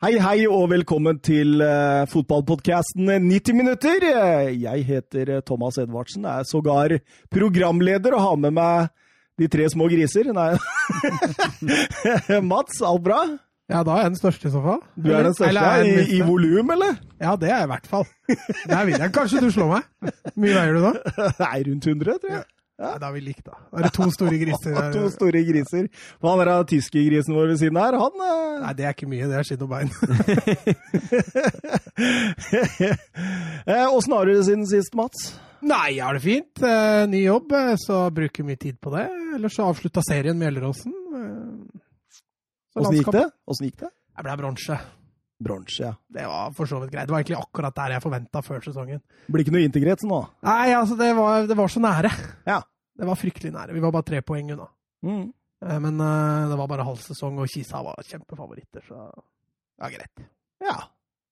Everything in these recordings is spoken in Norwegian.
Hei, hei, og velkommen til uh, fotballpodkasten 90 minutter. Jeg heter eh, Thomas Edvardsen, er sågar programleder og har med meg de tre små griser. Nei Mats, alt bra? Ja, da er jeg den største i så fall. Du er den største i, i volum, eller? Ja, det er jeg i hvert fall. Der vil jeg. Kanskje du slår meg? Hvor mye veier du da? Nei, rundt 100, tror jeg. Ja. Da er vi likt, da. Da er det to store griser. to store griser. Hva er det tyske grisen vår ved siden her? Han uh... Nei, det er ikke mye. Det er skinn og bein. Åssen har du det siden sist, Mats? Nei, jeg har det fint. Uh, ny jobb, eh, så bruker mye tid på det. Ellers så avslutta serien med Gjelleråsen. Åssen gikk det? Åssen gikk det? Jeg ble bronse. Bronse, ja. Det var for så vidt greit. Det var egentlig akkurat der jeg forventa før sesongen. Blir ikke noe integrert nå? Nei, altså, det var, det var, så nære. Ja. Det var fryktelig nære. Vi var bare tre poeng unna. Mm. Men uh, det var bare halv sesong, og Kisa var kjempefavoritter, så var greit. Ja.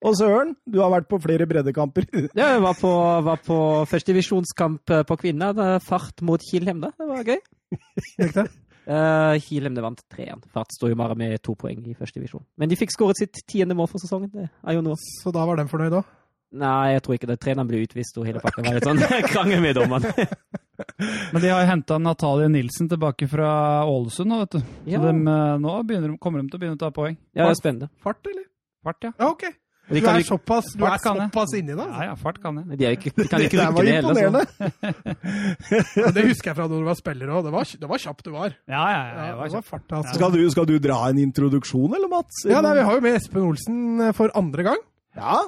Og Søren, du har vært på flere breddekamper. ja, jeg var på, var på førstedivisjonskamp på kvinner. Fart mot Kilhem, da. Det var gøy. Gikk det? Uh, Kilem vant 3-1. Fart står jo bare med to poeng i første divisjon. Men de fikk skåret sitt tiende mål for sesongen. Det er jo noe. Så da var de fornøyd òg? Nei, jeg tror ikke det. Treneren ble utvist, og hele pakka var litt sånn krangel med dommeren. Men de har henta Natalie Nilsen tilbake fra Ålesund nå, vet du. Så Ja. de, eh, nå begynner, de- kommer de til å begynne å ta poeng. Ja, det er spennende. Fart, eller? Fart, ja. Ja, ok. Du er såpass, du er såpass inni det? Ja, Altså. ja, fart kan jeg. De, er ikke, de kan ikke Det rykke det heller. Sånn. Det husker jeg fra da du var spiller òg. Det, var- det var kjapt du var. Ja, ja, ja. Ja, var det var kjapp. fart, altså. Skal du, skal du dra en introduksjon, eller, Mats? Ja, nei, Vi har jo med Espen Olsen eh, for andre gang. Ja,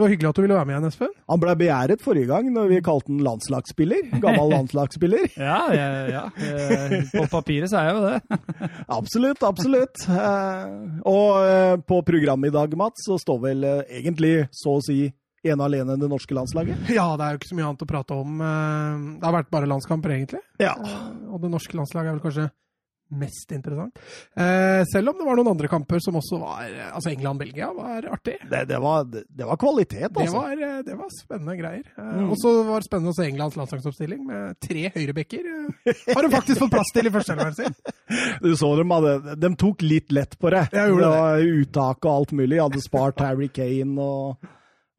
Det var hyggelig at du ville være med igjen, Espen. Han ble begjæret forrige gang når vi kalte han landslagsspiller. Gammel landslagsspiller. Ja, ja, ja. Eh, På papiret så er jeg jo det. Absolutt, absolutt. Eh, Og eh, på programmet i dag, Mats, så står vel egentlig så å si ene alene det norske landslaget. Ja, det er jo ikke så mye annet å prate om. Det har vært bare landskamper, egentlig. Ja. Og det norske landslaget er vel kanskje mest interessant. Eh, selv om det var noen andre kamper som også var eh, Altså England-Belgia var artig. Det, det, var, det, det var kvalitet, Det altså. var, eh, det var spennende greier. Eh, Mm. Og så var det spennende å se Englands landslagsoppstilling med tre høyrebekker. eh, Har de faktisk fått plass til i førsteelveren sin? Du så dem, hadde, de tok litt lett på det. Jeg gjorde det var uttak og alt mulig. Hadde spart Harry Kane og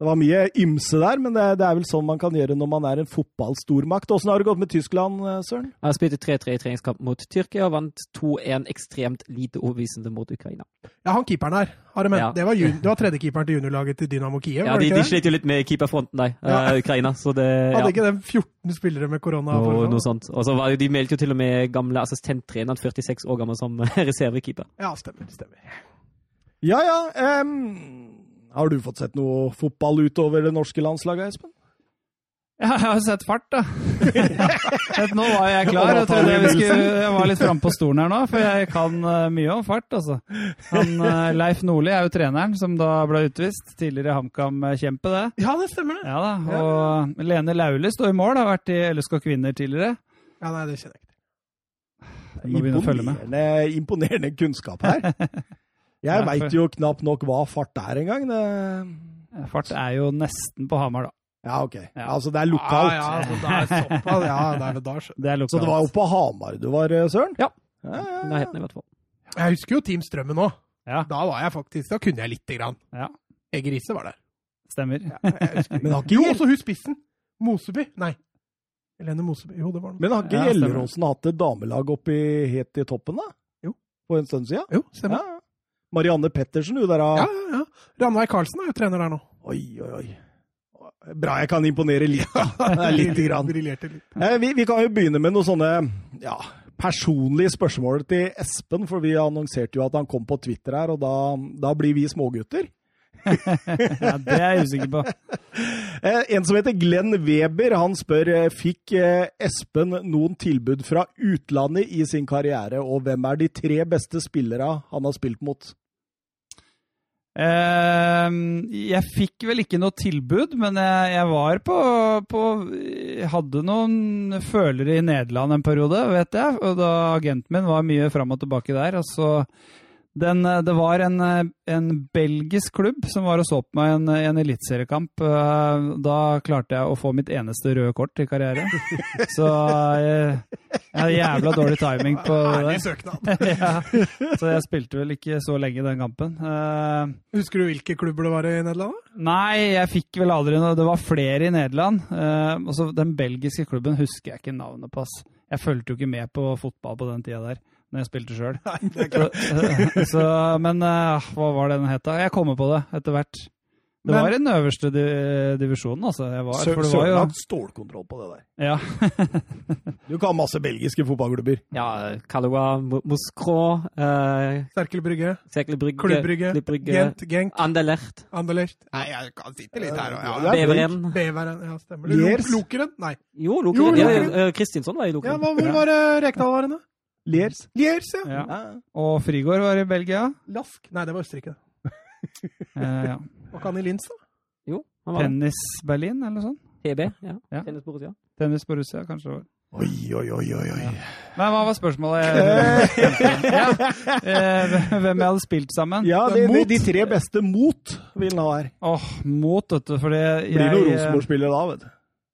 Det var mye ymse der, men det, det er vel sånn man kan gjøre når man er en fotballstormakt. Åssen har det gått med Tyskland, eh, Søren? Jeg spilte 3-3 i treningskamp mot Tyrkia og vant 2-1 ekstremt lite overbevisende mot Ukraina. Ja, han keeperen her. Har de, Ja. Det var, jun- det var tredjekeeperen til juniorlaget til Dynamo Kiev, Ja, var de, det de slet jo litt med keeperfronten, der, Ja. eh, Ukraina. Så det Hadde ikke de 14 spillere med korona? No, noe sånt. Og så De meldte jo til og med gamle assistenttreneren, 46 år gammel, som reservekeeper. Ja, stemmer. stemmer. Ja ja. em, har du fått sett noe fotball utover det norske landslaget, Espen? Ja, jeg har sett fart, da. Nå var jeg klar. Jeg trodde jeg, skulle, jeg var litt framme på stolen her nå, for jeg kan eh, mye om fart, altså. Han, eh, Leif Nordli er jo treneren, som da ble utvist. Tidligere HamKam-kjempe, det. Ja, det stemmer det. Ja da. Og Lene Laule står i mål, har vært i LSK Kvinner tidligere. Ja, nei, det kjenner jeg ikke. Imponerende, imponerende kunnskap her. Jeg Ja, veit for- jo knapt nok hva fart er engang. Det... Fart er jo nesten på Hamar, da. Ja, ok. Ja. Altså, det er lokalt. Ah, ja, altså, det er såpass. Ja, det er det da. Det er lokalt. Så det var jo på Hamar du var, eh, Søren? Ja. Ja, ja, I ja. nærheten, i hvert fall. Jeg husker jo Team Strømmen òg. Ja, Da var jeg faktisk, da kunne jeg lite grann. ja, Riise var der. stemmer. Jeg. Men har ikke, Jo, også hun spissen. Moseby. Nei. Helene Moseby. Jo, det var noe. men har ikke Ja. Gjelleråsen hatt et damelag oppi helt i toppen, da? Jo. På en stund siden? Jo, stemmer. Ja. Marianne Pettersen, hun der Ja, av ja, ja. Ranveig Karlsen er jo trener der nå. Oi, oi, oi. Bra jeg kan imponere litt. da. Lite grann. Briljerte litt. Eh, Vi, vi kan jo begynne med noen sånne ja, personlige spørsmål til Espen, for vi annonserte jo at han kom på Twitter her, og da, da blir vi smågutter. Ja, det er jeg usikker på. Eh, En som heter Glenn Weber, han spør eh, fikk Espen noen tilbud fra utlandet i sin karriere, og hvem er de tre beste spillere han har spilt mot? Eh, jeg fikk vel ikke noe tilbud, men jeg, jeg var på, på jeg Hadde noen følere i Nederland en periode, vet jeg. Og da agenten min var mye fram og tilbake der. Og så Den, eh, det var en, eh, en belgisk klubb som var og så på meg en, en eliteseriekamp. Eh, Da klarte jeg å få mitt eneste røde kort i karrieren. Så jeg, jeg hadde jævla dårlig timing på Ærlig det. søknad. Ja. Så jeg spilte vel ikke så lenge den kampen. Eh, Husker du hvilke klubber det var i Nederland? Nei, jeg fikk vel aldri noe. Det var flere i Nederland. Eh, også den belgiske klubben husker jeg ikke navnet på. Jeg fulgte jo ikke med på fotball på den tida der, når jeg spilte sjøl. Men uh, hva var det den het? da? Jeg kommer på det etter hvert. Det Men- var i den øverste di divisjonen, altså. Var, Sø jo, Sørland stålkontroll på det der. ja. Du kan masse belgiske fotballklubber. Ja, Kaloa, Moskro, uh, Serkel Brygge, Cercle Brygge, Klubb-Brygge, Klubb Gent, Genk, Anderlecht, Anderlecht Nei, jeg kan sitte litt her òg. ja, er Beveren. Beveren, ja, stemmer det. Lokeren? Nei. Jo, Jo, Lokeren. Ja, eh, Kristinsson var i Lokeren. Ja, hvor var det Rekdal var? Liers. Liers, ja. ja. Ja. Og Frigård var i Belgia. Lask? Nei, det var Østerrike. Eh, ja. Var ikke han i Linz, da? Jo, han var. Tennis Berlin, eller noe sånt? TB, ja. Ja. Tennis Borussia. Tennis Borussia, kanskje det var. Oi, oi, oi, oi. oi. Nei, hva var spørsmålet? ja. eh, Hvem jeg hadde spilt sammen? Ja, de, de, de tre beste mot vil han ha her. Åh, mot, vet du, fordi jeg Blir noen Rosenborg-spillere da, vet du.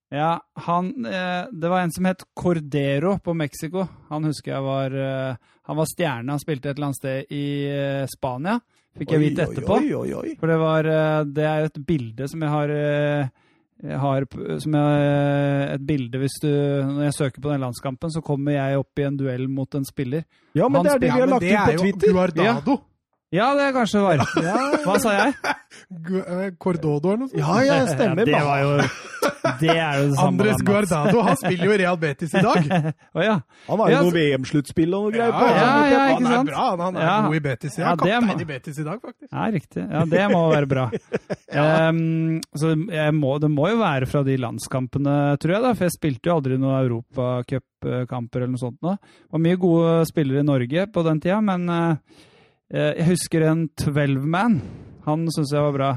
Ja, han eh, Det var en som het Cordero på Mexico. Han husker jeg var eh, Han var stjerne. Han spilte et eller annet sted i eh, Spania, fikk jeg vite etterpå. Oi, oi, oi. For det var eh, Det er et bilde som jeg har eh, jeg har som jeg, eh, et bilde hvis du Når jeg søker på den landskampen, så kommer jeg opp i en duell mot en spiller. Ja, men Han det er det vi har lagt ut på er Twitter. Guardado. Ja, det kanskje var. Hva sa jeg? Eh, Cordodo eller noe sånt? Ja, ja, stemmer. Ja, det var jo Det er jo det samme. Andres. Guardado, han spiller jo i Real Betis i dag. oh, ja. Han har jo Ja, noe VM-sluttspill og noe greier på. ja, ja, ikke han er sant? bra, han, han er Ja. god i Betis. Ja, Ja, det kaptein må- i Betis i dag, faktisk. Ja, riktig. Ja, det må være bra. um, så jeg må, det må jo være fra de landskampene, tror jeg, da, for jeg spilte jo aldri noen europacupkamper eller noe sånt. Da. Det var mye gode spillere i Norge på den tida, men eh, jeg husker en 12-man. Han syns jeg var bra.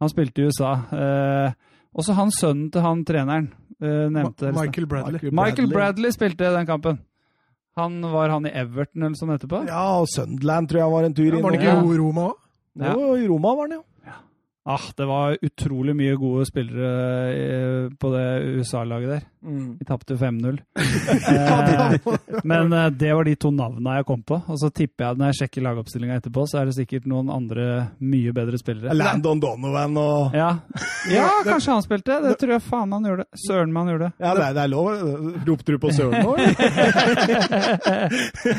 Han spilte i USA. Eh, også han sønnen til han treneren. eh, nevnte Ma. Michael Bradley. Michael Bradley spilte den kampen. Han var han i Everton eller sånn etterpå? Ja, og Sunderland tror jeg var en tur Ja, innom. var han ikke i Roma òg? Ja. Jo, i Roma var han, jo. Ah, det var utrolig mye gode spillere eh, på det USA-laget der. Vi tapte 5-0. Eh, men eh, det var de to navnene jeg kom på. Og så tipper jeg at når jeg sjekker lagoppstillinga etterpå, så er det sikkert noen andre mye bedre spillere. Landon Donovan og Ja. ja, kanskje han spilte. Det tror jeg faen han gjorde. Søren meg han gjorde. Ja, det er, det er lov. Ropte du på Søren nå?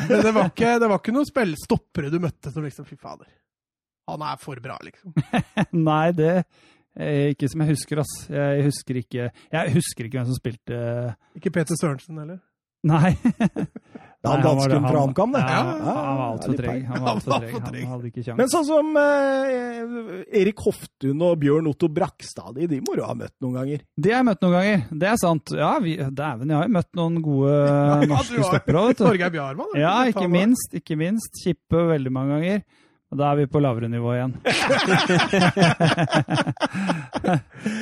Men det var ikke, det var ikke noen spill, stoppere du møtte som liksom Fy fader. Han er for bra, liksom. Nei, det er ikke som jeg husker, ass. Jeg husker ikke, jeg husker ikke hvem som spilte Ikke Peter Sørensen heller. Nei. Det er han var dansken fra HamKam, det. Ja, Ja, han var altfor treg. Han var altfor treg. Han hadde ikke kjangs. Men sånn som eh, Erik Hoftun og Bjørn Otto Brakstad, de, de må du ha møtt noen ganger. De har jeg møtt noen ganger. Det er sant. Ja, dæven, jeg har jo møtt noen gode norske stoppere òg, vet du. Torgeir Bjarmann. Ja, ikke minst. Ikke minst. Kippe veldig mange ganger. Og da er vi på lavere nivå igjen.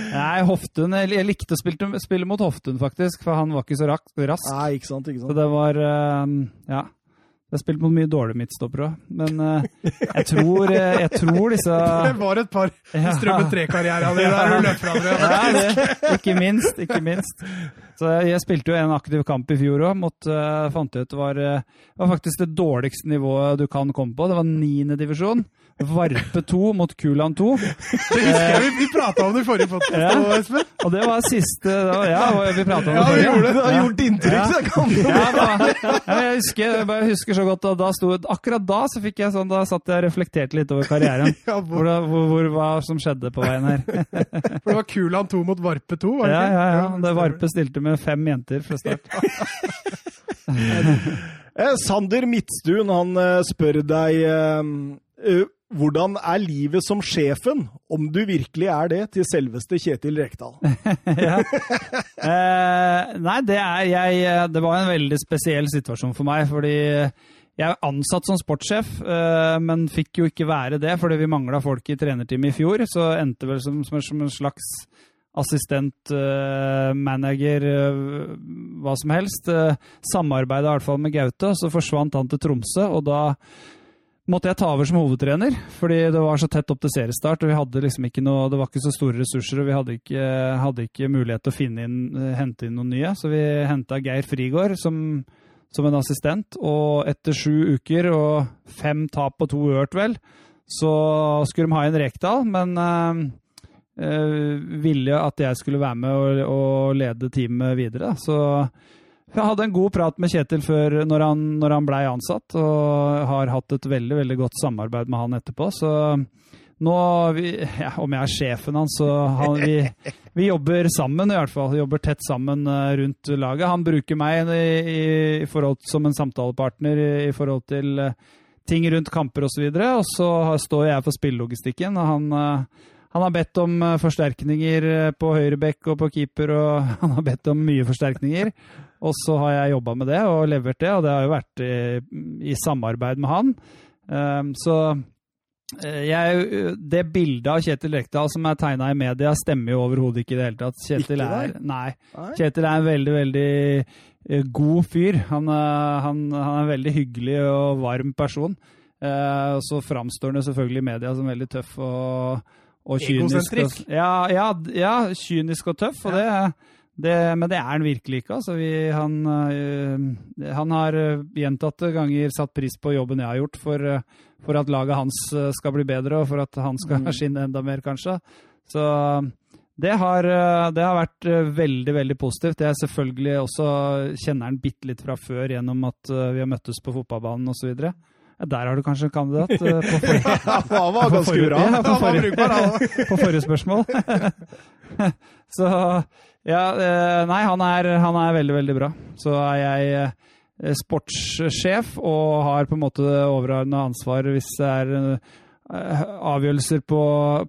Nei, Hoftun Jeg likte å spille, spille mot Hoftun, faktisk, for han var ikke så rask. Nei, ikke sant, ikke sant. Så det var eh, Ja. Jeg har spilt mot mye dårlige midtstoppere òg, men uh, jeg, tror, eh, jeg tror disse Det var et par Ja. Strømmen 3-karrieren din der du løp fra hverandre. Ikke minst. Ikke minst. Så jeg, jeg spilte jo en aktiv kamp i fjor òg, mot uh, fant jeg ut var, uh, var faktisk det dårligste nivået du kan komme på. Det var niendedivisjon. divisjon. Varpe 2 mot Kulan 2. Det husker jeg vi, vi prata om det i forrige podkast, Ja. Espen. Og det var siste det Ja, vi prata om det. Ja, vi gjorde det. Det har gjort inntrykk, Ja. så jeg kan jo Ja, da, ja, jeg, husker, jeg bare husker så godt at da sto, Akkurat da så fikk jeg sånn, da satt jeg og reflekterte litt over karrieren. Ja, Hvor, hvor, hvor, hva som skjedde på veien her. for det var Kulan 2 mot Varpe 2, var det Ja, ja, ja. Det Varpe stilte med fem jenter fra start. Eh, Sander Midtstuen han eh, spør deg eh, hvordan er livet som sjefen, om du virkelig er det, til selveste Kjetil Rekdal? eh, nei, det er jeg Det var en veldig spesiell situasjon for meg, fordi jeg er ansatt som sportssjef, eh, men fikk jo ikke være det fordi vi mangla folk i trenerteamet i fjor. Så endte vel som, som, som en slags assistent, eh, manager, eh, hva som helst. Uh, Samarbeida i hvert fall med Gaute, så forsvant han til Tromsø, og da måtte jeg ta over som hovedtrener, fordi det var så tett opp til seriestart. og vi hadde liksom ikke noe, Det var ikke så store ressurser, og vi hadde ikke, hadde ikke mulighet til å finne inn, hente inn noen nye. Så vi henta Geir Frigård som, som, en assistent. Og etter sju uker og fem tap og to ørt, vel, så skulle de ha inn Rekdal. Men øh, ville at jeg skulle være med og, og lede teamet videre. Så jeg hadde en god prat med Kjetil før når han, når han blei ansatt, og har hatt et veldig veldig godt samarbeid med han etterpå. Så nå, vi, ja, om jeg er sjefen hans, så han, vi, vi, jobber sammen i hvert fall. Vi jobber tett sammen eh, rundt laget. Han bruker meg i, i, i forhold, som en samtalepartner i, i forhold til eh, ting rundt kamper osv. Og, så og så står jeg for spillelogistikken. og han eh, han har bedt om forsterkninger på høyrebekk og på keeper, og han har bedt om mye forsterkninger. Og så har jeg jobba med det og levert det, og det har jo vært i, i samarbeid med han. Um, så eh, jeg, det bildet av Kjetil Rekdal som er tegna i media, stemmer jo overhodet ikke i det hele tatt. Kjetil er, nei, Kjetil er en veldig, veldig eh, god fyr. Han, han, han er en veldig hyggelig og varm person. Uh, så framstår han selvfølgelig i media som veldig tøff og, og kynisk. Og, ja, ja, ja, kynisk og tøff. og det det, men det er han virkelig ikke. Altså, vi, han, øh, han, har eh, gjentatte ganger satt pris på jobben jeg har gjort for, øh, for at laget hans skal bli bedre, og for at han skal mm. skinne enda mer, kanskje. Så det har, det har, vært veldig veldig positivt. Jeg selvfølgelig også kjenner han bitte litt fra før gjennom at vi har møttes på fotballbanen osv. Der har du kanskje en kandidat. På forrige, Han var ganske bra. Ja, på, forrige, på forrige spørsmål. Så ja, eh, nei, han er, han er, veldig, veldig bra. Så er jeg eh, sportssjef og har på en måte overordna ansvar hvis det er eh, avgjørelser på,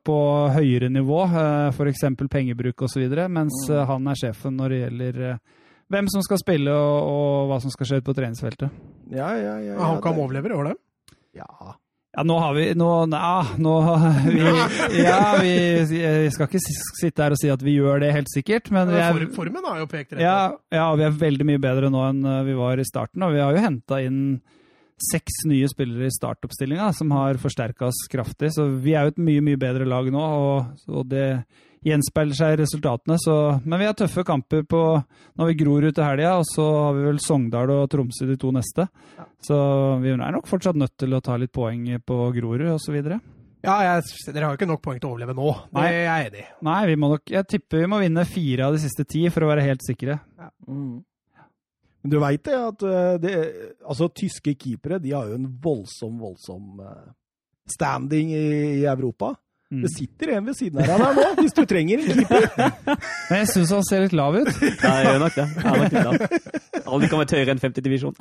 på høyere nivå, f.eks. pengebruk osv., mens mm. han er sjefen når det gjelder hvem som skal spille og, og hva som skal skje på treningsfeltet. Ja, ja, ja, ja han kan overleve, gjør det? Ja. Ja, nå har vi nå, ja, nå, vi, ja, vi, vi, skal ikke sitte her og si at vi gjør det helt sikkert, men er, Formen har jo pekt rett ja, ja, vi er veldig mye bedre nå enn eh, vi var i starten. Og vi har jo henta inn seks nye spillere i startoppstillinga som har forsterka oss kraftig. Så vi er jo et mye, mye bedre lag nå, og, og det gjenspeiler seg i resultatene. Så, men vi har tøffe kamper på når vi gror ut til helga, og så har vi vel Sogndal og Tromsø de to neste. Ja. Så vi er nok fortsatt nødt til å ta litt poeng på Grorud osv. Ja, jeg, dere har jo ikke nok poeng til å overleve nå. Det er jeg enig i. Nei, vi må nok, jeg tipper vi må vinne fire av de siste ti for å være helt sikre. Ja. Mm. Men du veit det at eh, det, altså, tyske keepere de har jo en voldsom, voldsom eh, standing i, i Europa. Mm. Det sitter en ved siden av deg nå, hvis du trenger en keeper. Men jeg syns han ser litt lav ut. Ja, jeg gjør nok det. Jeg nok litt lav. Aldri kan være høyere enn 50 divisjon.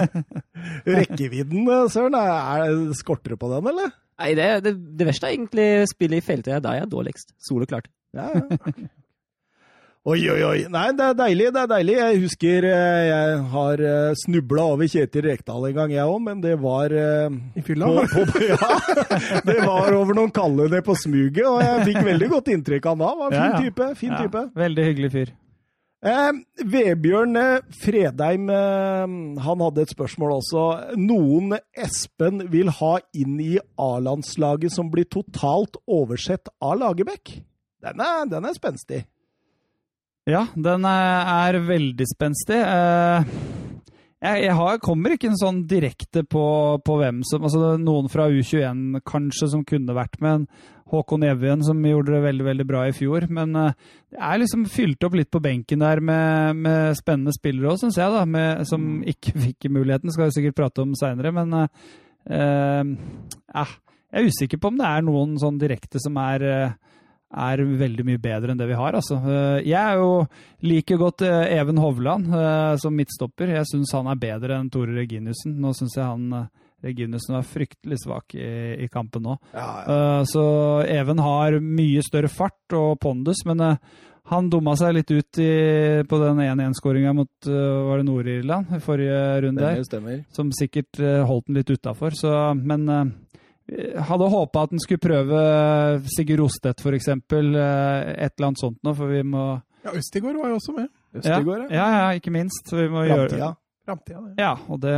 Rekkevidden, Søren, er, skorter det på den, eller? Nei, det, det, det verste er egentlig spillet i feltet. Da er jeg dårligst. Soleklart. Ja, ja. Oi, oi, oi. Nei, det er deilig. det er deilig. Jeg husker eh, jeg har eh, snubla over Kjetil Rekdal en gang, jeg òg, men det var eh, I fylla? På, på, ja, det var over noen kalde ned på smuget, og jeg fikk veldig godt inntrykk av han da. Var en fin type. Fin ja, type. Veldig hyggelig fyr. Eh, Vebjørn Fredheim han hadde et spørsmål også. Noen Espen vil ha inn i A-landslaget som blir totalt oversett av Lagerbäck? Den er, den er spenstig. Ja, den er veldig spenstig. Eh, jeg, jeg har, kommer ikke en sånn direkte på, på, hvem som altså Noen fra U21 kanskje som kunne vært med. Håkon Evjen som gjorde det veldig veldig bra i fjor. Men uh, det er liksom fylt opp litt på benken der med, med spennende spillere òg, syns jeg. da, med, Som mm. ikke fikk muligheten, skal vi sikkert prate om seinere. Men uh, uh, jeg er usikker på om det er noen sånn direkte som er er veldig mye bedre enn det vi har. Altså. Eh, jeg er jo like godt eh, Even Hovland eh, som midtstopper. Jeg syns han er bedre enn Tore Reginiussen. Nå syns jeg han Reginiussen var fryktelig svak i, i kampen nå. Ja, ja. Så Even har mye større fart og pondus, men han dumma seg litt ut i, på den 1-1-skåringa mot var det Nord-Irland i forrige runde, stemmer, stemmer. som sikkert holdt den litt utafor. Men hadde håpa at han skulle prøve Sigurd Rostedt, f.eks. Eh, et eller annet sånt noe, for vi må Ja, Østigård var jo også med. Østigård, ja. ja, ja, ikke minst. Vi må Framtida. Framtida, ja. ja, og det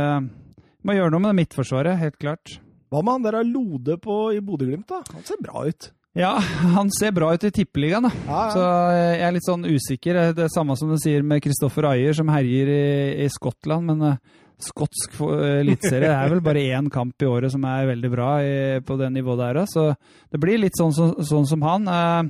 må gjøre noe med det midtforsvaret, helt klart. Hva med han der Lode på, i Bodø-Glimt, da? Han ser bra ut. Ja, han ser bra ut i tippeligaen, da. Ja, Så jeg er litt sånn usikker. Det er samme som du sier med Kristoffer Ayer, som herjer i, i Skottland. Men eh, skotsk eliteserie. Det er vel bare én kamp i året som er veldig bra i, på det nivået der. Så det blir litt sånn, som- sånn som han. Eh,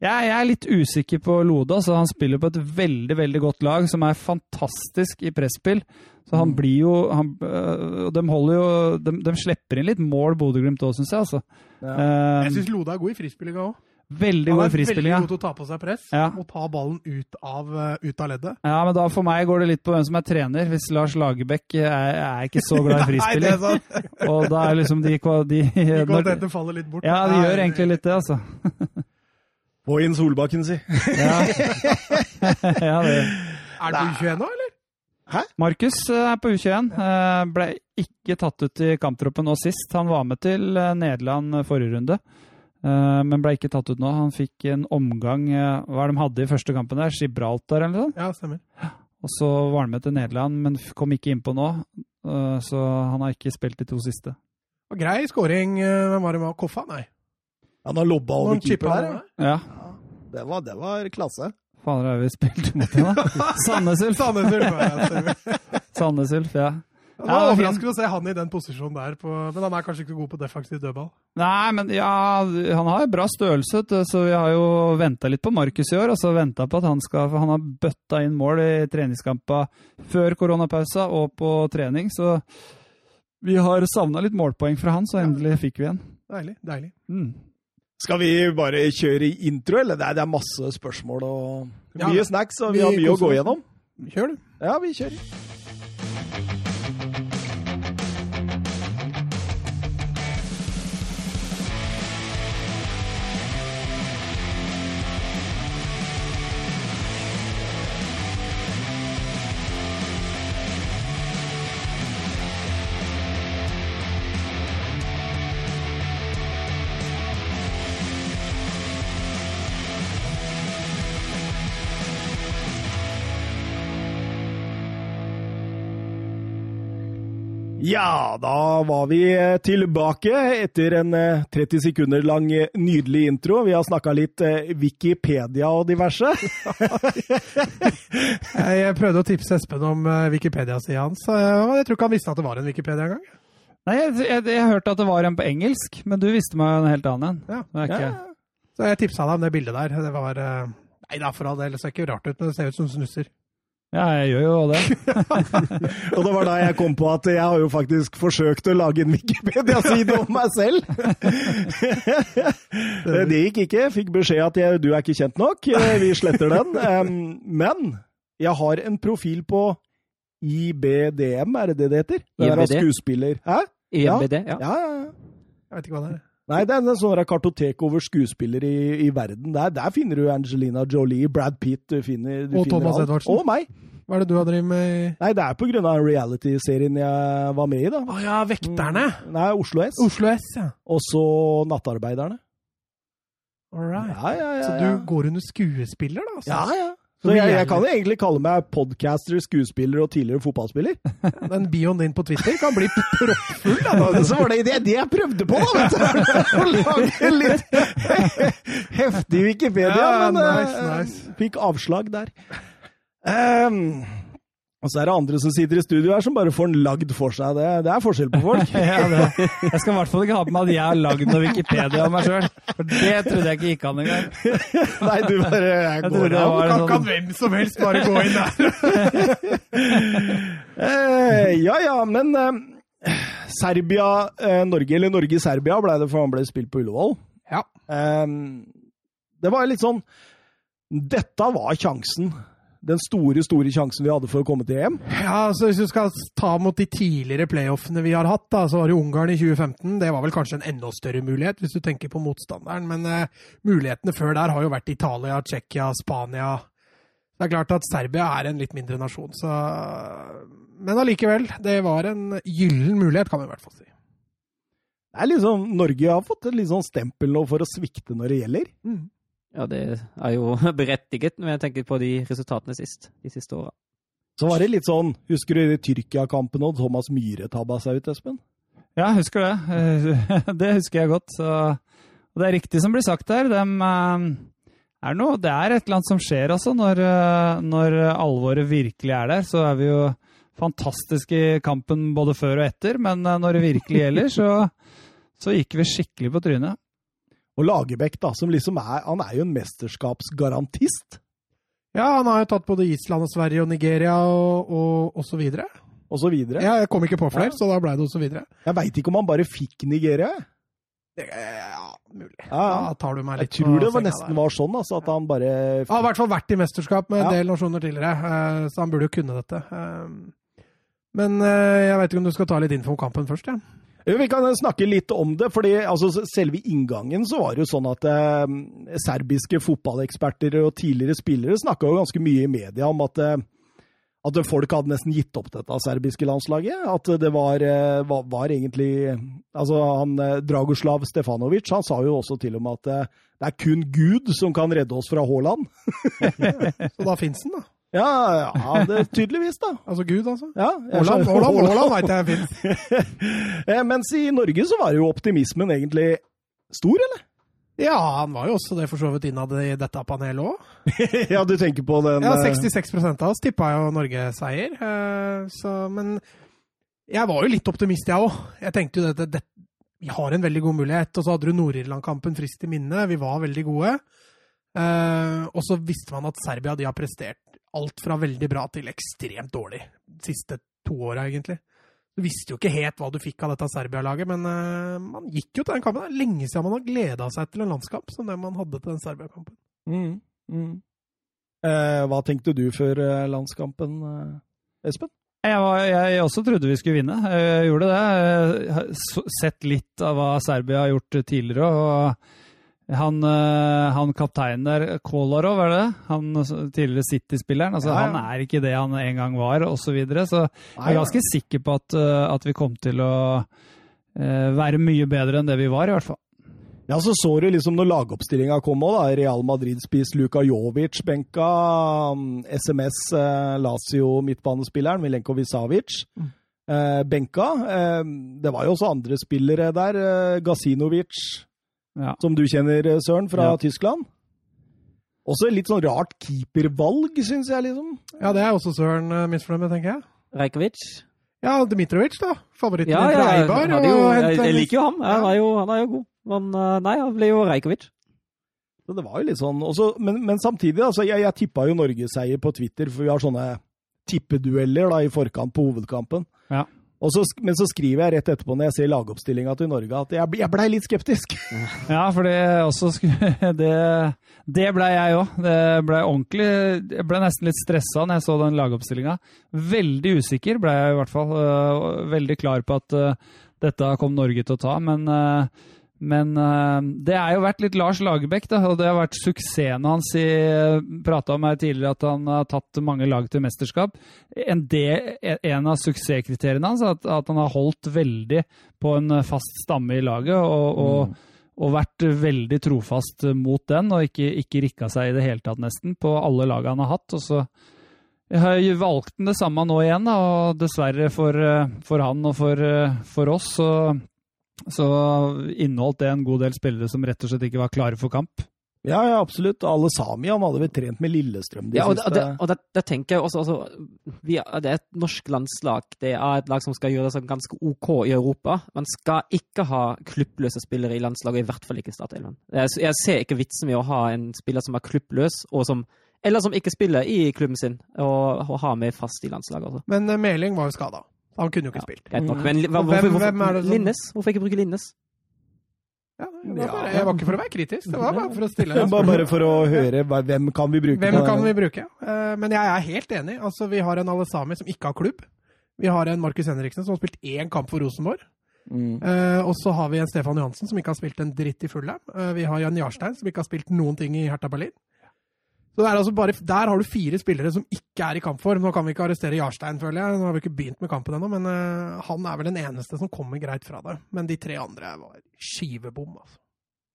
Jeg, jeg er litt usikker på Loda. så han spiller på et veldig veldig godt lag som er fantastisk i presspill. Så han blir jo han, øh, De holder jo de, de slipper inn litt mål, Bodø-Glimt òg, syns jeg. altså. Eh, Jeg syns Loda er god i frispillinga òg. Veldig god frispilling i frispillinga. veldig god til å ta på seg press Ja. og ta ballen ut av, eh, ut av leddet. Ja, men da for meg går det litt på hvem som er trener. Hvis Lars Lagerbäck er, er ikke så glad i Nei, det er sant. og da er liksom de, de, De kvalitetene faller litt bort. Ja, de gjør egentlig litt det, altså. Få inn Solbakken, si. Ja, ja det. Er du U21 nå, eller? Hæ? Markus eh, er på U21. eh, Ble ikke tatt ut i kamptroppen nå sist. Han var med til eh, Nederland forrige runde, eh, men ble ikke tatt ut nå. Han fikk en omgang eh, Hva er det de hadde i første kampen der? Gibraltar eller noe sånt? Ja, stemmer. Og så var han med til Nederland, men kom ikke innpå nå. eh, Så han har ikke spilt de to siste. Og grei scoring. eh, Hvem var det med? Koffa? Nei. Han har lobba over keeper der. ja. Ja. Det var, det var klasse. Fader, har vi spilt mot henne? Sandnes Ulf. Sandnes Ulf. ja, ja. Det var ja, overraskende å se han i den posisjonen der, på, men han er kanskje ikke god på defensiv dødball. Nei, men ja, han har bra størrelse, så vi har jo venta litt på Markus i år. Altså så venta på at han skal For han har bøtta inn mål i treningskampa før koronapausa og på trening, så vi har savna litt målpoeng fra han, så endelig fikk vi en. Deilig. deilig. Mm. Skal vi bare kjøre intro, eller? Det er, det er masse spørsmål og Ja, mye snacks, og vi vi har mye å gå gjennom. Kjør, du. Ja, vi kjører. Ja, da var vi eh, tilbake etter en eh, 30 sekunder lang eh, nydelig intro. Vi har snakka litt eh, Wikipedia og diverse. Jeg prøvde å tipse Espen om eh, Wikipedia-sida hans, eh, og jeg tror ikke han visste at det var en Wikipedia engang. Nei, jeg, jeg, jeg hørte at det var en på engelsk, men du visste meg en helt annen en. Ja. Er ikke... Ja. Så jeg tipsa deg om det bildet der. Det var eh, Nei da, for all del, det ser ikke rart ut, men det ser ut som snusser. Ja, jeg gjør jo det. Og det var da jeg kom på at jeg har jo faktisk forsøkt å lage en Wikipedia-side om meg selv. Det gikk ikke. Jeg Fikk beskjed at jeg, du er ikke kjent nok. Vi sletter den. Men jeg har en profil på IBDM, er det det det heter? Det er skuespiller. Hæ? IBD, ja. Ja, ja, ja. Jeg vet ikke hva det er. Nei, det er en sånn kartotek over skuespillere i, i verden. Der, der finner du Angelina Jolie, Brad Pitt du finner, du Og finner Thomas. Edvardsen. Og meg. Hva er det du har drevet med Nei, det er av reality-serien jeg var med i, da. Å ja, Vekterne! Nei, Oslo S. Oslo S, ja. Og så Nattarbeiderne. All right. Ja, ja, ja. Så du går under skuespiller, da? Altså. Ja, ja. Så jeg, jeg kan jo egentlig kalle meg podcaster, skuespiller og tidligere fotballspiller. Den bioen din på Twitter kan bli proppfull. da. Så var det det, det jeg prøvde på, da! vet du. Å lage litt heftig Wikipedia, Ja, men eh, nice, nice. fikk avslag der. Ehm, og så er det andre som sitter i studio her som bare får den lagd for seg. Det, det er forskjell på folk. Ja, det. Jeg skal i hvert fall ikke ha på meg at jeg har lagd noe Wikipedia om meg sjøl. For det trodde jeg ikke gikk an engang. Nei, du bare jeg går av. Kan, sånn- kan hvem som helst bare gå inn der? Eh, ja ja, men eh, Serbia-Norge, eller Norge-Serbia ble det, for han ble spilt på Ullevål. Ja. Eh, det var litt sånn Dette var sjansen. Den store, store sjansen vi hadde for å komme til EM. Ja, så Hvis du skal ta mot de tidligere playoffene vi har hatt, da, så var det Ungarn i 2015. Det var vel kanskje en enda større mulighet, hvis du tenker på motstanderen. Men eh, mulighetene før der har jo vært Italia, Tsjekkia, Spania. Det er klart at Serbia er en litt mindre nasjon, så Men allikevel, det var en gyllen mulighet, kan vi i hvert fall si. Det er liksom, Norge har fått et litt sånn stempel nå for å svikte når det gjelder. Mm. Ja, det er jo berettiget når jeg tenker på de resultatene sist, de siste åra. Så var det litt sånn Husker du i Tyrkia-kampen og Thomas Myhre tabba seg ut, Espen? Ja, jeg husker det. Det husker jeg godt. Så, og det er riktig som blir sagt her. De, er noe, det er et eller annet som skjer altså, når, når alvoret virkelig er der. Så er vi jo fantastiske i kampen både før og etter, men når det virkelig gjelder, så, så gikk vi skikkelig på trynet. Og Lagerbäck, da, som liksom er Han er jo en mesterskapsgarantist. Ja, han har jo tatt både Island og Sverige og Nigeria og, og, og så videre. Og så videre. Ja, jeg kom ikke på flere, Ja. så da ble det og så videre. Jeg veit ikke om han bare fikk Nigeria. Ja, mulig. Da tar du meg Jeg tror det var nesten der. var sånn, altså, at han bare Han har i hvert fall vært i mesterskap med en del nasjoner tidligere, eh, så han burde jo kunne dette. Eh, Men eh, jeg vet ikke om du skal ta litt info om kampen først? Ja. Vi kan snakke litt om det, fordi altså, selve inngangen så var det jo sånn at eh, serbiske fotballeksperter og tidligere spillere snakka jo ganske mye i media om at, eh, at folk hadde nesten gitt opp dette serbiske landslaget. At det var, eh, var, var egentlig Altså, han eh, Dragoslav Stefanovic han sa jo også til og med at det er kun Gud som kan redde oss fra Haaland. Så da fins den, da. Ja, ja det, tydeligvis, da. Altså Gud, altså. Ja, Åland, Åland, veit jeg fins. Eh, Mens i Norge så var jo optimismen egentlig stor, eller? Ja, han var jo også det for så vidt innad i dette panelet òg. ja, du tenker på den Ja, eh, 66 av oss tippa jo Norge-seier. eh, Så, men jeg var jo litt optimist, jeg òg. Jeg tenkte jo at vi har en veldig god mulighet. Og så hadde du Nord-Irland-kampen friskt i minne. Vi var veldig gode. Eh, og så visste man at Serbia de har prestert alt fra veldig bra til ekstremt dårlig de siste to åra, egentlig. Du visste jo ikke helt hva du fikk av dette Serbia-laget, men uh, man gikk jo til den kampen. Det er lenge siden man har gleda seg til en landskamp som det man hadde til den Serbia-kampen. Mm, mm. Eh, hva tenkte du før eh, landskampen, eh, Espen? Jeg, var, jeg også trodde vi skulle vinne. Jeg gjorde det. Jeg har sett litt av hva Serbia har gjort tidligere. og han, eh, han kapteinen der, Kolarov, er det? Han tidligere City-spilleren. altså Ja, ja. Han er ikke det han en gang var, osv. Så, videre. så jeg er ganske sikker på at, eh, at vi kom til å eh, være mye bedre enn det vi var, i hvert fall. Ja, så så du liksom når lagoppstillinga kom òg, da. Real Madrid spist Luka Jovic benka. SMS eh, Lazio midtbanespilleren Milenko Visavic eh, benka. Eh, det var jo også andre spillere der. Eh, Gazinovic, Ja. som du kjenner, eh, Søren, fra Ja. Tyskland. Også litt sånn rart keepervalg, syns jeg, liksom. Ja, det er også Søren uh, misfornøyd med, tenker jeg. Rajkovic. Ja, Dmitrovic, da. Favoritten Ja, ja, fra Eibar. jo, og jeg, jeg liker jo ham. Han er jo, han er jo god. Men eh, nei, han ble jo Rajkovic. Så det var jo litt sånn, også, men, men samtidig, altså, jeg, jeg tippa jo norgesseier på Twitter, for vi har sånne tippedueller da, i forkant på hovedkampen. Så, men så skriver jeg rett etterpå, når jeg ser lagoppstillinga til Norge, at jeg, jeg blei litt skeptisk. Ja, for det også Det, det ble jeg òg. Det ordentlig Jeg ble nesten litt stressa når jeg så den lagoppstillinga. Veldig usikker ble jeg i hvert fall. øh, Veldig klar på at øh, dette kom Norge til å ta, men øh, men uh, det har jo vært litt Lars Lagerbäck, da, og det har vært suksessen hans i Prata om her tidligere at han har tatt mange lag til mesterskap. En, del, en av suksesskriteriene hans er at, at han har holdt veldig på en fast stamme i laget. og, og og vært veldig trofast mot den, og ikke, ikke rikka seg i det hele tatt, nesten, på alle lagene han har hatt. Og så valgt den det samme nå igjen, da, og dessverre for, eh, for han og for, eh, for oss, så, så inneholdt det en god del spillere som rett og slett ikke var klare for kamp. Ja, ja, absolutt. Alle Sami han hadde vel trent med Lillestrøm de Ja, og, det, siste og det, det tenker jeg også altså, vi, er- Det er et norsk landslag. Det er et lag som skal gjøre det sånn ganske OK i Europa. Man skal ikke ha klubbløse spillere i landslaget, i hvert fall ikke i Statoil. Jeg, jeg ser ikke vitsen med å ha en spiller som er klubbløs, og som, eller som ikke spiller i klubben sin, og, og ha med fast i landslaget. Men eh, Meling var jo skada. Han kunne jo ikke Ja, spilt. greit nok. Men hva, Og hvorfor, hvem- hvem er det som- Linnes? Hvorfor ikke bruke Linnes? Ja, det var bare, jeg var ikke for å være kritisk, det var bare for å stille bare, bare for å høre hvem kan vi bruke Hvem kan vi bruke? Eh, Men jeg er helt enig. Altså, vi har en Alesami som ikke har klubb. Vi har en Markus Henriksen som har spilt én kamp for Rosenborg. Mm. Uh, og så har vi en Stefan Johansen som ikke har spilt en dritt i Fulham. Uh, vi har Jan Jarstein som ikke har spilt noen ting i Hertha Berlin. Så det er altså bare, Der har du fire spillere som ikke er i kampform. Nå kan vi ikke arrestere Jarstein, føler jeg. Nå har vi ikke begynt med kampen ennå, men uh, han er vel den eneste som kommer greit fra det. Men de tre andre var skivebom, altså.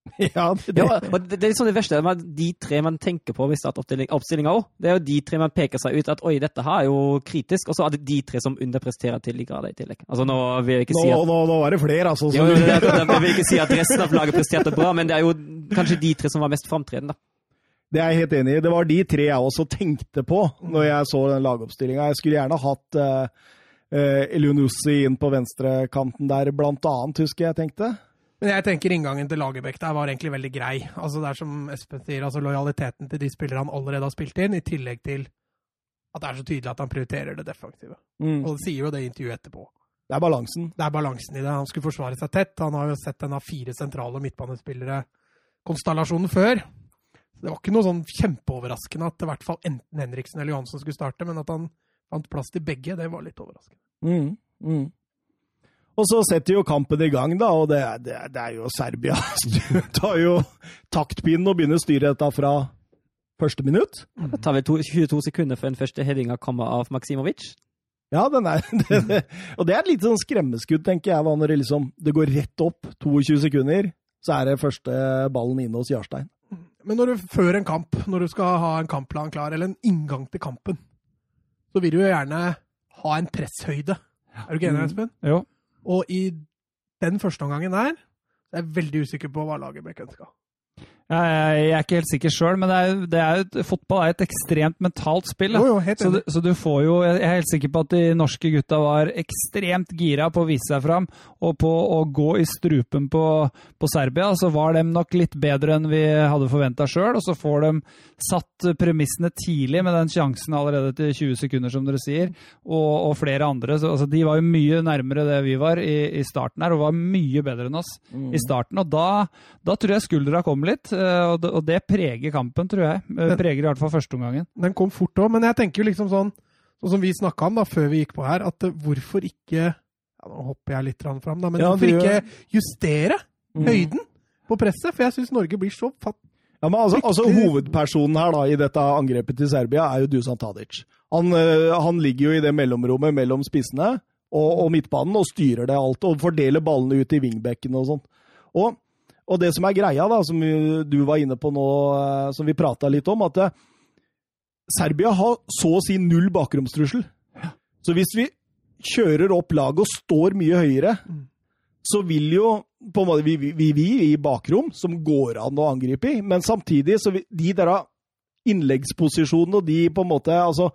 Ja, det, Ja, og det, det er liksom det verste. med De tre man tenker på ved oppstillinga òg. Det er jo de tre man peker seg ut at oi, dette her er jo kritisk. Og så er det de tre som underpresterer til de grader i tillegg. Altså Nå vil jeg ikke si at nå, nå var det flere, altså. jo, Så, det, det, det, Jeg vil ikke si at resten av laget presterte bra, men det er jo kanskje de tre som var mest framtredende. Det er jeg helt enig i. Det var de tre jeg også tenkte på når jeg så den lagoppstillinga. Jeg skulle gjerne hatt uh, Elionussi inn på venstrekanten der, blant annet, husker jeg tenkte. Men jeg tenker inngangen til Lagerbäck der var egentlig veldig grei. Altså Det er som Espen sier, altså lojaliteten til de spillere han allerede har spilt inn, i tillegg til at det er så tydelig at han prioriterer det defensive. Mm. Og det sier jo det i intervjuet etterpå. Det er balansen. Det er balansen i det. Han skulle forsvare seg tett. Han har jo sett denne fire sentrale midtbanespillere-konstellasjonen før. Det var ikke noe sånn kjempeoverraskende at i hvert fall enten Henriksen eller Johansen skulle starte, men at han fant plass til begge, det var litt overraskende. Mm. Mm. Og så setter jo kampen i gang, da, og det, er- det, er- det er jo Serbia. Du tar jo taktpinnen og begynner å styre dette fra første minutt. Det tar vel to, 22 sekunder før den første headinga kommer av Maksimovic. Ja, den er, det, det, og det er et lite sånn skremmeskudd, tenker jeg, når det, liksom, det går rett opp 22 sekunder, så er det første ballen inne hos Jarstein. Men når du før en kamp, når du skal ha en kampplan klar, eller en inngang til kampen, så vil du jo gjerne ha en presshøyde. Er du ikke enig, Espen? Jo. Og i den første omgangen der, så er jeg veldig usikker på hva Lagerbäck ønska. Jeg, er ikke helt sikker sjøl, men det er, det er, et- fotball er et ekstremt mentalt spill. Jo, jo, Så du, så du får jo Jeg er helt sikker på at de norske gutta var ekstremt gira på å vise seg fram og på å gå i strupen på, på Serbia. Så var de nok litt bedre enn vi hadde forventa sjøl, og så får de satt premissene tidlig med den sjansen allerede til 20 sekunder, som dere sier, og, og flere andre. Så, altså, de var jo mye nærmere det vi var i, i starten her, og var mye bedre enn oss i starten. Og da, da tror jeg skuldra kom litt, og det, og det preger kampen, tror jeg. Eh, Preger i hvert fall førsteomgangen. Den kom fort òg, men jeg tenker jo liksom sånn, sånn som vi snakka om da, før vi gikk på her, at eh, hvorfor ikke ja, Nå hopper jeg litt fram, da, men Ja, hvorfor du ikke justere Mm. høyden på presset? For jeg syns Norge blir så fatt... Ja, men altså, altså Hovedpersonen her da, i dette angrepet til Serbia er jo Dusan Tadic. Han, øh, han ligger jo i det mellomrommet mellom spissene og, og midtbanen og styrer det alt, og fordeler ballene ut i vingbekkene og sånt. Og, og det som er greia, da, som du var inne på nå, øh, som vi prata litt om, at øh, Serbia har så å si null bakromstrussel. Så hvis vi kjører opp laget og står mye høyere, så vil jo på en måte vi, vi, vi, i bakrom, som går an å angripe i, men samtidig så vi, de der innleggsposisjonene og de på en måte altså,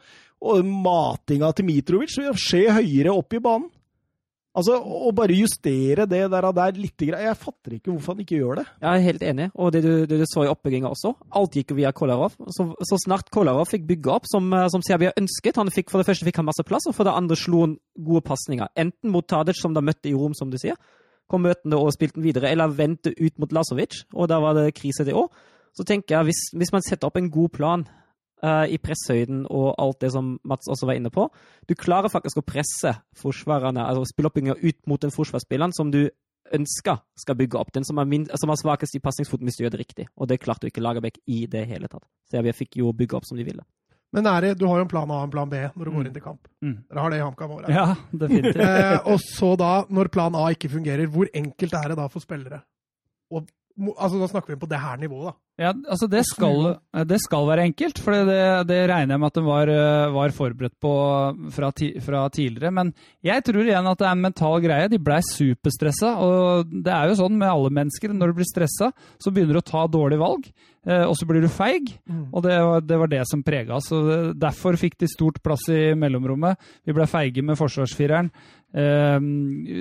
matinga til Mitrovic vil skje høyere opp i banen. Altså, Å bare justere det der, der litt Jeg fatter ikke hvorfor han ikke gjør det. Jeg er helt enig, og det du, det du så i oppbygginga også. Alt gikk via Kolarov. Så, så snart Kolarov fikk bygge opp som, eh, som Serbia ønsket han fikk, For det første fikk han masse plass, og for det andre slo han gode pasninger. Enten mot Tadic, som da møtte i Rom, som du sier, kom møtende og spilte den videre, eller vendte ut mot Lasovic, og da var det krise det òg. Så tenker jeg, hvis, hvis man setter opp en god plan eh, i presshøyden og alt det som Mats også var inne på, du klarer faktisk å presse forsvarerne, altså spilleoppbygginga ut mot den forsvarsspilleren som du ønsker skal bygge opp. Den som min, som er svakest i pasningsfoten hvis du gjør det riktig. Og det klarte jo ikke Lagerbäck i det hele tatt. Så jeg fikk jo bygge opp som de ville. Men er du har jo en plan A og en plan B når du Mm. går inn til kamp. Mm. Dere har det i HamKam òg. Ja, definitivt. Eh, og så da, når plan A ikke fungerer, hvor enkelt er det da for spillere? Mo- altså, da snakker vi på det her nivået, da. Ja, altså det skal, det skal være enkelt, for det, det regner jeg med at de var, eh, var forberedt på fra, ti, fra tidligere. Men jeg tror igjen at det er en mental greie. De blei superstressa. Og det er jo sånn med alle mennesker. Når du blir stressa, så begynner du å ta dårlige valg. eh, Og så blir du feig. Og det det, var det som prega oss. Derfor fikk de stort plass i mellomrommet. Vi ble feige med forsvarsfireren. Eh,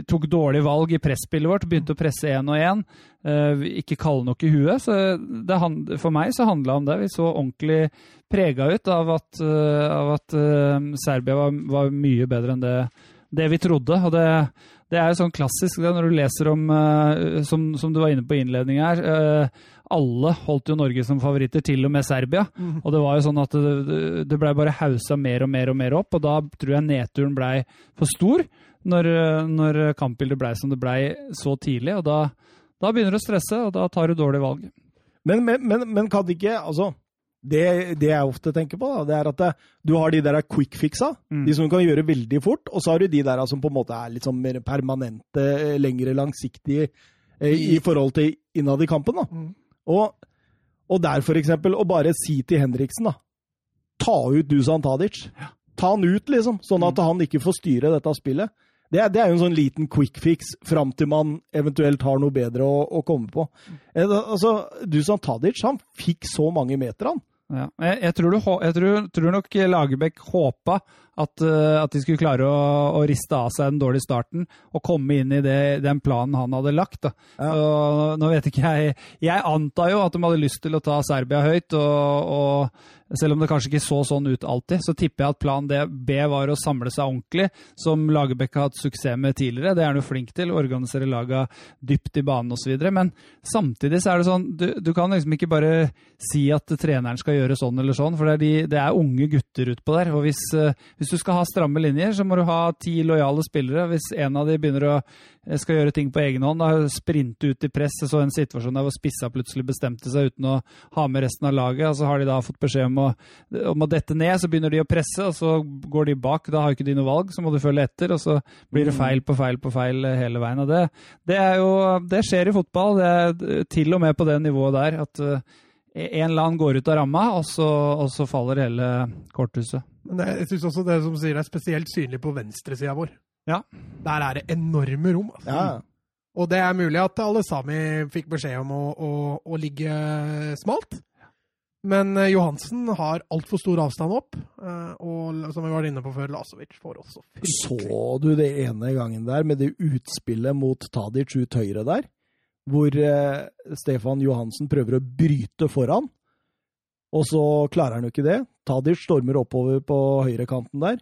tok dårlig valg i presspillet vårt. Begynte å presse én og én. Eh, ikke kalde nok i huet. Så det, hand- for meg så handla om det. Vi så ordentlig prega ut av at, uh, av at eh, Serbia var, var mye bedre enn det, det vi trodde. Og det, det er jo sånn klassisk det når du leser om, eh, som, som du var inne på i innledningen her. eh, alle holdt jo Norge som favoritter, til og med Serbia. Og det var jo sånn at det, det blei bare hausa mer og mer og mer opp, og da tror jeg nedturen blei for stor når, når kampbildet blei som det blei så tidlig. Og da, da begynner du å stresse, og da tar du dårlige valg. Men, men, men, men kan det ikke altså, det, det jeg ofte tenker på, da, det er at det, du har de der quick fixa, Mm. de som du kan gjøre veldig fort, og så har du de der som på en måte er litt sånn mer permanente, eh, lengre langsiktige eh, i forhold til innad i kampen. da. Mm. Og, og der, for eksempel, å bare si til Henriksen da, ta ut Dusan Tadic. Ta han ut, liksom, sånn at han ikke får styre dette spillet. Det det er jo en sånn liten quick fix fram til man eventuelt har noe bedre å, å komme på. Eh, Altså, Dusan Tadic han fikk så mange meter, han. Ja. Jeg, jeg, tror du, jeg tror, tror nok Lagerbäck håpa at, eh, at de skulle klare å, å riste av seg den dårlige starten og komme inn i det, den planen han hadde lagt. Ja. Nå vet ikke jeg Jeg antar jo at de hadde lyst til å ta Serbia høyt, og, og selv om det kanskje ikke så sånn ut alltid, så tipper jeg at plan D- B var å samle seg ordentlig, som Lagerbäck har hatt suksess med tidligere. Det er han jo flink til, å organisere laga dypt i banen osv. Men samtidig så er det sånn, du, du kan liksom ikke bare si at treneren skal gjøre sånn eller sånn, for det er, de, det er unge gutter utpå der. Og hvis, eh, hvis du skal ha stramme linjer, så må du ha ti lojale spillere. Hvis en av de begynner å skal gjøre ting på egen hånd, da, sprinte ut i press, jeg så en situasjon der hvor spissa plutselig bestemte seg uten å ha med resten av laget, og så har de da fått beskjed om å, om å dette ned, så begynner de å presse, og så går de bak. Da har ikke de noe valg, så må du følge etter, og så blir det feil på feil på feil eh, hele veien. Og det, det er jo Det skjer i fotball, det til og med på det nivået der, at eh, en eller annen går ut av ramma, og så, og så faller hele korthuset. Men det, jeg syns også det som sier er spesielt synlig på venstresida vår. Ja. Der er det enorme rom. Altså. Ja. Og det er mulig at alle sami fikk beskjed om å, å, å ligge smalt. Men eh, Johansen har altfor stor avstand opp. eh, Og som vi var inne på før, Lasovic får også fryktelig Så du det ene gangen der med det utspillet mot Tadic ut høyre der? Hvor eh, Stefan Johansen prøver å bryte foran, og så klarer han jo ikke det. Tadic stormer oppover på høyrekanten der,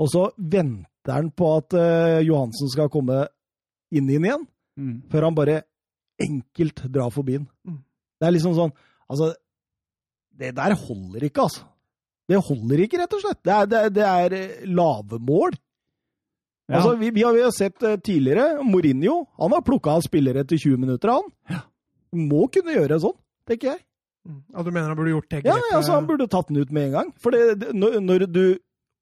og så venter han på at uh, Johansen skal komme inn inn igjen, før han bare enkelt drar forbi den. Mm. Det er liksom sånn Altså, det der holder ikke, altså. Det holder ikke, rett og slett. Det er, det det er eh, lave mål. Ja. Altså, vi, vi har jo sett eh, tidligere Mourinho han har plukka av spillere etter 20 minutter. Han må kunne gjøre sånn, tenker jeg. Mm. Ja, du mener han burde gjort det Ja, altså, Han burde tatt den ut med en gang. For det, det, når, når du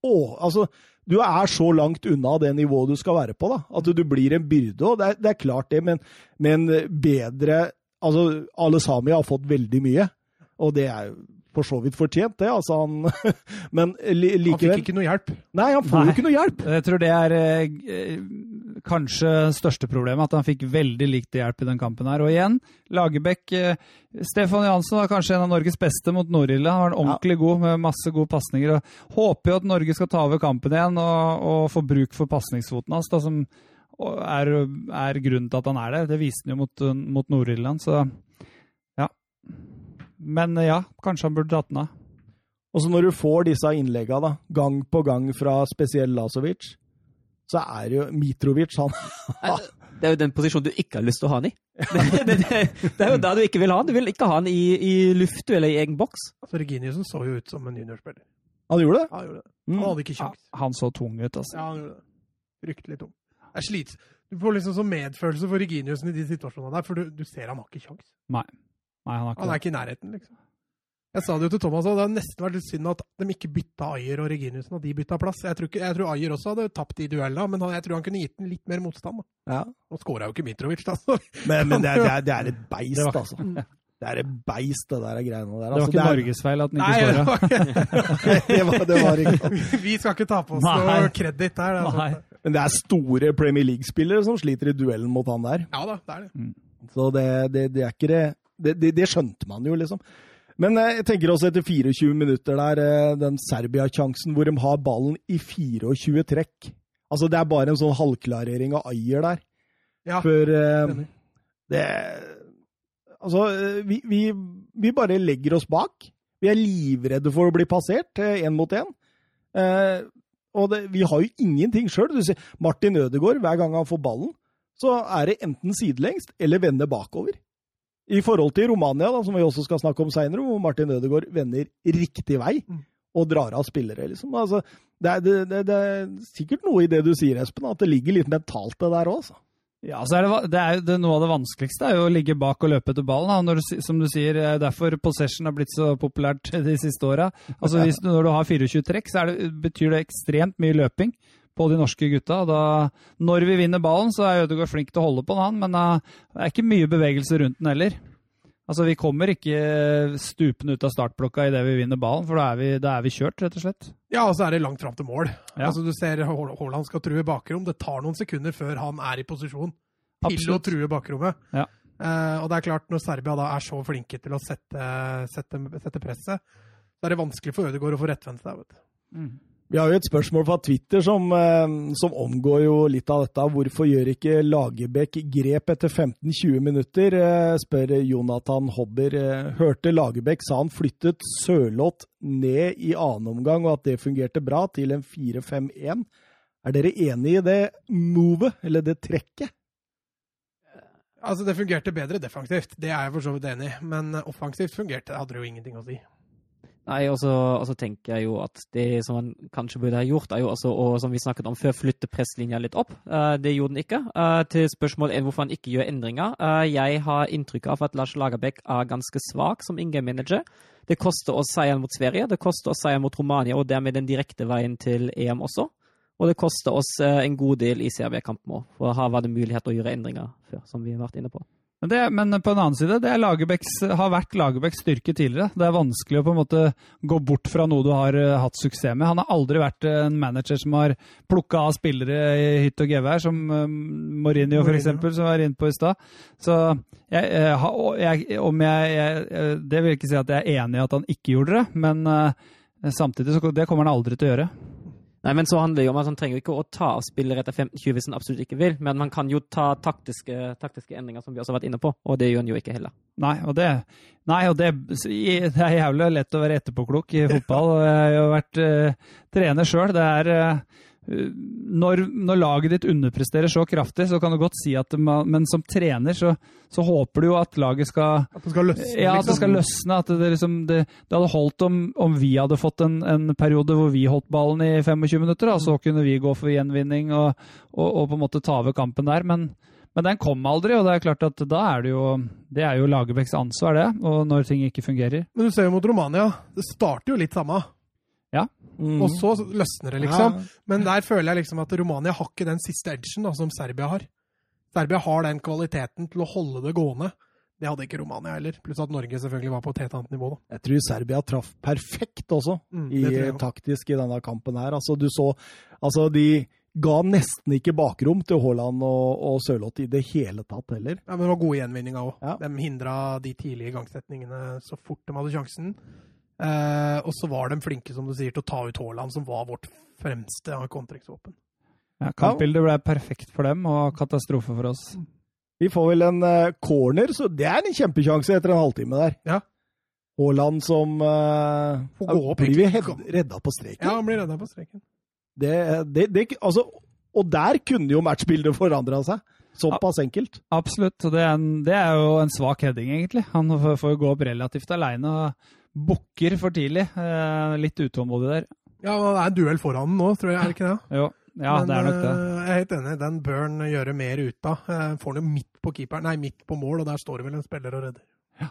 å, altså, Du er så langt unna det nivået du skal være på, da, at du blir en byrde. og Det er, det er klart, det, men, men bedre altså, alle Sami har fått veldig mye, og det er jo for så vidt fortjent, det. altså han, Men li, Han fikk ikke noe hjelp. Nei, han får jo ikke noe hjelp. Jeg tror det er eh, kanskje største problemet, at han fikk veldig lite hjelp i den kampen her. Og igjen, Lagerbäck eh, Stefan Johansen var kanskje en av Norges beste mot Nord-Irland. Han var ordentlig god med masse gode pasninger. Håper jo at Norge skal ta over kampen igjen og, og få bruk for pasningsfoten hans, da, som er, er grunnen til at han er der. Det viste han jo mot, mot Nord-Irland, så ja. Men eh, ja, kanskje han burde dratt den av. Og så når du får disse innleggene da, gang på gang fra spesielt Lasovic, så er jo Mitrovic han Det er jo den posisjonen du ikke har lyst til å ha han i. Det, det, det, det er jo der du ikke vil ha han. Du vil ikke ha han i, i luft eller i egen boks. Altså, Reginiussen så jo ut som en juniorspiller. Han gjorde det? Ja, han gjorde det. Mm. Han hadde ikke Ja, han så tung ut, altså. Ja, han gjorde det. Fryktelig tung. Jeg er slits. Du får liksom sånn medfølelse for Reginiussen i de situasjonene der, for du, du ser han har ikke kjangs. Nei, han har ikke Han er ikke i nærheten, liksom. Jeg sa det jo til Thomas òg, det har nesten vært litt synd at de ikke bytta Ayer og Reginiussen, at de bytta plass. Jeg tror, ikke, jeg tror Ayer også hadde tapt de duellene, men han, jeg tror han kunne gitt den litt mer motstand. Da. Ja. Nå skåra jo ikke Mitrovic, da. Så. Men, men det, er, det, er, det er et beist, Det var- altså. Det er et beist, det der greiene der. Det var Altså, ikke er- Norges feil at den ikke skåra. det, var, det var ikke Vi skal ikke ta på oss noe kreditt der. det er Nei. Men det er store Premier League-spillere som sliter i duellen mot han der. Ja da, det er det. Så det, det, det er ikke det det, det det skjønte man jo, liksom. Men eh, jeg tenker også etter 24 minutter der, eh, den Serbia-sjansen hvor de har ballen i 24 trekk. Altså, det er bare en sånn halvklarering av Ayer der. Ja, For eh, det Altså, eh, vi, vi, vi bare legger oss bak. Vi er livredde for å bli passert én mot én. Eh, og det, vi har jo ingenting sjøl. Martin Ødegaard, hver gang han får ballen, så er det enten sidelengs eller vende bakover. I forhold til Romania, da, som vi også skal snakke om seinere, hvor Martin Ødegaard vender riktig vei Mm. og drar av spillere. liksom. Altså, det, er, det, det, er sikkert noe i det du sier, Espen, at det ligger litt mentalt det der òg. Altså. Ja, så er det, det er jo det, Noe av det vanskeligste er jo å ligge bak og løpe etter ballen. Du, som du sier, eh, Derfor possession har blitt så populært de siste åra. Altså, hvis du- når du har 24 trekk, så det, betyr det ekstremt mye løping. På de norske gutta. Da, når vi vinner ballen, så er Ødegaard flink til å holde på den, men uh, det er ikke mye bevegelse rundt den heller. Altså, Vi kommer ikke stupende ut av startblokka idet vi vinner ballen, for da er, vi, da er, vi, kjørt, rett og slett. Ja, og så er det langt fram til mål. Ja. Altså, Du ser Haaland skal true bakrom. Det tar noen sekunder før han er i posisjon til å true bakrommet. Ja. Uh, og det er klart, når Serbia da er så flinke til å sette, sette, sette presset, så er det vanskelig for Ødegaard å få rettvendt seg. vet du. Mm. Vi har jo et spørsmål fra Twitter som, eh, som, omgår jo litt av dette. Hvorfor gjør ikke Lagerbäck grep etter 15-20 minutter? Eh, spør Jonathan Hobber. Eh, hørte Lagerbäck sa han flyttet Sørloth ned i annen omgang, og at det fungerte bra, til en 4-5-1. Er dere enig i det movet, eller det trekket? Altså, Det fungerte bedre defensivt, det er jeg for så vidt enig i. Men offensivt fungerte, det, hadde det jo ingenting å si. Nei, og så tenker jeg jo at det som man kanskje burde ha gjort, er jo også å, som vi snakket om før, flytte presslinja litt opp. Uh, det gjorde den ikke. Uh, til spørsmål er hvorfor han ikke gjør endringer. Uh, jeg har inntrykk av at Lars Lagerbäck er ganske svak som in-game-manager. Det koster oss seieren mot Sverige, det koster oss seieren mot Romania, og dermed den direkte veien til EM også. Og det koster oss en god del i CRB-kampen òg, for her var det mulighet til å gjøre endringer før, som vi har vært inne på. Men, det, men, på en annen side, det har vært Lagerbäcks styrke tidligere. Det er vanskelig å på en måte gå bort fra noe du har uh, hatt suksess med. Han har aldri vært uh, en manager som har plukka av spillere i hytt og gevær, som uh, Mourinho f.eks., som var inne på i stad. Så jeg, jeg, om jeg, jeg, Det vil ikke si at jeg er enig i at han ikke gjorde det, men samtidig så det kommer han aldri til å gjøre. Nei, men så handler det jo om at Han trenger ikke å ta av spillere etter 15-20 hvis han absolutt ikke vil, men man kan jo ta taktiske, taktiske, endringer, som vi også har vært inne på, og det gjør han jo ikke heller. Nei, og det, nei, og det, det er jævlig lett å være etterpåklok i fotball. Jeg har jo vært uh, trener sjøl. Det er uh, når, når, laget ditt underpresterer så kraftig, så kan du godt si at man, Men som trener så, så, håper du jo at laget skal At det skal løsne? Ja, at det skal liksom. løsne. At det, liksom, det, det hadde holdt om, om, vi hadde fått en, en, periode hvor vi holdt ballen i 25 minutter, og så kunne vi gå for gjenvinning og, og, og, på en måte ta over kampen der. Men, men den kom aldri, og det er klart at da er det jo Det er jo Lagerbäcks ansvar, det. Og når ting ikke fungerer. Men du ser jo mot Romania. Det starter jo litt samme. Mm. Og så løsner det, liksom. Ja. Men der føler jeg liksom at Romania har ikke den siste edgen da, som Serbia har. Serbia har den kvaliteten til å holde det gående. Det hadde ikke Romania heller. Pluss at Norge selvfølgelig var på et helt annet nivå. da. Jeg tror Serbia traff perfekt også, mm, i, taktisk i denne kampen her. Altså, du så Altså, de ga nesten ikke bakrom til Haaland og, og Sørloth i det hele tatt heller. Ja, Men det var gode gjenvinninger òg. Ja. De hindra de tidlige igangsetningene så fort de hadde sjansen. Eh, og så var de flinke som du sier, til å ta ut Haaland, som var vårt fremste kontrektsvåpen. Ja, Kampbildet ble perfekt for dem, og katastrofe for oss. Vi får vel en uh, corner, så det er en kjempesjanse etter en halvtime der. Ja. Haaland som uh, opp, Blir vi redda på streken? Ja, han blir redda på streken. Det, det, det, altså, og der kunne jo matchbildet forandra seg. Såpass enkelt. Absolutt. og det er, en, det er, jo en svak heading, egentlig. Han får jo gå opp relativt aleine. Og bukker for tidlig. Eh, litt utålmodig der. Ja, det er en duell foran nå, tror jeg, er det ikke det? Jo, ja, Men, det er nok det. Eh, jeg er helt enig, den bør han gjøre mer ut av. Eh, får den jo midt på keeperen, nei, midt på mål, og der står det vel en spiller og redder. Ja.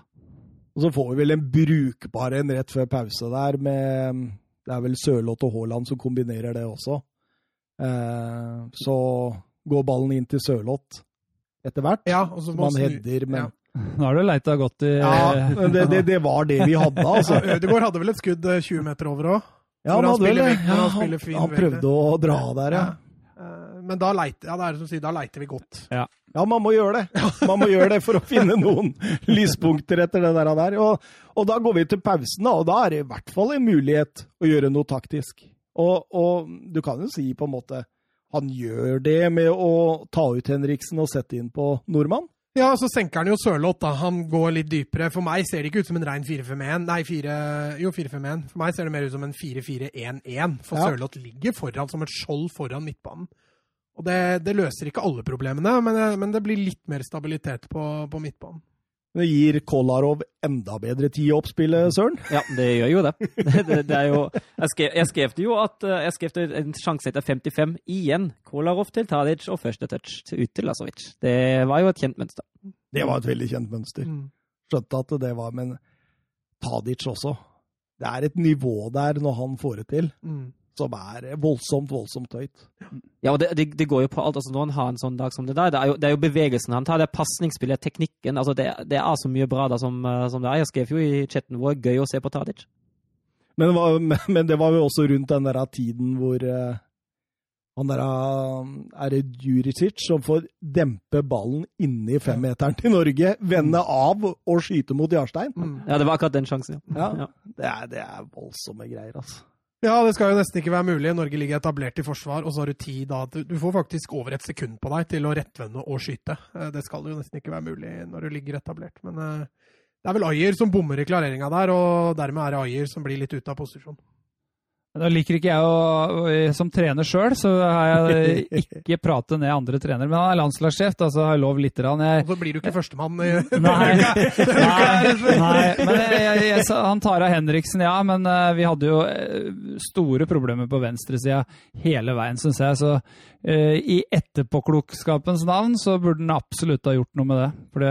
Og så får vi vel en brukbar en rett før pause der, med Det er vel Sørloth og Haaland som kombinerer det også. så går ballen inn til Sørloth etter hvert. Ja, og så må man header, men ja. Nå har du leita godt i Ja, det, det, det, var det vi hadde, altså. Ja, Ødegaard hadde vel et skudd 20 eh, meter over òg? Ja, han, hadde vel, ja, han, han prøvde å dra der, ja. ja. men da leiter, ja, det er som sier, da leiter vi godt. Ja. ja. man må gjøre det. Man må gjøre det for å finne noen lyspunkter etter det der. Og, og, da går vi til pausen, da, og da er det i hvert fall en mulighet å gjøre noe taktisk. Og, og du kan jo si på en måte han gjør det med å ta ut Henriksen og sette inn på nordmann. Ja, så senker han jo Sørloth, da. Han går litt dypere. For meg ser det ikke ut som en rein 4-5-1. Nei, 4, jo, 4-5-1. For meg ser det mer ut som en 4-4-1-1. For ja. Sørloth ligger foran som et skjold foran midtbanen. Og det, det løser ikke alle problemene, men, men, det blir litt mer stabilitet på, på midtbanen. Det gir Kolarov enda bedre tid i oppspillet, Søren? Ja, det gjør jo det. det, det jo, jeg, skrev, jeg skrev jo at eh, jeg skrev en sjanse etter 55 igjen. Kolarov til Tadic og første touch ut til Lasovic. Det var jo et kjent mønster. Det var et veldig kjent mønster. Mm. Skjønte at det var Men Tadic også. Det er et nivå der når han får det til. Mm. Som er voldsomt, voldsomt høyt. Ja, og det, det, det, går jo på alt. altså Når han har en sånn dag som det der, det er jo, det er jo bevegelsen han tar, det er pasningsspillet, teknikken. altså det, det, er så mye bra da som, eh, som, det er. Jeg skrev jo i chatten vår gøy å se på Tadic. Men, men, det var jo også rundt den der tiden hvor uh, han der er det Juricic som får dempe ballen inni femmeteren til Norge, vende av og skyte mot Jarstein. Mm. Ja, det var akkurat den sjansen, ja. ja. Det, er, det er voldsomme greier, altså. Ja, det skal jo nesten ikke være mulig. Norge ligger etablert i forsvar, og så har du tid da Du får faktisk over et sekund på deg til å rettvende og skyte. Eh, det skal jo nesten ikke være mulig når du ligger etablert. Men eh, det er vel Ayer som bommer i klareringa der, og dermed er det Ayer som blir litt ute av posisjon. Da liker ikke jeg å, Som trener sjøl, så har jeg ikke pratet ned andre trenere. Men han er landslagssjef, da, så har jeg lov litt. Jeg, og så blir du ikke førstemann Nei. nei, nei men jeg, jeg, han tar av Henriksen, ja. Men uh, vi hadde jo uh, store problemer på venstresida hele veien, syns jeg. Så i etterpåklokskapens navn så burde han absolutt ha gjort noe med det. For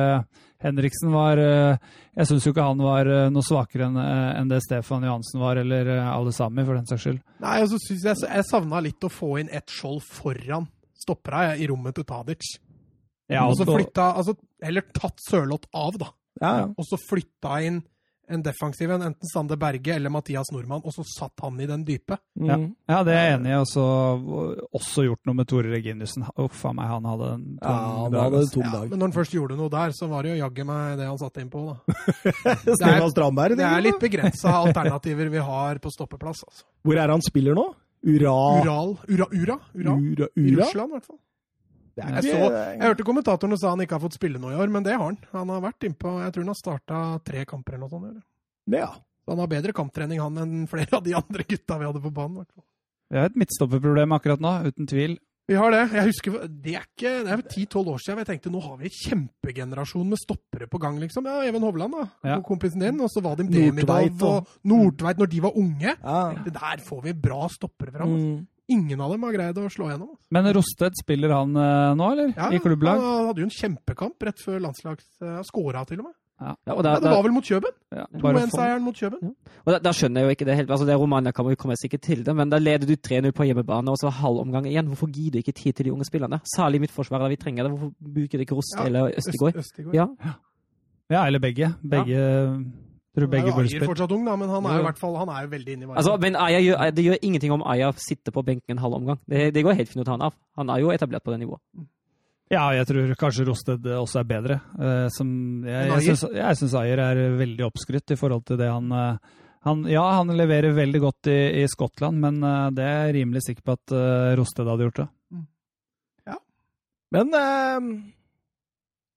Henriksen var eh, Jeg syns jo ikke han var eh, noe svakere eh, enn det Stefan Johansen var, eller alle sammen, for den saks skyld. Nei, altså, synes jeg jeg savna litt å få inn et skjold foran stoppera i rommet til Tadic. Ja, og så flytta Altså, heller tatt Sørloth av, da. Ja, ja. Og så flytta inn en defensiv en, enten Sander Berge eller Mathias Nordmann, og så satt han i den dype. Mm. Ja. ja. det er jeg enig i. Også, også gjort noe med Tore Reginiussen. Uff a meg, han hadde en tung ja, han dag. Hadde en tom dag. Ja, men når han først gjorde noe der, så var det jo jaggu meg det han satte inn på, da. det, er, det er litt begrensa alternativer vi har på stoppeplass, altså. Hvor er han spiller nå? Ura... Ural Ura, Ura, Ura. Ura, Ura? I Russland, i hvert fall. Jeg, så, jeg, hørte kommentatorene sa han ikke har fått spille noe i år, men det har han. Han har vært innpå Jeg tror han har starta tre kamper eller noe sånt. Ja. Så han har bedre kamptrening han enn flere av de andre gutta vi hadde på banen. Vi har et midtstopperproblem akkurat nå, uten tvil. Vi har det. Jeg husker, Det er ikke, det er ti-tolv år siden jeg tenkte nå har vi en kjempegenerasjon med stoppere på gang. liksom. Ja, Even Hovland, da, ja. kompisen din. Og så var det Demidov og Nordtveit når de var unge. Ja. Der får vi bra stoppere fram. Altså. Mm. Ingen av dem har greid å slå gjennom. Men Rosted, spiller han uh, nå, eller? Ja, I klubblag? Han hadde jo en kjempekamp rett før landslags... Uh, Skåra til og med. Ja. Ja, og der, ja, det var vel mot Kjøben? Ja, 2-1-seieren mot Kjøben. Ja. Og da, skjønner jeg jo ikke det helt. altså det Romania kommer, kommer sikkert til det, men da leder du 3-0 på hjemmebane, og så halv omgang igjen. Hvorfor gir du ikke tid til de unge spillerne? Særlig i midtforsvaret, da vi trenger det. Hvorfor bruker du ikke Roste eller Østegård? Østegård. Ja. ja, eller begge. Begge Tror begge burde spille. fortsatt ung, da, men han er jo, hvert fall, han er jo veldig inne i Altså, men Aya gjør, Det gjør ingenting om Aya sitter på benken en halv omgang. Det, det går helt fint å ta han av. Han er jo etablert på det nivået. Ja, jeg tror kanskje Rosted også er bedre. Uh, som, jeg jeg syns Ayer er veldig oppskrytt i forhold til det han, uh, han Ja, han leverer veldig godt i, i Skottland, men uh, det er jeg rimelig sikker på at Rosted hadde gjort det. Mm. Ja. Men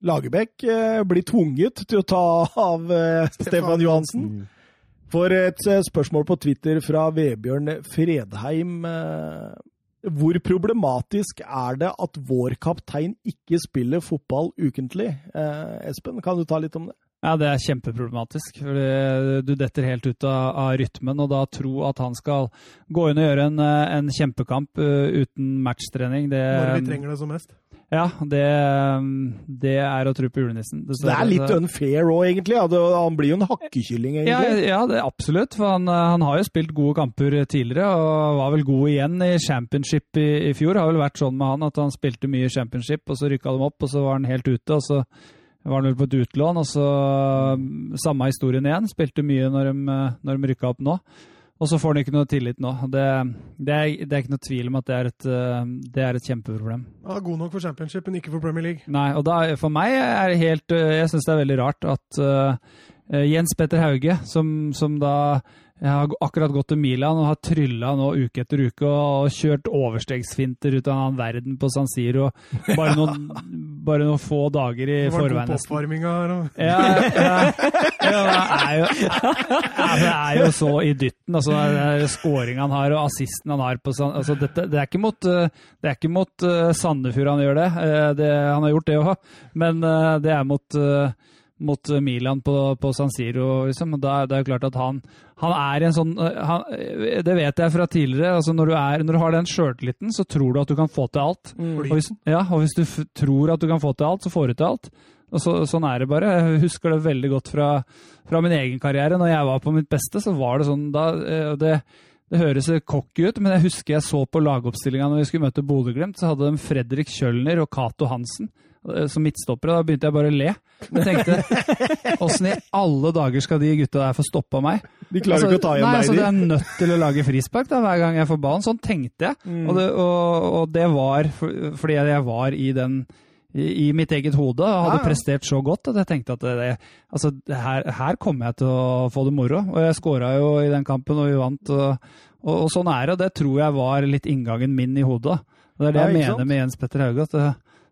Lagerbäck blir tvunget til å ta av Stefan Johansen. For et spørsmål på Twitter fra Vebjørn Fredheim hvor problematisk er det at vår kaptein ikke spiller fotball ukentlig? Eh, Espen, kan du ta litt om det? Ja, Det er kjempeproblematisk. for Du detter helt ut av, av, rytmen, og da tro at han skal gå inn og gjøre en, eh, en kjempekamp uh, uten matchtrening det, Når vi trenger det som mest? Ja, det, det er å tro på julenissen. Det, det er litt unfair òg, egentlig? Ja. Han blir jo en hakkekylling, egentlig? Ja, ja det, absolutt. For han, han, har jo spilt gode kamper tidligere, og var vel god igjen i championship i, i fjor. Det har vel vært sånn med han at han spilte mye championship, og så rykka de opp, og så var han helt ute. og så var han vel på et utlån, og så samme historien igjen. Spilte mye når de, når de rykka opp nå. Og så får han ikke noe tillit nå. Det, det, er, det, er, ikke noe tvil om at det er et, det er et kjempeproblem. Ja, God nok for Championship, men ikke for Premier League. Nei, og da, for meg er det helt Jeg syns det er veldig rart at uh, Jens Petter Hauge, som, som da jeg har akkurat gått til Milan og har trylla nå uke etter uke og, kjørt overstegsfinter ut av en annen verden på San Siro bare noen, bare noen få dager i forveien. Det var god her. òg. Ja, ja, ja, det, er jo, ja, det er jo så i dytten. Altså, Skåringa han har og assisten han har på altså, dette, Det er ikke mot, det er ikke mot uh, Sandefjord han gjør det. Uh, det. Han har gjort det òg, men det er mot mot Milan på, på San Siro. Liksom. Da, det er jo klart at han, han er en sånn eh, han, eh, Det vet jeg fra tidligere. altså Når du, er, når du har den sjøltilliten, så tror du at du kan få til alt. Mm. Og, hvis, ja, og hvis du tror at du kan få til alt, så får du til alt. Og så, Sånn er det bare. Jeg husker det veldig godt fra, fra, min egen karriere. Når jeg var på mitt beste, så var det sånn da, eh, det, det høres cocky ut, men jeg husker jeg så på lagoppstillinga når vi skulle møte Bodø-Glimt, så hadde de Fredrik Kjølner og Cato Hansen som midtstoppere. Da begynte jeg bare å le. Jeg tenkte åssen i alle dager skal de gutta der få stoppa meg? De klarer ikke å ta igjen nei, deg, altså, de. Det er nødt til å lage frispark da, hver gang jeg får ballen. Sånn tenkte jeg. Mm. Og, det, og, og det var for, fordi jeg var i den i, i mitt eget hode og hadde Ja, ja. prestert så godt at jeg tenkte at det, altså, det her, her kommer jeg til å få det moro. Og jeg skåra jo i den kampen, og vi vant. Og, og, sånn er det. Og det tror jeg var litt inngangen min i hodet. Og det er det Ja, jeg mener sant? med Jens Petter Hauge. at det,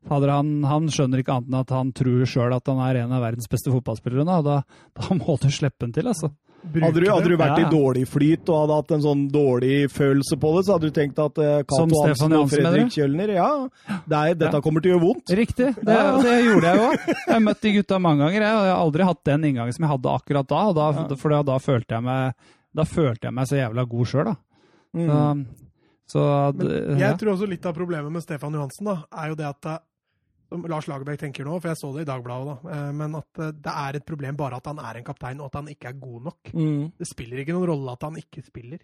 Fader, han, han skjønner ikke annet enn at han tror sjøl at han er en av verdens beste fotballspillere nå. Da, da må du slippe han til, altså. Hadde du, hadde du vært Ja, i dårlig flyt og hadde hatt en sånn dårlig følelse på det, så hadde du tenkt at uh, Cato Stefan Hansen og Fredrik? Kjølner Ja, det er, dette Ja. kommer til å gjøre vondt. Riktig, det, Ja. det gjorde jeg jo. Jeg har møtt de gutta mange ganger, jeg, og jeg har aldri hatt den inngangen som jeg hadde akkurat da. Og da Ja. For da, da, følte jeg meg, da følte jeg meg så jævla god sjøl, da. Mm. Så, så det- jeg ja. tror også litt av problemet med Stefan Johansen da, er jo det at eh, Lars Lagerbäck tenker nå, for jeg så det i Dagbladet, da, eh, men at eh, det er et problem bare at han er en kaptein, og at han ikke er god nok. Mm. Det spiller ikke noen rolle at han ikke spiller.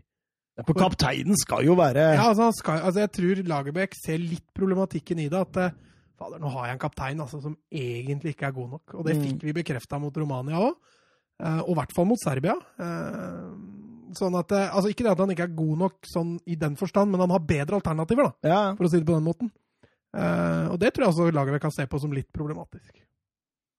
For kapteinen skal jo være Ja, altså, han skal, altså Jeg tror Lagerbäck ser litt problematikken i det. At eh, fader, nå har jeg en kaptein altså, som egentlig ikke er god nok. Og det Mm. fikk vi bekrefta mot Romania òg, og i hvert fall mot Serbia. Sånn at, altså Ikke det at han ikke er god nok sånn i den forstand, men han har bedre alternativer, da, ja. for å si det på den måten. Eh, og det tror jeg også Lagerbäck kan se på som litt problematisk.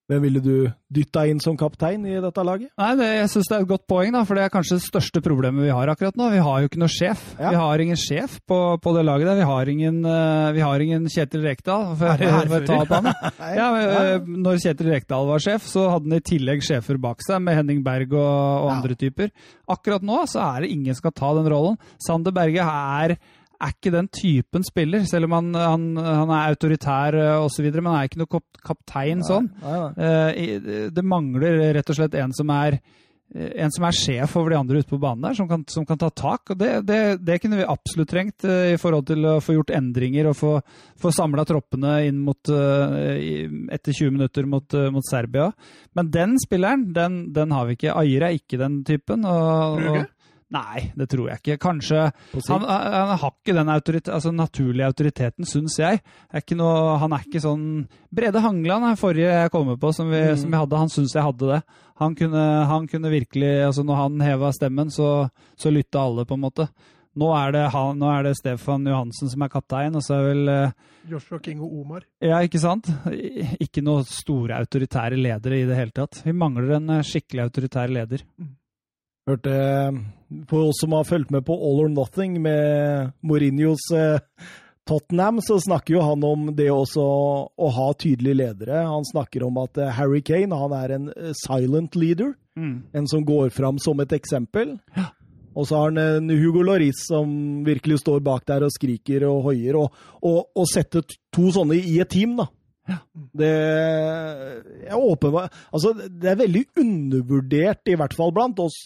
Hvem ville du dytta inn som kaptein i dette laget? Nei, det, jeg syns det er et godt poeng, da, for det er kanskje det største problemet vi har akkurat nå. Vi har jo ikke noe sjef. Ja. Vi har ingen sjef på, på det laget der. Vi har ingen, uh, vi har ingen Kjetil Rekdal. For. Ja, men, eh, når Kjetil Rekdal var sjef, så hadde han i tillegg sjefer bak seg, med Henning Berg og, og Ja. andre typer. Akkurat nå så er det ingen som skal ta den rollen. Sander Berge er, er ikke den typen spiller, selv om han, han, han er autoritær osv., men han er ikke noe kap- kaptein sånn. Nei, nei. Eh, Det mangler rett og slett en som er eh, en som er sjef over de andre ute på banen der, som kan, som kan ta tak. og det, det, det kunne vi absolutt trengt eh, i forhold til å få gjort endringer og få, få samla troppene inn mot, eh, etter 20 minutter mot, eh, mot Serbia. Men den spilleren, den, den har vi ikke. Ayer er ikke den typen. Og, og, nei, det tror jeg ikke. Kanskje han, han har ikke den autoritet, altså naturlige autoriteten, syns jeg. Er ikke noe, han er ikke sånn Brede Hangeland er forrige jeg kommer på, som vi, Mm. som vi hadde. Han syns jeg hadde det. Han kunne, han kunne virkelig altså Når han heva stemmen, så, så lytta alle, på en måte. Nå er, det han, nå er det Stefan Johansen som er kaptein, og så er vel eh, Joshua King og Omar. Ja, ikke sant? Ikke noen store autoritære ledere i det hele tatt. Vi mangler en eh, skikkelig autoritær leder. Hørte For oss som har fulgt med på All or Nothing med Mourinhos eh, Tottenham, så snakker jo han om det også å ha tydelige ledere. Han snakker om at eh, Harry Kane han er en eh, silent leader. En som går fram som et eksempel. Og så har han en Hugo Lloris som virkelig står bak der og skriker og hoier. Og, og, og setter to sånne i et team, da. Det er åpenbart Altså, det er veldig undervurdert, i hvert fall blant oss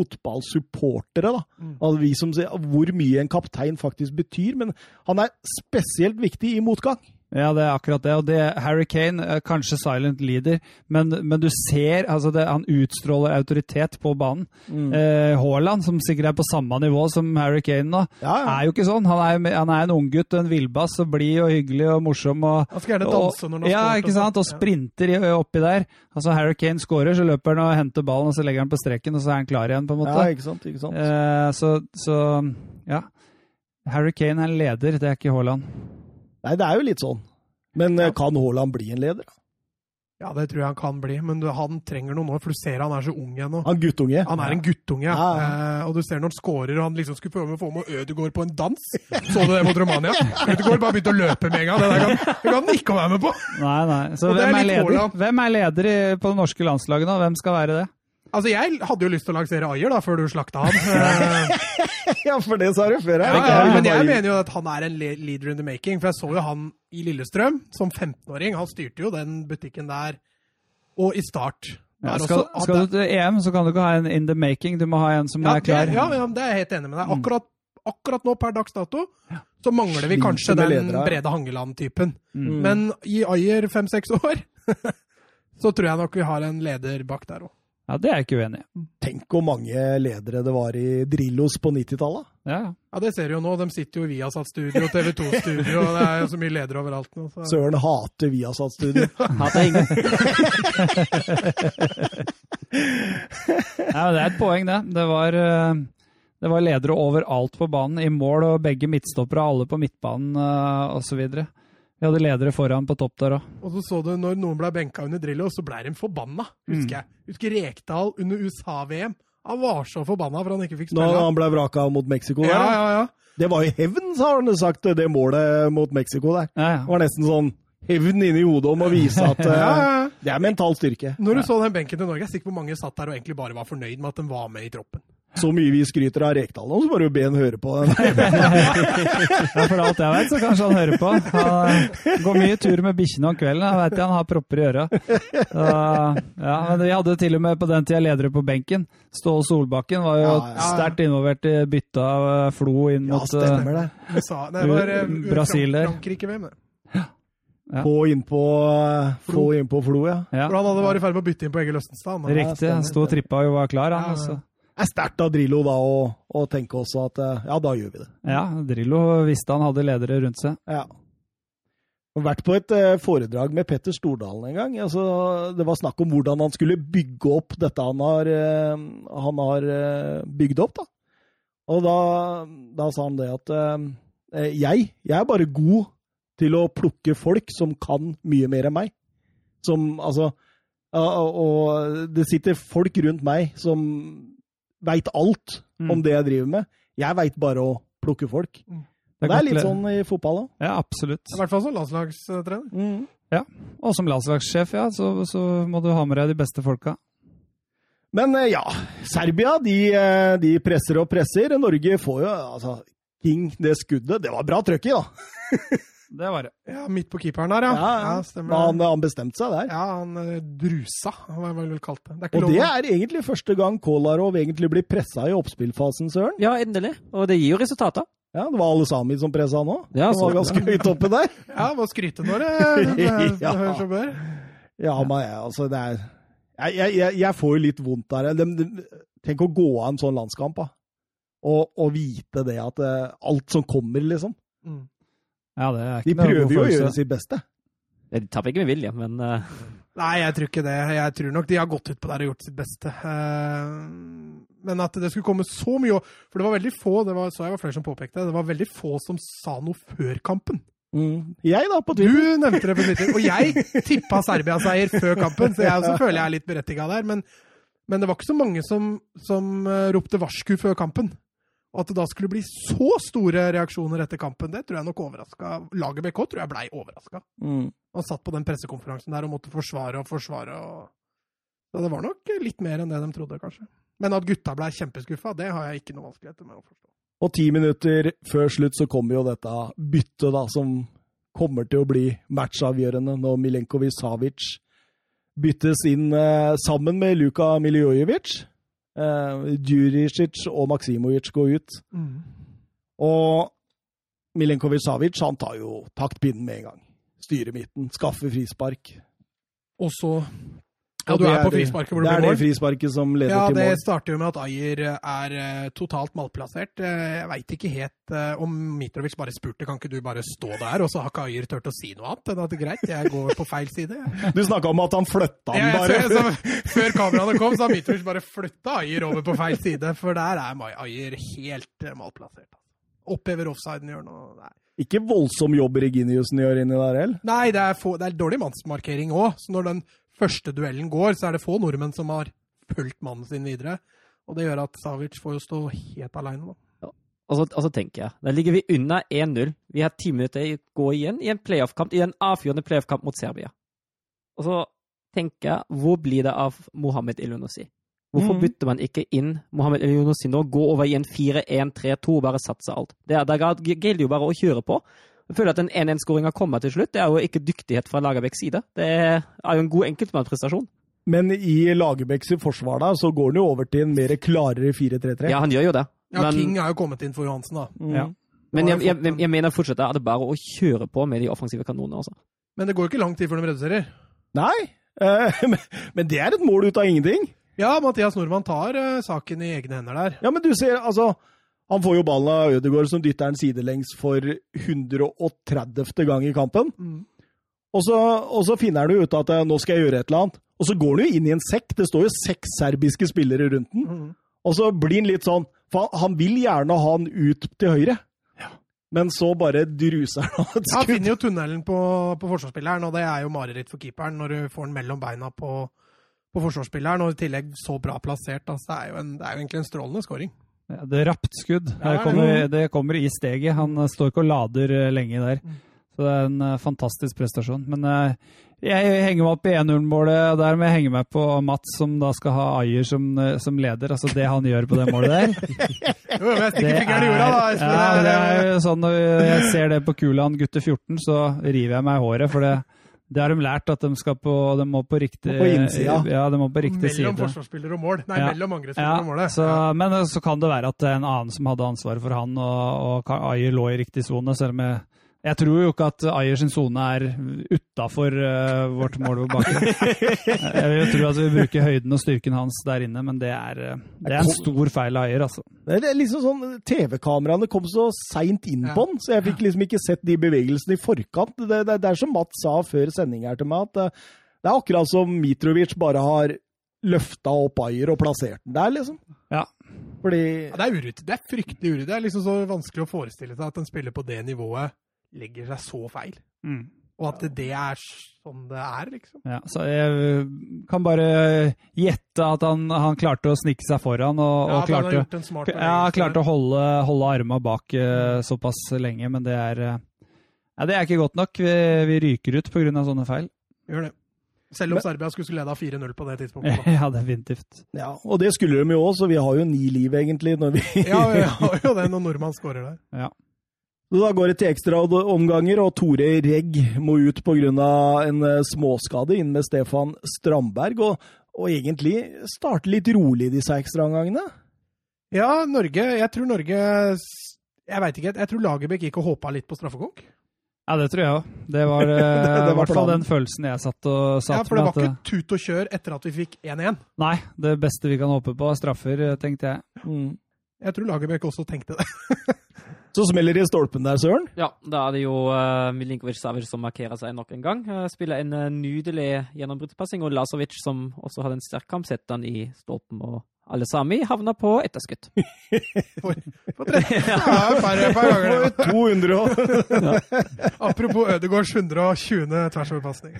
fotballsupportere, da. Mm. Altså, ser hvor mye en kaptein faktisk betyr. Men han er spesielt viktig i motgang. Ja, det er akkurat det. Og det, Harry Kane er kanskje silent leader, men, men du ser altså det, han utstråler autoritet på banen. Eh, Haaland, som sikkert er på samme nivå som Harry Kane nå, Ja, ja. er jo ikke sånn. Han er, han er en unggutt, en villbass, og blid og hyggelig og morsom. Og, Han skal gjerne danse når han ja, ikke sant? Og sprinter i- oppi der. Altså Harry Kane scorer, så løper han og henter ballen, og så legger han på streken, og så er han klar igjen, på en måte. ja, ikke sant? Ikke sant? Eh, så, så ja. Harry Kane er leder, det er ikke Haaland. Nei, det er jo litt sånn. Men ja. kan Haaland bli en leder? Ja, det tror jeg han kan bli, men du, han trenger noen år, for du ser han er så ung ennå. Han guttunge? Han er en guttunge, ja. Eh, og du ser når han scorer og han liksom skulle prøve å få med Ødegaard på en dans. Så du det mot Romania? Ødegaard bare begynte å løpe med en gang. Det kan, det kan han ikke være med på! Nei, nei. Så hvem er er, leder? Hvem er leder på det norske landslaget nå? Hvem skal være det? Altså, Jeg hadde jo lyst til å lansere Ayer da, før du slakta han. Eh, ja, for det sa du før. ja, jeg. ja, men jeg mener jo at han er en leader in the making. For jeg så jo han i Lillestrøm som 15-åring. Han styrte jo den butikken der. Og i Start. Ja, skal, også- skal du til EM, så kan du ikke ha en in the making. Du må ha en som ja, er klar. Det, ja, ja, det er jeg helt enig med deg. Akkurat, akkurat nå, per dags dato, så mangler vi kanskje den. Brede Hangeland-typen. Mm. Men i Ayer fem-seks år, så tror jeg nok vi har en leder bak der òg. Ja, det er jeg ikke uenig i. Tenk hvor mange ledere det var i Drillos på 90-tallet. Ja, ja. Ja, det ser du jo nå. De sitter jo i Viasat-studio og TV 2-studio, og det er jo så mye ledere overalt nå. Så. Søren hater Viasat-studio. Hater ingen. Ja, men det er et poeng, det. Det var, eh, det var ledere overalt på banen. I mål og begge midtstoppere, alle på midtbanen uh, osv. Vi hadde ledere foran på topp der òg. Og så så du når noen ble benka under Drillo, så ble de forbanna, husker jeg. Husker Rekdal under USA-VM. Han var så forbanna for han ikke fikk Når spille. han ble vraka mot Mexico der. Ja, ja, ja. Det var jo hevn, sa han sagt, det målet mot Mexico der. Ja, Det var nesten sånn hevn inni hodet om å vise at ja, eh, ja. det er mental styrke. Når du så den benken til Norge, jeg er sikker på mange satt der og egentlig bare var fornøyd med at de var med i troppen. Så mye vi skryter av Rekdal nå, så bare be han høre på den. Ja, for alt jeg vet, så kanskje han hører på. Han eh, går mye tur med bikkjene om kvelden. Jeg vet han har propper i øra. Ja, men vi hadde til og med på den tida ledere på benken. Ståle Solbakken var jo Ja, ja, ja. sterkt involvert i byttet av eh, Flo inn mot ja, stemmer det. USA, det var eh, Brasil der. Frankrike-VM, det. Ja. Få innpå Flo, inn på Flo, ja. Ja, For han hadde vært i ferd med å bytte inn på Egil Østenstad. riktig. Han sto og trippa og var klar, han. Ja, ja. Altså. Er sterkt av Drillo da å, tenke også at eh, ja, da gjør vi det. Ja, Drillo visste han hadde ledere rundt seg. Ja. Og vært på et eh, foredrag med Petter Stordalen en gang. Altså, det var snakk om hvordan han skulle bygge opp dette han har, eh, han har bygd opp. Da. Og da, da sa han det at jeg, jeg er bare god til å plukke folk som kan mye mer enn meg. Som, altså, og det sitter folk rundt meg som veit alt Mm. om det jeg driver med. Jeg veit bare å plukke folk. Det Det er litt sånn i fotball òg. Ja, absolutt. I hvert fall som landslagstrener. ja, Og som landslagssjef, ja, så, så må du ha med deg de beste folka. Men eh, ja, Serbia de, eh, de presser og presser. Norge får jo altså King, det skuddet, det var bra trøkk i, da. Det var det. Ja, midt på keeperen der, ja. Ja, ja. stemmer. Han, han bestemte seg der. Ja, han eh, drusa, hva jeg vel kalt det. Det er ikke Og lov det er egentlig første gang Kolarov egentlig blir pressa i oppspillfasen, søren. Ja, endelig. Og det gir jo resultater. Ja, Det var alle Sami som pressa nå. Ja, så, var ganske høyt oppe der. Ja, må skryte når det, Ja. hører seg bør. Ja, men altså, det er Jeg, jeg, jeg, jeg får jo litt vondt der. De, de, tenk å gå av en sånn landskamp, da. Og, og vite det at eh, alt som kommer, liksom. Mm. Ja, det er ikke de prøver jo å gjøre sitt beste. De tapper ikke med vilje, men uh... Nei, jeg tror ikke det. Jeg tror nok de har gått ut på der og gjort sitt beste. Uh, Men at det skulle komme så mye For det var veldig få, det var, så jeg var flere som påpekte, det var veldig få som sa noe før kampen. Mm. Jeg, da, på Du nevnte det på Twitter, og jeg tippa Serbia-seier før kampen, så jeg også føler jeg er litt berettiga der. Men, men det var ikke så mange som, som eh, ropte varsku før kampen. Og at det da skulle bli så store reaksjoner etter kampen, det tror jeg nok overraska Laget BK tror jeg blei overraska. Mm. Han satt på den pressekonferansen der og måtte forsvare og forsvare. Og... Så det var nok litt mer enn det de trodde, kanskje. Men at gutta blei kjempeskuffa, det har jeg ikke noe vanskeligheter med å forstå. Og ti minutter før slutt så kommer jo dette byttet da, som kommer til å bli matchavgjørende når Milenkovic Savic byttes inn eh, sammen med Luka Miljojevic. Eh, Djuricic og Maksimovic går ut. Og Milenkovic Savic han tar jo taktpinnen med en gang. Styrer midten, skaffer frispark. Og så Ja, du det er på det- frisparket hvor det Det blir mål. det mål. frisparket som leder Ja, til det starter jo med at Ayer er eh, totalt malplassert. Eh, Jeg veit ikke helt eh, om Mitrovic bare spurte kan ikke du bare stå der, og så har ikke Ayer turt å si noe annet. enn at det er greit, jeg går på feil side. Du snakka om at han flytta Jeg, bare. så, så, før kameraene kom, så har Mitrovic bare flytta Ayer over på feil side, for der er Ayer helt eh, malplassert. Opphever offsiden gjør noe Nei, Ikke voldsom jobb Reginiussen gjør inni der heller. Nei det, er få, det er dårlig mannsmarkering òg. Så når den første duellen går, så er det få nordmenn som har fulgt mannen sin videre. Og det gjør at Savic får jo stå helt aleine, da. Og så, og så tenker jeg, da ligger vi unna 1-0. Vi har ti minutter å gå igjen i en playoff-kamp, i en avgjørende playoff-kamp mot Serbia. Og så tenker jeg, hvor blir det av Mohammed Elionossi? Hvorfor mm. bytter man ikke inn Mohammed Elionossi nå? Gå over i en 4-1-3-2 og bare satse alt. Det, det gjelder jo bare å kjøre på. Jeg føler at den 1-1-skåringa kommer til slutt. Det er jo ikke dyktighet fra Lagerbäcks side. Det er jo en god enkeltmannsprestasjon. Men i Lagerbäcks forsvar da, så går han jo over til en mer klarere 4-3-3. Ja, han gjør jo det. Ja, Men- King er jo kommet inn for Johansen, da. Mm. Ja. Men jeg, jeg, jeg, jeg mener fortsatt at det er bare å kjøre på med de offensive kanonene også. Men det går jo ikke lang tid før de reduserer. Nei, eh, men- men det er et mål ut av ingenting. Ja, Mathias Nordmann tar uh, saken i egne hender der. Ja, men du ser, altså Han får jo ballen av Ødegaard, som dytter den sidelengs for 130. gang i kampen. Mm. Og så, og så finner han jo ut at eh, nå skal jeg gjøre et eller annet. Og så går han jo inn i en sekk. Det står jo seks serbiske spillere rundt den. Mm. Og så blir han litt sånn For han, vil gjerne ha han ut til høyre. Men så bare druser han av et Han finner jo tunnelen på, på forsvarsspilleren, og det er jo mareritt for keeperen når du får den mellom beina på, på forsvarsspilleren, og i tillegg så bra plassert. Altså, det, er en, det er jo egentlig en strålende scoring. Ja, det er rapt skudd. Det, kommer, det kommer i steget. Han eh, står ikke og lader eh, lenge der. Mm. Så det er en eh, fantastisk prestasjon. Men jeg henger meg opp i 1-0-målet. Der må jeg henge meg på Mats, som da skal ha Ayer som, som leder. Altså det han gjør på det målet der. Jo, men stikker jorda, ja, det Det er er- jo sånn Når jeg ser det på Kulan gutte 14, så river jeg meg i håret. For det, det har de lært, at de, skal på, de må på riktig På innsida. Ja, de må på riktig mellom side. forsvarsspiller og mål. Nei, Ja. mellom angrepsspiller Ja, og målet. så, men eh, så kan det være at en annen som hadde ansvaret for han, og, og Ayer lå i riktig sone. Selv om jeg, jeg tror jo ikke at Ayer sin sone er utafor vårt mål på bakken. jeg tror at vi bruker høyden og styrken hans der inne, men det er, eh, det er en stor feil av Ayer, altså. Det er liksom sånn, TV-kameraene kom så seint inn på den, så jeg fikk liksom ikke sett de bevegelsene i forkant. Det, det, det er som Mats sa før sending her til meg, at det, det er akkurat som Mitrovic bare har løfta opp Ayer og plassert den der, liksom. Ja. Fordi Ja, det er uryddig. Det er fryktelig uryddig. Det er liksom så vanskelig å forestille seg at en spiller på det nivået legger seg så feil. Og at det er sånn det er, liksom. Ja, så jeg kan bare gjette at han, han klarte å snike seg foran og, Ja, og klarte, smart ja, klarte å holde, holde armene bak uh, såpass lenge, men det er uh, ja, Det er ikke godt nok. Vi, vi ryker ut pga. sånne feil. Gjør det. Selv om Serbia skulle lede 4-0 på det tidspunktet. da. ja, definitivt. Ja, og det skulle de jo òg, så vi har jo ni liv, egentlig, når vi Ja, vi har jo det når nordmann skårer der. Ja. Så Da går det til ekstraomganger, og Tore Regg må ut pga. en eh, småskade inn med Stefan Strandberg. Og, og egentlig starte litt rolig disse ekstraomgangene. Ja, Norge Jeg tror Norge Jeg veit ikke. Jeg tror Lagerbäck gikk og håpa litt på straffekonk. Ja, det tror jeg òg. Det var eh, Det- var i hvert fall den følelsen jeg satt og satt Ja, for det var med. ikke tut og kjør etter at vi fikk 1-1. Nei, det beste vi kan håpe på er straffer, eh, tenkte jeg. Jeg tror Lagerbäck også tenkte det. Så smeller det i stolpen der, Søren. Ja, da er det jo uh, Milinkovic Savic som markerer seg nok en gang. Uh, spiller en uh, nydelig gjennombruddspassing, og Lasovic, som også hadde en sterk kamp, setter han i stolpen. Og alle sami havner på etterskudd. på, på tre. Ja, færre et par ganger. det. 200 ja. Apropos Ødegårds 120. tversoverpasning.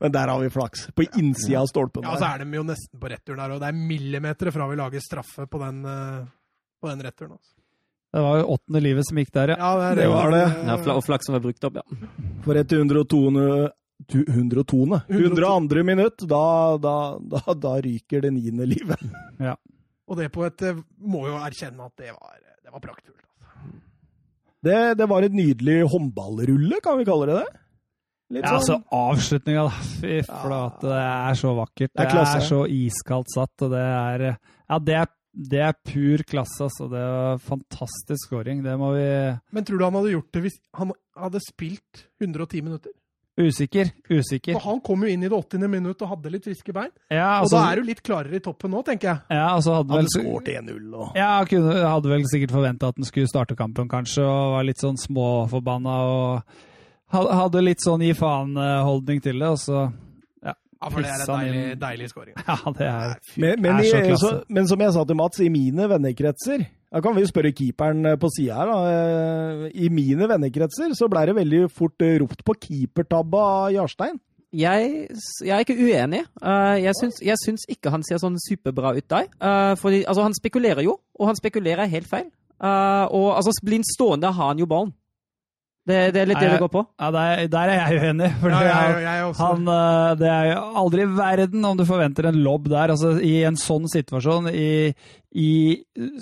Men der har vi flaks. På innsida av stolpen. Ja, så er de jo nesten på retur der, og det er millimeter fra vi lager straffe på den, eh, på den returen. Altså. Det var jo åttende livet som gikk der, ja. Ja, det, er Det var det. Ja, og flaks som er brukt opp, ja. For et 102. tu- 102. 102. minutt, da, da, da, da ryker det niende livet. Ja. Og det på et eh, Må jo erkjenne at det var, det var praktfullt. Altså. Det, det var et nydelig håndballrulle, kan vi kalle det det? Litt Ja, altså sånn. avslutninga, da. Fy flate, det er så vakkert. Det er Det er så iskaldt satt, og det er Ja, det er, det er pur klasse, altså. Det var fantastisk scoring. Det må vi Men tror du han hadde gjort det hvis han hadde spilt 110 minutter? Usikker. Usikker. For han kom jo inn i det 80. minutt og hadde litt friske bein. Ja, Og altså, da er du litt klarere i toppen nå, tenker jeg. ja, altså hadde vel Hadde skåret 1-0 og Ja, kunne, hadde vel sikkert forventa at han skulle starte kampen, kanskje, og var litt sånn småforbanna og hadde litt sånn gi faen-holdning til det, og så Ja, for det er en deilig, deilig scoring. Ja, det er men, men, er så klasse. så, men som jeg sa til Mats, i mine vennekretser Da kan vi spørre keeperen eh, på sida her. Da. Eh, I mine vennekretser så blei det veldig fort eh, ropt på keepertabba av Jarstein. Jeg, jeg er ikke uenig. Jeg, syns, jeg syns ikke han ser sånn superbra ut der. For fordi, altså, han spekulerer jo, og han spekulerer helt feil. Og altså, blir han stående, har han jo ballen. Det, det er litt det det går på. Ja, der, der er jeg uenig. For Ja, det jeg, jeg, jeg også. han, eh, det er jo aldri i verden om du forventer en lobb der. Altså, I en sånn situasjon, i, i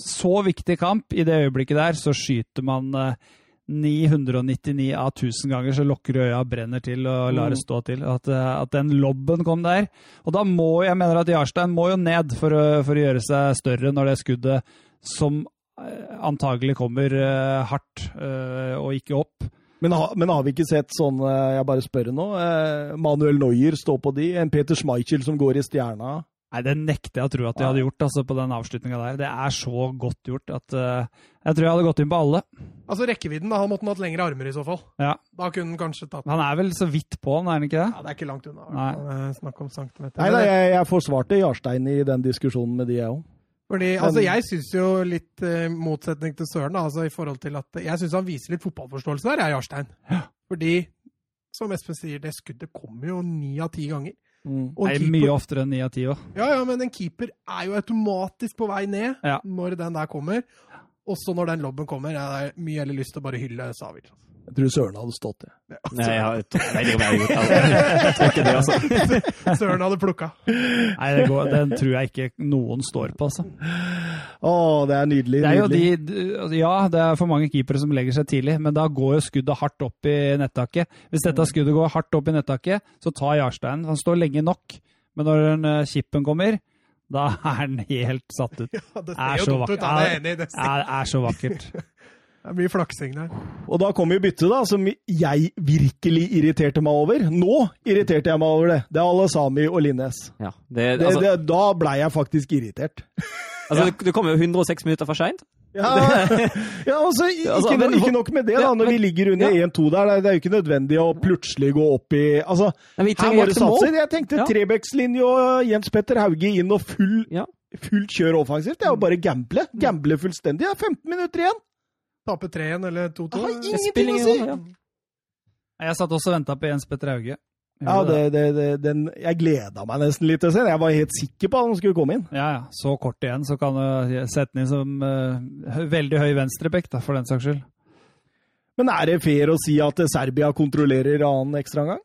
så viktig kamp, i det øyeblikket der, så skyter man eh, 999 av 1000 ganger, så lukker øya og brenner til og lar det stå til. At, eh, at den lobben kom der. Og da må jeg mener at Jarstein må jo ned for å, for å gjøre seg større når det skuddet som eh, antagelig kommer eh, hardt eh, og ikke opp. Men, ha, men har vi ikke sett sånn eh, Jeg bare spør nå. Eh, Manuel Neuer stå på de. En Peter Schmeichel som går i stjerna. Nei, Det nekter jeg å tro at de hadde gjort altså, på den avslutninga der. Det er så godt gjort at uh, jeg tror jeg hadde gått inn på alle. Altså rekkevidden, da. Han måtte hatt lengre armer i så fall. Ja. Da kunne han kanskje tatt Han er vel så vidt på han, er han ikke det? Ja, Det er ikke langt unna. Nei. Snakk om centimeter. Nei, nei, jeg, jeg forsvarte Jarstein i den diskusjonen med de, jeg òg. Fordi, altså, jeg syns jo litt uh, motsetning til Søren, da, altså, i forhold til at jeg syns han viser litt fotballforståelse der, jeg, Jarstein. Fordi, som Espen sier, det skuddet kommer jo ni av ti ganger. Mm. Og Nei, keeper- mye oftere enn ni av ti òg. Ja, ja, men en keeper er jo automatisk på vei ned Ja. når den der kommer. Også når den lobben kommer. Jeg har mye heller lyst til å bare hylle Savic. Jeg tror Søren hadde stått det. Nei, jeg, har, jeg gjort det. Jeg tror ikke det, altså. Søren hadde plukka. Nei, det går, den tror jeg ikke noen står på, altså. Å, det er nydelig. Det er jo nydelig. de, altså, ja, det er for mange keepere som legger seg tidlig, men da går jo skuddet hardt opp i nettaket. Hvis dette skuddet går hardt opp i nettaket, så tar Jarstein. Han står lenge nok, men når den, eh, chipen kommer, da er den helt satt ut. Ja, det Er ser jo dumt ut. Det er enig i. Det Det er så vakkert. Det er mye flaksing der. Og da kom jo byttet, da, som jeg virkelig irriterte meg over. Nå irriterte jeg meg over det. Det er Alesami og Linnes. Ja, det, altså, det, da blei jeg faktisk irritert. altså, ja. det kommer jo 106 minutter for seint. Ja, ja altså, ikke, Altså, ikke, men ikke nok med det, da. Når vi ligger under ja. 1-2 der, det er- jo ikke nødvendig å plutselig gå opp i Altså, Men vi her var det jakte Jeg tenkte Ja. Trebekslinje og Jens Petter Hauge inn og full, Ja. fullt kjør offensivt. Det er jo bare gamble. Gamble fullstendig. Det er 15 minutter igjen. Tape 3-1 eller 2-2. Det har ingenting å si. ja. Jeg satt også og venta på Jens Petter Hauge. Ja, det, det, det, den, jeg gleda meg nesten litt til å se den. Jeg var helt sikker på at han skulle komme inn. Ja, ja. Så kort igjen, så kan du sette den inn som uh, veldig høy venstrebekk, for den saks skyld. Men er det fair å si at Serbia kontrollerer annen ekstraomgang?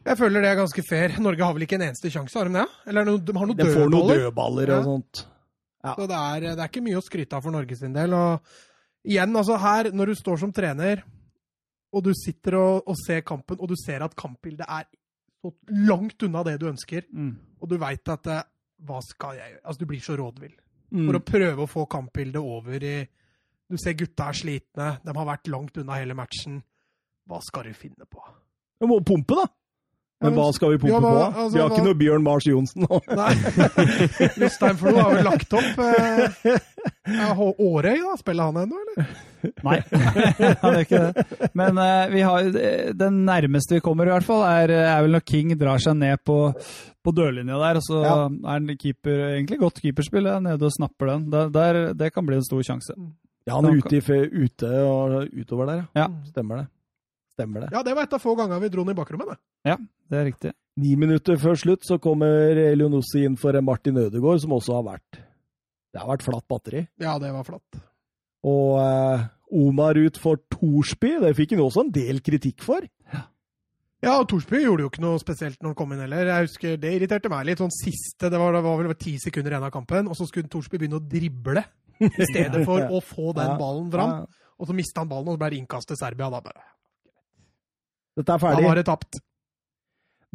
Jeg føler det er ganske fair. Norge har vel ikke en eneste sjanse, har de det? Eller no, de har noen De får noen dødballer. og Ja. sånt. Ja. Så det er, det er ikke mye å skryte av for Norges sin del. Og igjen, altså her, når du står som trener, og du sitter og, og ser kampen, og du ser at kampbildet er så langt unna det du ønsker, Mm. og du veit at eh, Hva skal jeg gjøre? Altså, du blir så rådvill. Mm. For å prøve å få kampbildet over i Du ser gutta er slitne, de har vært langt unna hele matchen. Hva skal du finne på? Vi må pumpe, da. Men hva skal vi pumpe Ja, på? da? altså, vi har hva- ikke noe Bjørn Mars Johnsen nå. Nei. Jostein Flo har vel lagt opp. Eh, Årøy, da? Spiller han ennå, eller? Nei, han gjør ikke det. Men uh, vi har, eh, den nærmeste vi kommer, i hvert fall, er, er vel når King drar seg ned på, på dørlinja der. Og så Ja. er han keeper, egentlig godt keeperspill, er nede og snapper den. Der, der, det kan bli en stor sjanse. Ja, han er ute, i, ute og utover der, Ja. Stemmer det. Stemmer det. Ja, det var et av få ganger vi dro den i bakrommet. det. Det er riktig. Ni minutter før slutt så kommer Elionossi inn for Martin Ødegaard, som også har vært Det har vært flatt batteri. Ja, det var flatt. Og eh, Omar ut for Torsby, det fikk han også en del kritikk for. Ja, og Thorsby gjorde jo ikke noe spesielt når han kom inn heller. Jeg husker, Det irriterte meg litt. sånn siste, Det var, det var vel ti sekunder igjen av kampen, og så skulle Thorsby begynne å drible i stedet for å få den ballen fram. Og så mista han ballen, og så ble det innkast til Serbia. Da bare, dette er ferdig. da var det tapt.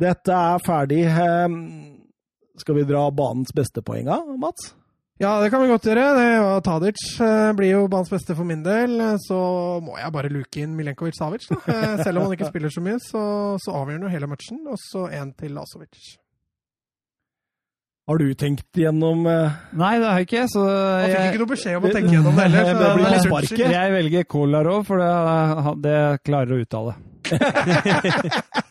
Dette er ferdig. Ehm, Skal vi dra banens beste poeng av, Mats? Ja, det kan vi godt gjøre. Det var Tadic eh, blir jo banens beste for min del. eh, Så må jeg bare luke inn Milenkovic Savic. Da. Eh, Selv om han ikke spiller så mye, så, så avgjør han jo hele matchen. Og så én til Lasovic. Har du tenkt gjennom uh... Nei, det har jeg ikke. Så jeg fikk jeg, ikke noe beskjed om å tenke gjennom det heller. Det blir var sparket. jeg velger Kolarov, for det, det klarer å uttale.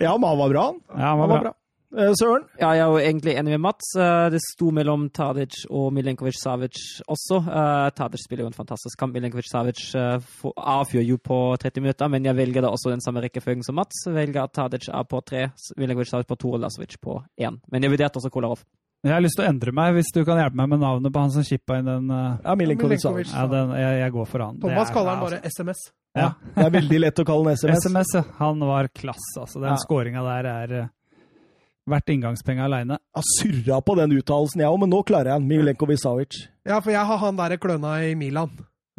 Ja, men han var bra, han. Ja, han var bra. Eh, Søren? Ja, jeg er jo egentlig enig med Mats. Eh, Det sto mellom Tadic og Milenkovic Savic også. Eh, Tadic spiller jo en fantastisk kamp. Milenkovic Savic eh, avgjør jo på 30 minutter, men jeg velger da også den samme rekkefølgen som Mats. Velger at Tadic er på tre, Milenkovic Savic på to og Lasovic på én. Men jeg vurderte også Kolarov. Jeg har lyst til å endre meg, hvis du kan hjelpe meg med navnet på han som chippa inn den. eh, Ja. Milenkovic. Savic. Ja, den jeg, jeg går for han. Thomas er- kaller han bare SMS. Ja. Det er veldig lett å kalle han SMS. SMS, ja. Han var klasse, altså. Den Ja. skåringa der er verdt inngangspenga aleine. Jeg surra på den uttalelsen, jeg òg, men nå klarer jeg den. Milenkovic Savic. Ja, for jeg har han der kløna i Milan.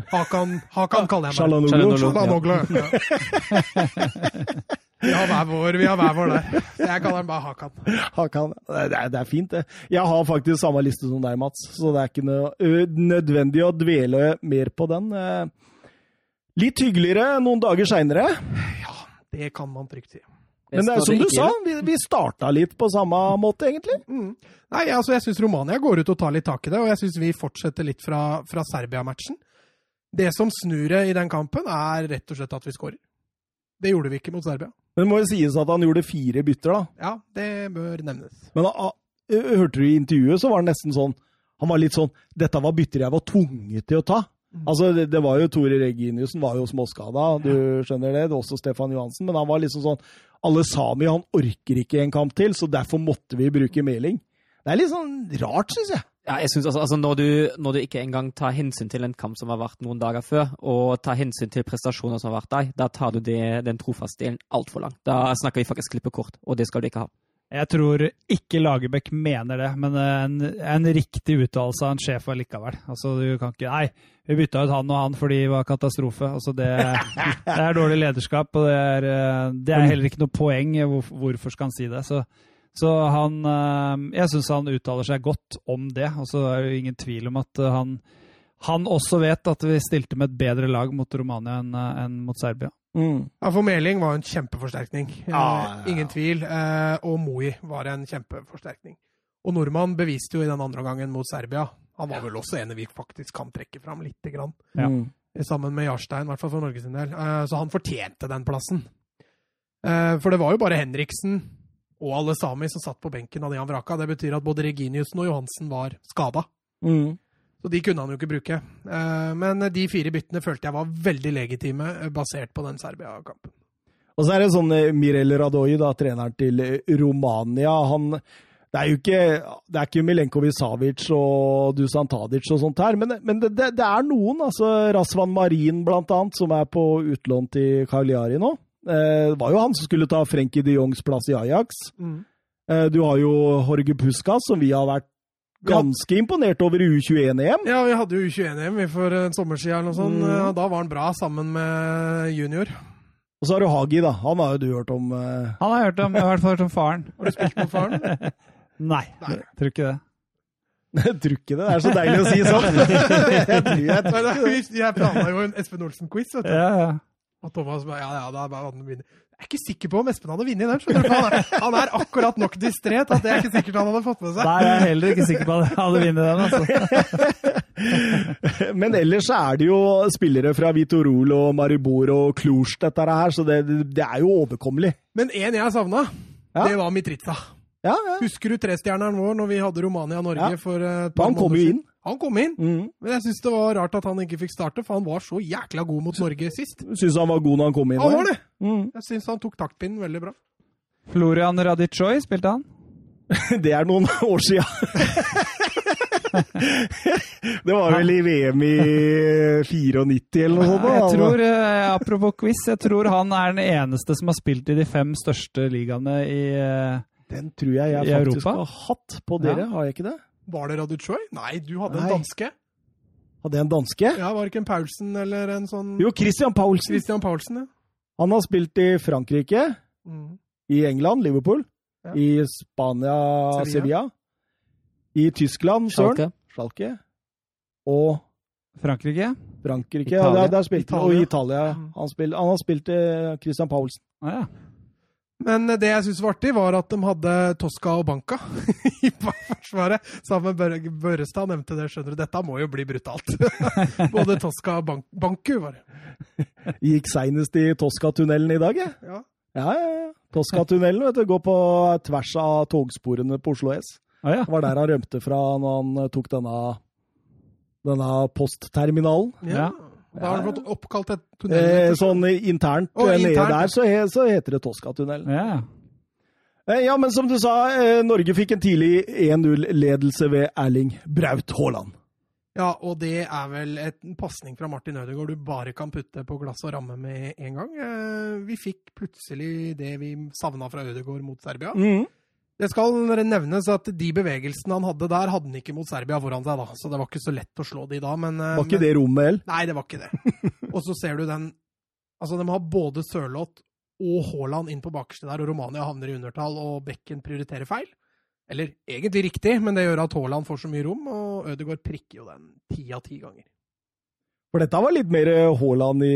Hakan, Hakan kaller jeg meg. Shalanoglu. Ja. Vi har hver vår, vi har hver vår der. Jeg kaller han bare Hakan. Hakan. Det er, det er fint, det. Jeg har faktisk samme liste som deg, Mats, så det er ikke noe nødvendig å dvele mer på den. Eh, Litt hyggeligere noen dager seinere. Ja, det kan man trygt si. Men det er som du sa, vi, vi starta litt på samme måte, egentlig. Mm. Nei, altså jeg syns Romania går ut og tar litt tak i det, og jeg syns vi fortsetter litt fra, fra Serbia-matchen. Det som snur det i den kampen, er rett og slett at vi skårer. Det gjorde vi ikke mot Serbia. Men det må jo sies at han gjorde fire bytter, da. Ja, det bør nevnes. Men da hørte du i intervjuet, så var det nesten sånn Han var litt sånn Dette var bytter jeg var tvunget til å ta. Altså, det, det var jo Tore Reginiussen var jo småskada, du skjønner det. Det var også Stefan Johansen. Men han var liksom sånn Alle Sami, han orker ikke en kamp til, så derfor måtte vi bruke Meling. Det er litt sånn rart, syns jeg. Ja, jeg synes altså, altså når, du, når du ikke engang tar hensyn til en kamp som har vært noen dager før, og tar hensyn til prestasjoner som har vært der, da tar du det, den trofaste delen altfor langt. Da snakker vi faktisk klippekort, og det skal du ikke ha. Jeg tror ikke Lagerbäck mener det, men en, en riktig uttalelse av en sjef allikevel. Altså, du kan ikke Nei, vi bytta ut han og han fordi det var katastrofe. Altså, det, det er dårlig lederskap, og det er, eh, det er heller ikke noe poeng. Hvor, hvorfor skal han si det? Så, så han eh, Jeg syns han uttaler seg godt om det. Og så er det jo ingen tvil om at eh, han, han også vet at vi stilte med et bedre lag mot Romania enn enn mot Serbia. Mm. Ja, for Meling var en kjempeforsterkning. Ja, ja, ja. Ingen tvil. Eh, og Moi var en kjempeforsterkning. Og nordmann beviste jo i den andre gangen mot Serbia. Han var vel også en vi faktisk kan trekke fram lite grann. Ja. Mm. Sammen med Jarstein, i hvert fall for Norges del. Eh, så han fortjente den plassen. Eh, for det var jo bare Henriksen og alle sami som satt på benken av de han vraka. Det betyr at både Reginiussen og Johansen var skada. Mm. Så de kunne han jo ikke bruke. Eh, Men de fire byttene følte jeg var veldig legitime, eh, basert på den Serbia-kampen. Og så er det sånn eh, Mirel Radoy, da, treneren til eh, Romania. Han det er jo ikke, det er ikke Milenkovic Savic og Dusan Tadic og sånt her, men, men det, det, det er noen. altså Rasvan Marin, blant annet, som er på utlån til Cagliari nå. Eh, det var jo han som skulle ta Frenkie de Jongs plass i Ajax. Mm. du har jo Jorge Puskas, som vi har vært ganske imponert over i U21-EM. Ja, vi hadde jo U21-EM for en sommer siden og sånn. Mm. Eh, Da var han bra sammen med junior. Og så har du Hagi, da. Han har jo du hørt om. eh, Han har jeg hørt om, i hvert fall hørt om faren. Har du spilt med faren? Nei, Nei. tror ikke det. Jeg tror ikke det. Det er så deilig å si sånn. jeg tror, jeg det Jeg planla jo en Espen Olsen-quiz, vet du. Ja, ja. Og Thomas bare Ja, ja, det er bare han vinner. Jeg er ikke sikker på om Espen hadde vunnet den. skjønner du, Han er, han er akkurat nok distré til at det er ikke sikkert han hadde fått med seg. Nei, jeg er heller ikke sikker på at han hadde vunnet den. altså. Men ellers er det jo spillere fra Vitorol og Maribor og Cluj, dette her, så det, det er jo overkommelig. Men en jeg savna, Ja. det var Mitrica. Ja, ja. Husker du trestjerneren vår når vi hadde Romania-Norge Ja. for eh, et par Han kom måneder jo siden? inn. Han kom inn. Mm. Men jeg syns det var rart at han ikke fikk starte, for han var så jækla god mot Norge sist. Syns han var god når han kom inn. Han var det! Mm. Jeg syns han tok taktpinnen veldig bra. Florian Radicoi, spilte han? Det er noen år sia. det var vel i VM i 94 eller noe sånt? da. Jeg tror, eh, Apropos quiz, jeg tror han er den eneste som har spilt i de fem største ligaene i eh, Den tror jeg jeg I faktisk Europa? har hatt på dere, Ja. har jeg ikke det? Var det Raduchoy? Nei, du hadde Nei. en danske. Hadde jeg en danske? Ja, Var det ikke en Paulsen eller en sånn Jo, Christian Paulsen. Christian Paulsen, ja. Han har spilt i Frankrike, Mm. i England, Liverpool, Ja. i Spania, Sevilla. Sevilla, i Tyskland, Søren, Schalke. Schalke, og Frankrike. Frankrike. Italia. Ja, der, der spilte Italia. og Italia. Italia. Mm. Han, spil, han har spilt i Christian Paulsen. Ah, ja. Men det jeg syntes var artig, var at de hadde Tosca og Banca i forsvaret. Sammen med Bør- Børrestad nevnte det, skjønner du. Dette må jo bli brutalt. Både Tosca og Ban Banku var det. Gikk seinest i Tosca-tunnelen i dag, jeg. Ja. Ja, ja, ja. Tosca-tunnelen vet du, går på tvers av togsporene på Oslo S. Ah, ja. Det var der han rømte fra når han eh, tok denne, denne postterminalen. ja. Da har han fått oppkalt et Eh, tunnel. sånn internt oh, eh, nede internt, der, så, he, så heter det Tosca-tunnelen. ja. Eh, Ja, men som du sa, eh, Norge fikk en tidlig 1-0-ledelse ved Erling Braut Haaland. Ja, og det er vel en pasning fra Martin Ødegaard du bare kan putte på glass og ramme med en gang. Eh, Vi fikk plutselig det vi savna fra Ødegaard mot Serbia. Mm. Det skal nevnes at de bevegelsene han hadde der, hadde han ikke mot Serbia foran seg, da. Så det var ikke så lett å slå de da, men eh, Var ikke det rommet, heller? Nei, det var ikke det. Og så ser du den Altså, de har både Sørloth og Haaland inn på bakerste der, og Romania havner i undertall, og Bekken prioriterer feil. Eller egentlig riktig, men det gjør at Haaland får så mye rom, og Ødegaard prikker jo den ti av ti ganger. For dette var litt mer Haaland i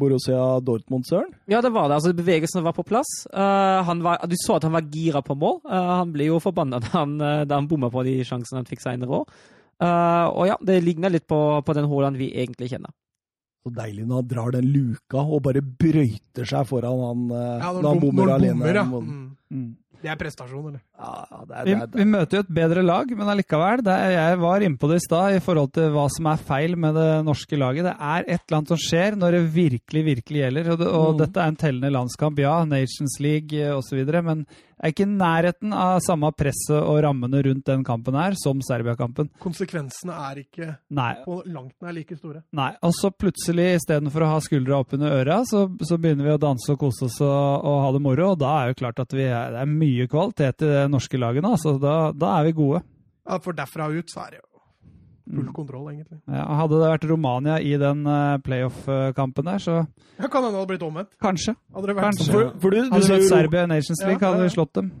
Borussia Dortmund, Søren? Ja, det var det. altså Bevegelsene var på plass. Uh, var, du så at han var gira på mål. Uh, han ble jo forbanna da han, uh, han bomma på de sjansene han fikk senere òg. Uh, og ja, det ligner litt på, på den Haaland vi egentlig kjenner. Så deilig når han drar den luka og bare brøyter seg foran han ja, når, han bommer alene. Bomber, ja. mm. Mm. Det er prestasjon, eller? Ja, det er, vi, vi, møter jo et bedre lag, men allikevel. Er, jeg var inne på det i stad i forhold til hva som er feil med det norske laget. Det er et eller annet som skjer når det virkelig, virkelig gjelder. Og, det, og mm. dette er en tellende landskamp, ja. Nations League eh, osv. Men er ikke i nærheten av samme presset og rammene rundt den kampen her som Serbia-kampen. Konsekvensene er ikke Nei. på langt nær like store. Nei. Og så plutselig, istedenfor å ha skuldra oppunder øra, så, så, begynner vi å danse og kose oss og, og, ha det moro. Og da er jo klart at vi er, det er mye kvalitet i det norske laget nå. Så da, da er vi gode. Ja, For derfra ut så er det jo full mm. kontroll, egentlig. Ja, hadde det vært Romania i den uh, playoff-kampen der, så ja, Kan hende det hadde blitt omvendt. Kanskje. Hadde det vært Kanskje. For, for du, du hadde det vært Serbia i Nations League, ja, hadde vi slått dem.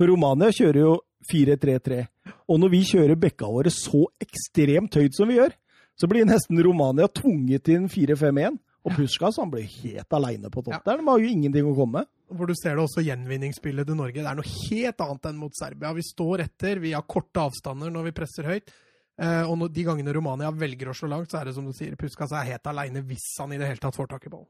For Romania kjører jo 4-3-3. Og når vi kjører bekka våre så ekstremt høyt som vi gjør, så blir nesten Romania tvunget en 4-5-1. Og Puskas han ble helt aleine på topp ja. der. De har jo ingenting å komme med. Hvor du ser det også gjenvinningsspillet til Norge. Det er noe helt annet enn mot Serbia. Vi står etter, vi har korte avstander når vi presser høyt. Eh, og de gangene Romania velger å slå langt, så er det som du sier, Puskas er helt aleine hvis han i det hele tatt får tak i ballen.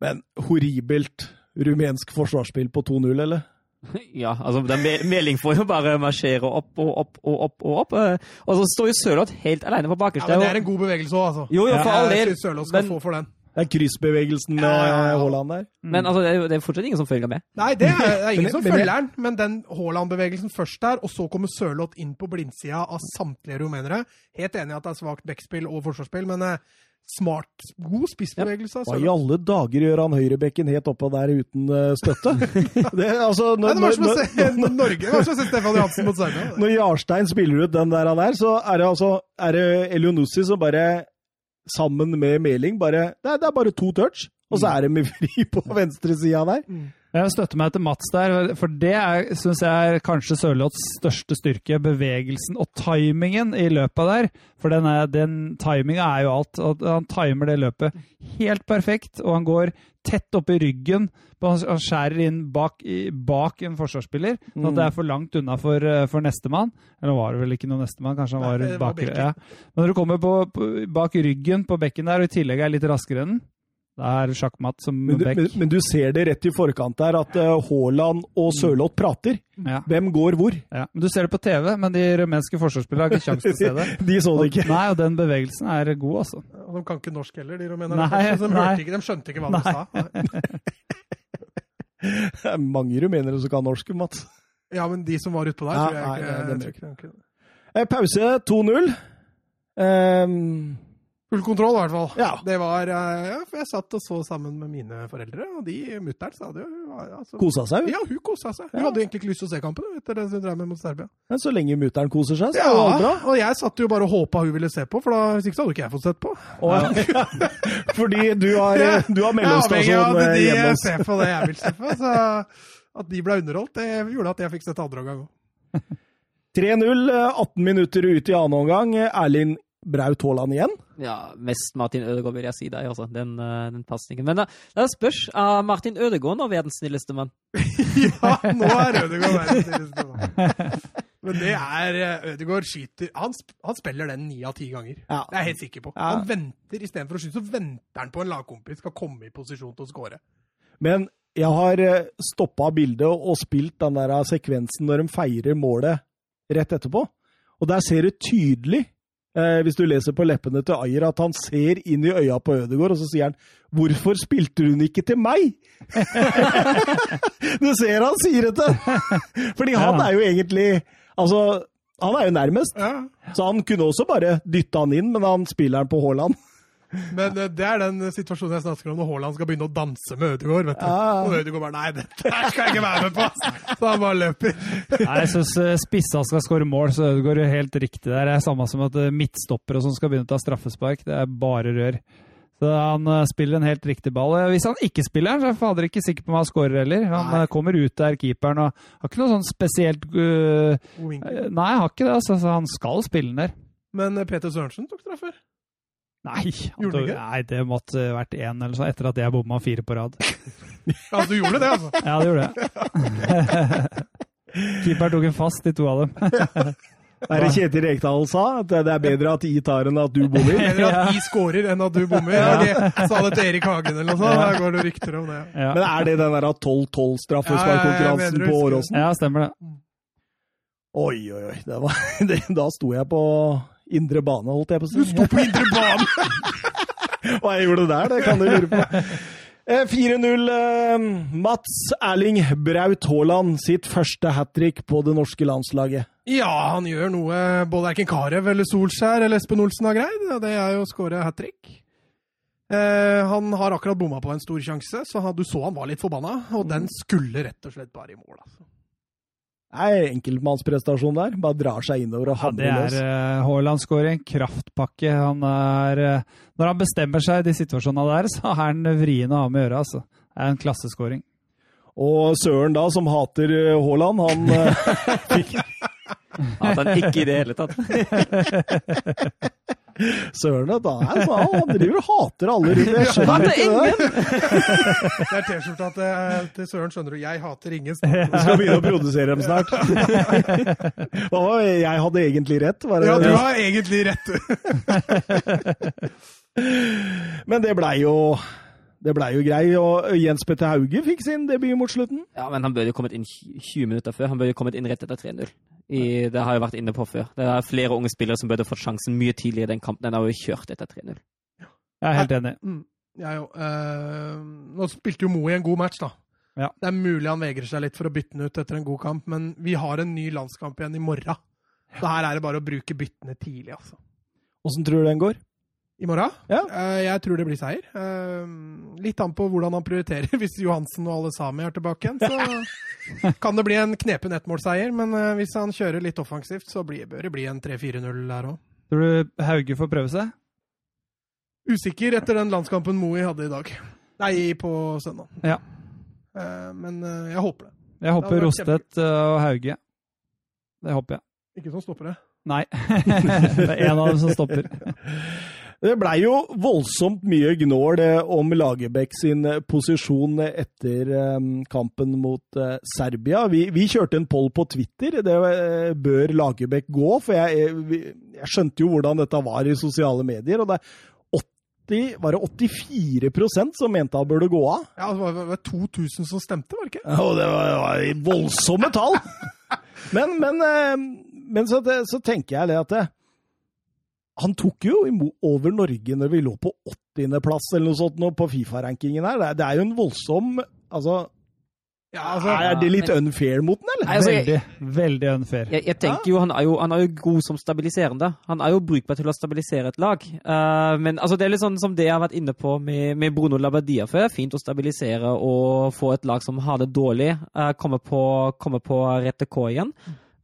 Men horribelt rumensk forsvarsspill på 2-0, eller? Ja, altså den Meling får jo bare marsjere opp og opp og opp. Og opp. Eh, og så står jo Sørloth helt alene på bakerste. Ja, men det er en god bevegelse òg, altså. Jo, jo, for all del. Sørloth skal men, få for den. Det er kryssbevegelsen med ja, ja, Haaland der. Mm. Men altså, det, er, det er fortsatt ingen som følger med. Nei, det er, det er ingen som følger den, men den Haaland-bevegelsen først der, og så kommer Sørloth inn på blindsida av samtlige rumenere. Helt enig i at det er svakt backspill og forsvarsspill, men eh, smart, god spissbevegelse. Hva i alle dager gjør han høyrebekken helt oppå der uten uh, støtte? det, altså, når, Nei, det var som å se Norge, det var som å se Stefan Johansen mot Serbia. Når Jarstein spiller ut den der, der så er det altså er det Elionussi som bare sammen med Meling. Bare, det, er, det er bare to touch, og så mm. er de fri på venstresida der. Mm. Jeg støtter meg til Mats der, for det syns jeg er kanskje Sørloths største styrke. Bevegelsen og timingen i løpet der. For den, er, den timinga er jo alt. og Han timer det løpet helt perfekt, og han går tett opp i ryggen. Han skjærer inn bak, bak en forsvarsspiller, sånn at det er for langt unna for, eh, for nestemann. Eller var det vel ikke noen nestemann, kanskje han var, Nei, bak, ja. Men når du kommer på, på, bak ryggen på bekken der, og i tillegg er litt raskere enn den, det er sjakkmatt som men du, back. Men, men, du ser det rett i forkant der, at uh, Haaland og mm. Sørloth prater. Ja. Hvem går hvor? Ja. Men Du ser det på TV, men de rumenske forsvarsspillerne har ikke sjanse til å se det. de så det ikke. Nei, og den bevegelsen er god, altså. Og de kan ikke norsk heller, de rumenerne. De, de, de skjønte ikke hva de sa. det er mange rumenere som kan norsk, Mats. Ja, men de som var utpå der, ja, tror jeg ikke. Nei, jeg tror ikke. Eh, pause 2-0. Um, Full kontroll, i hvert fall. Ja. Det var, eh, ja, for Jeg satt og så sammen med mine foreldre, og de mutter'n sa det jo altså, Kosa seg? Ja, hun kosa seg. Hun ja. hadde egentlig ikke lyst til å se kampen etter det hun drev med mot Serbia. Men så lenge mutter'n koser seg, så ja, er det bra. Og jeg satt jo bare og håpa hun ville se på, for da, hvis ikke så hadde ikke jeg fått sett på. Ja. Fordi du har, du har mellomstasjon ja, eh, hjemme hos De ser på det jeg vil se på. Så at de ble underholdt, det gjorde at jeg fikk sett andre omgang òg. 3-0, 18 minutter ut i annen omgang. Erlind Braut Haaland igjen? Ja, mest Martin Ødegaard, vil jeg si deg, altså. Den, uh, den pasningen. Men da spørs Er Martin Ødegaard nå verdens snilleste mann. ja, nå er Ødegaard verdens snilleste mann. Men det er eh, Ødegaard skyter han, han, spiller den ni av ti ganger. Ja. Det er jeg helt sikker på. Han venter Istedenfor å skyte, så venter han på en lagkompis skal komme i posisjon til å skåre. Men jeg har eh, stoppa bildet og spilt den der sekvensen når de feirer målet rett etterpå. Og der ser du tydelig Eh, hvis du leser på leppene til Ayer, at han ser inn i øya på Ødegaard, og så sier han 'Hvorfor spilte hun ikke til meg?' du ser han sier det til! Fordi han er jo egentlig Altså, han er jo nærmest. Så han kunne også bare dytte han inn, men han spiller han på Haaland. Men uh, det er den situasjonen jeg snakker om når Haaland skal begynne å danse med Ødegaard. vet du. Ja. Og Ødegaard bare Nei, dette skal jeg ikke være med på! Så han bare løper. Nei, Jeg syns uh, spissa skal skåre mål, så Ødegaard er helt riktig der. Det er samme som at uh, midtstoppere som skal begynne å ta straffespark. Det er bare rør. Så han uh, spiller en helt riktig ball. Hvis han ikke spiller, så er jeg fader ikke sikker på om han skårer heller. Han nei. kommer ut der, keeperen, og har ikke noe sånn spesielt Nei, har ikke det. Altså, han skal spille den der. Men Peter Sørensen tok straffer. Nei, Gjorde du ikke? nei, det måtte vært én eller så, etter at jeg bomma fire på rad. Ja, du gjorde det, altså. Ja, det gjorde jeg. Keeper tok en fast i to av dem. Det Er det Kjetil Rekdal sa? At det er bedre at I tar enn at du bommer? Eller at de scorer enn at du bommer. Ja. De sa det til Erik Hagen eller noe sånt. Der går det rykter om det. Ja, Men er det den der 12-12-straffesparkkonkurransen Ja, ja, jeg mener på Åråsen? ja stemmer det. Oi, oi, oi. Det var, det, da sto jeg på indre bane, holdt jeg på å si. Du sto på indre bane! Hva jeg gjorde der, det kan du lure på. Eh, 4-0. eh, Mats Erling Braut Haaland sitt første hat trick på det norske landslaget. Ja, han gjør noe både Erken Karev eller Solskjær eller Espen Olsen har greid. Det er jo å skåre hat trick. Eh, han har akkurat bomma på en stor sjanse, så han, du så han var litt forbanna. Og den skulle rett og slett bare i mål. altså. Er enkeltmannsprestasjon der. Bare drar seg innover og Ja, det er løs. uh, Haaland en kraftpakke. Han er, uh, når han bestemmer seg i de situasjonene der, så er han vrien å ha med å gjøre. Altså. Det er en klasseskåring. Og Søren da, som hater eh, Haaland, han uh, fikk At han ikke i det hele tatt. Søren, da er han, sånn, han driver og hater alle rundt. Jeg skjønner Hater ikke det. Det er T-skjorta til, til Søren, skjønner du. Jeg hater ingen. snart. Vi skal begynne å produsere dem snart. Hva var? Jeg hadde egentlig rett. Var det Ja, du har egentlig rett. Men det blei jo det ble jo grei, og Jens Petter Hauge fikk sin debut mot slutten. Ja, men han burde jo kommet inn 20 minutter før. Han burde jo kommet inn rett etter 3-0. I- Det har jeg vært inne på før. Det er flere unge spillere som burde fått sjansen mye tidligere i den kampen. Den har jo kjørt etter 3-0. Jeg er helt enig. Mm, jeg òg. Uh, nå spilte jo Mo i en god match, da. Ja. Det er mulig han vegrer seg litt for å bytte den ut etter en god kamp, men vi har en ny landskamp igjen i morgen. Så her er det bare å bruke byttene tidlig, altså. Åssen tror du den går? I morgen? Ja. Eh, jeg tror det blir seier. Eh, litt an på hvordan han prioriterer. Hvis Johansen og alle Sami er tilbake igjen, så kan det bli en knepen ettmålseier. Men eh, hvis han kjører litt offensivt, så blir, bør det bli en 3-4-0 der òg. Tror du Hauge får prøve seg? Usikker etter den landskampen Moe hadde i dag. Nei, på søndag. Ja. Men jeg håper det. Jeg håper Rostedt og Hauge. Det håper jeg. Ikke som stoppere. Nei. det er en av dem som stopper. Det blei jo voldsomt mye gnål eh, om Lagerbäck sin eh, posisjon etter eh, kampen mot Serbia. Vi, vi kjørte en poll på Twitter. Det bør Lagerbäck gå? For jeg, jeg skjønte jo hvordan dette var i sosiale medier. og det er var det 84% som mente han burde gå av? Ja, det var, var 2000 som stemte, var det ikke? Ja, det var, det var voldsomme tall! Men, men, men så, så tenker jeg at det, han tok jo over Norge når vi lå på 80.-plass eller noe sånt nå på Fifa-rankingen her. Det er, det er jo en voldsom Altså, Ja, altså, er det litt unfair mot den, eller? Nei, altså, jeg- Veldig, veldig unfair. Jeg, jeg tenker jo han, er jo han er jo god som stabiliserende. Han er jo brukbar til å stabilisere et lag. Uh, men altså, det er litt sånn som det jeg har vært inne på med, med Bruno Labadia før. Fint å stabilisere og få et lag som har det dårlig, uh, komme, på, komme på rette K igjen.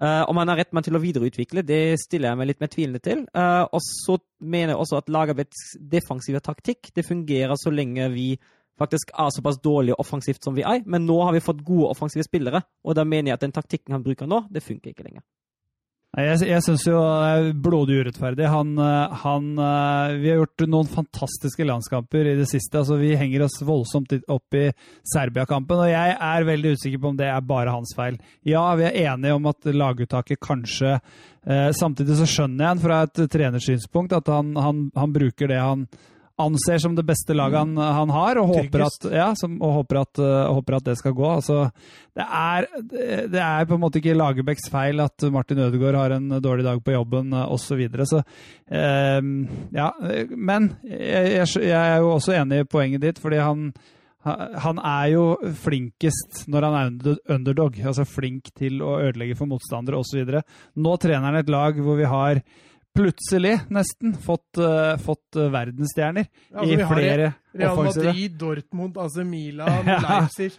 Eh, om han har rett mann til å videreutvikle, det stiller jeg meg litt mer tvilende til. Uh, og så mener jeg også at Lagerbäcks defensive taktikk det fungerer så lenge vi faktisk er såpass dårlige offensivt som vi er. Men nå har vi fått gode offensive spillere, og da mener jeg at den taktikken han bruker nå, det funker ikke lenger. Jeg, jeg syns jo det er blodig urettferdig. Han, eh, han eh, Vi har gjort noen fantastiske landskamper i det siste. altså Vi henger oss voldsomt opp i Serbia-kampen, og jeg er veldig usikker på om det er bare hans feil. Ja, vi er enige om at laguttaket kanskje eh, Samtidig så skjønner jeg han fra et trenersynspunkt at han, han, han bruker det han anser som det beste laget han, han har, og håper at, ja, som, og håper at, eh, håper at det skal gå. Altså, det er, det er på en måte ikke Lagerbäcks feil at Martin Ødegaard har en dårlig dag på jobben eh, osv. Så, videre. så eh, ja, men jeg, jeg, jeg er jo også enig i poenget ditt, fordi han han er jo flinkest når han er underdog, altså flink til å ødelegge for motstandere osv. Nå trener han et lag hvor vi har plutselig, nesten, fått, uh, fått verdensstjerner ja, altså, i flere Real offensive. Madrid, Dortmund, AC Milan. Leipzig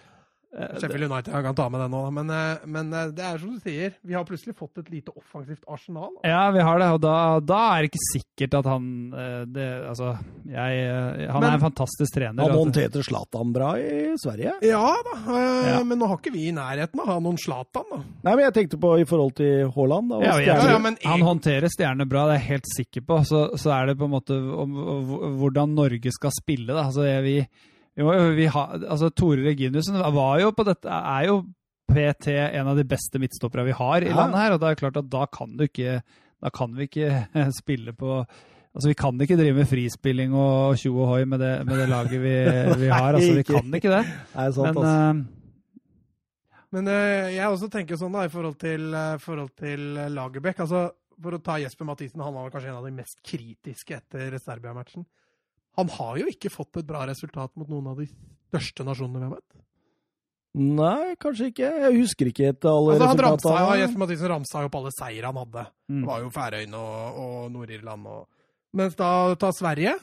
Sheffield United jeg kan ta med den nå, men, eh, men eh, det er som du sier, vi har plutselig fått et lite offensivt arsenal. da. Ja, vi har det, og da, da er det ikke sikkert at han eh, det, Altså, jeg eh, Han Men- er en fantastisk trener. Han altså. håndterte Zlatan bra i Sverige. Ja da, øh, Ja. men nå har ikke vi i nærheten av å ha noen Zlatan, da. Nei, men jeg tenkte på i forhold til Haaland. Da, og Ja. Ja, ja, men han håndterer stjernene bra, det er jeg helt sikker på. Så, så er det på en måte om, om hvordan Norge skal spille. Da. Altså, jeg, vi, jo- vi ha, altså, Tore Reginussen var jo på dette, er jo PT en av de beste midtstoppere vi har i Ja. landet her. Og det er klart at da kan du ikke Da kan vi ikke spille på Altså, Vi kan ikke drive med frispilling og tjo og hoi med det, med det laget vi, vi har. Altså, Vi kan ikke det. Nei, sant, Men eh, Men uh, jeg også tenker sånn da, i forhold til, uh, forhold til Lagerbäck. Altså, for å ta Jesper Mathisen, han var kanskje en av de mest kritiske etter Serbia-matchen. Han har jo ikke fått et bra resultat mot noen av de største nasjonene vi har møtt. Nei, kanskje ikke. Jeg husker ikke et alle Altså, han ramsa, ja. Jesper Mathisen ramsa opp alle seire han hadde. mm. Det var jo Færøyene og, og Nord-Irland. Og... Mens da tar Sverige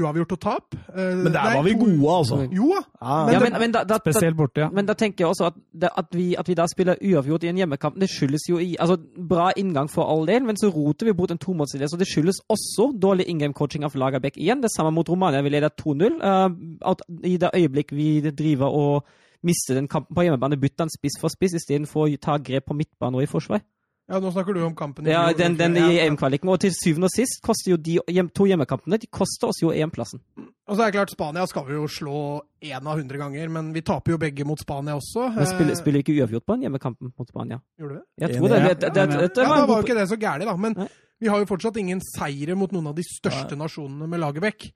uavgjort og tap. Eh, Men der var vi gode, altså. Jo da. Ja, Ja, Men men, da, da, Spesielt borte, ja. men da tenker jeg også at, at, vi, at vi da spiller uavgjort i en hjemmekamp, det skyldes jo i altså Bra inngang for all del, men så roter vi bort en tomålslinje. Så det skyldes også dårlig in game coaching av Lagerbäck igjen. Det samme mot Romania, vi leder 2-0. Eh, at I det øyeblikk vi driver og mister den kampen på hjemmebane, bytter han spiss for spiss istedenfor å ta grep på midtbane og i forsvar. Ja, nå snakker du om kampen i Ja, den, den i EM-kvaliken. Og til syvende og sist koster jo de hjem, to hjemmekampene de koster oss jo EM-plassen. Og så er det klart, Spania skal vi jo slå én av hundre ganger, men vi taper jo begge mot Spania også. Men spiller, Eh, spiller ikke uavgjort på en hjemmekamp mot Spania? Gjorde vi det? Jeg tror det. ja. det, det, det, det, det ja, var da var jo ikke det så gærent, da. Men Nei. vi har jo fortsatt ingen seire mot noen av de største nasjonene med Lagerbäck.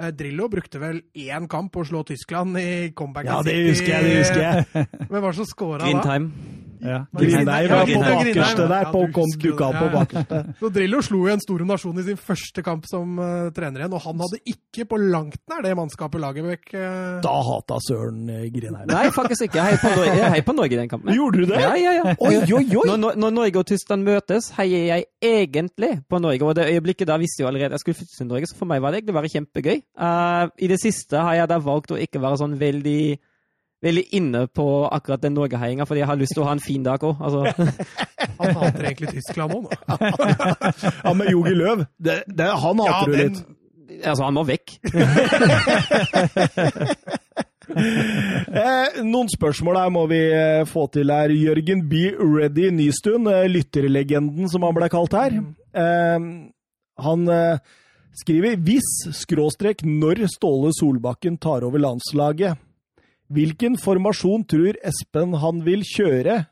Eh, Drillo brukte vel én kamp på å slå Tyskland i comeback ja, det husker jeg, det husker jeg. Hvem var det som scora da? Grindheim. Ja. Grindheim var på bakerste Ja, der, på kom dukka på bakerste. Så Drillo slo jo en stor nasjon i sin første kamp som uh, trener igjen, og han hadde ikke på langt nær det mannskapet Lagerbäck uh, Da hata Søren uh, Grindheim. Nei, faktisk ikke. Hei på Norge, hei på Norge i den kampen. Gjorde du det? Ja, ja, ja. Oi, oi, oi! Når, når, når Norge og Tyskland møtes, heier jeg egentlig på Norge. Og det øyeblikket da visste jeg allerede jeg skulle flytte til Norge, så for meg var det egentlig bare kjempegøy. Uh, I det siste har jeg da valgt å ikke være sånn veldig Veldig inne på akkurat den Norge-heiinga, fordi jeg har lyst til å ha en fin dag òg. Altså. Han hater egentlig Tyskland nå. Ja, men Jogi Løv, det, det, han hater du litt. altså, han må vekk. Eh, noen spørsmål her må vi eh, få til her. Jørgen B. Ready Nystuen, eh, lytterlegenden som han ble kalt her. Eh, han eh, skriver hvis, skråstrek, når Ståle Solbakken tar over landslaget, hvilken formasjon tror Espen han vil kjøre,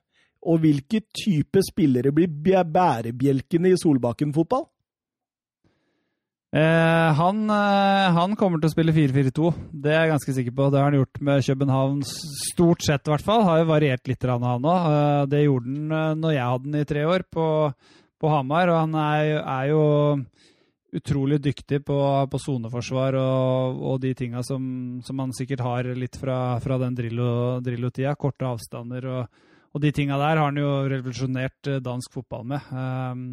og hvilke type spillere blir bæ- bærebjelkene i Solbakken-fotball? Eh, han, eh, han kommer til å spille 4-4-2, det er jeg ganske sikker på. Det har han gjort med København, stort sett i hvert fall. Har jo variert litt, han òg. Eh, det gjorde han eh, når jeg hadde den i tre år, på, på Hamar. Og han er, er jo utrolig dyktig på, på soneforsvar og, og de tinga som, som han sikkert har litt fra, fra den Drillo- Drillo-tida. Korte avstander og, og de tinga der har han jo revolusjonert eh, dansk fotball med. Um,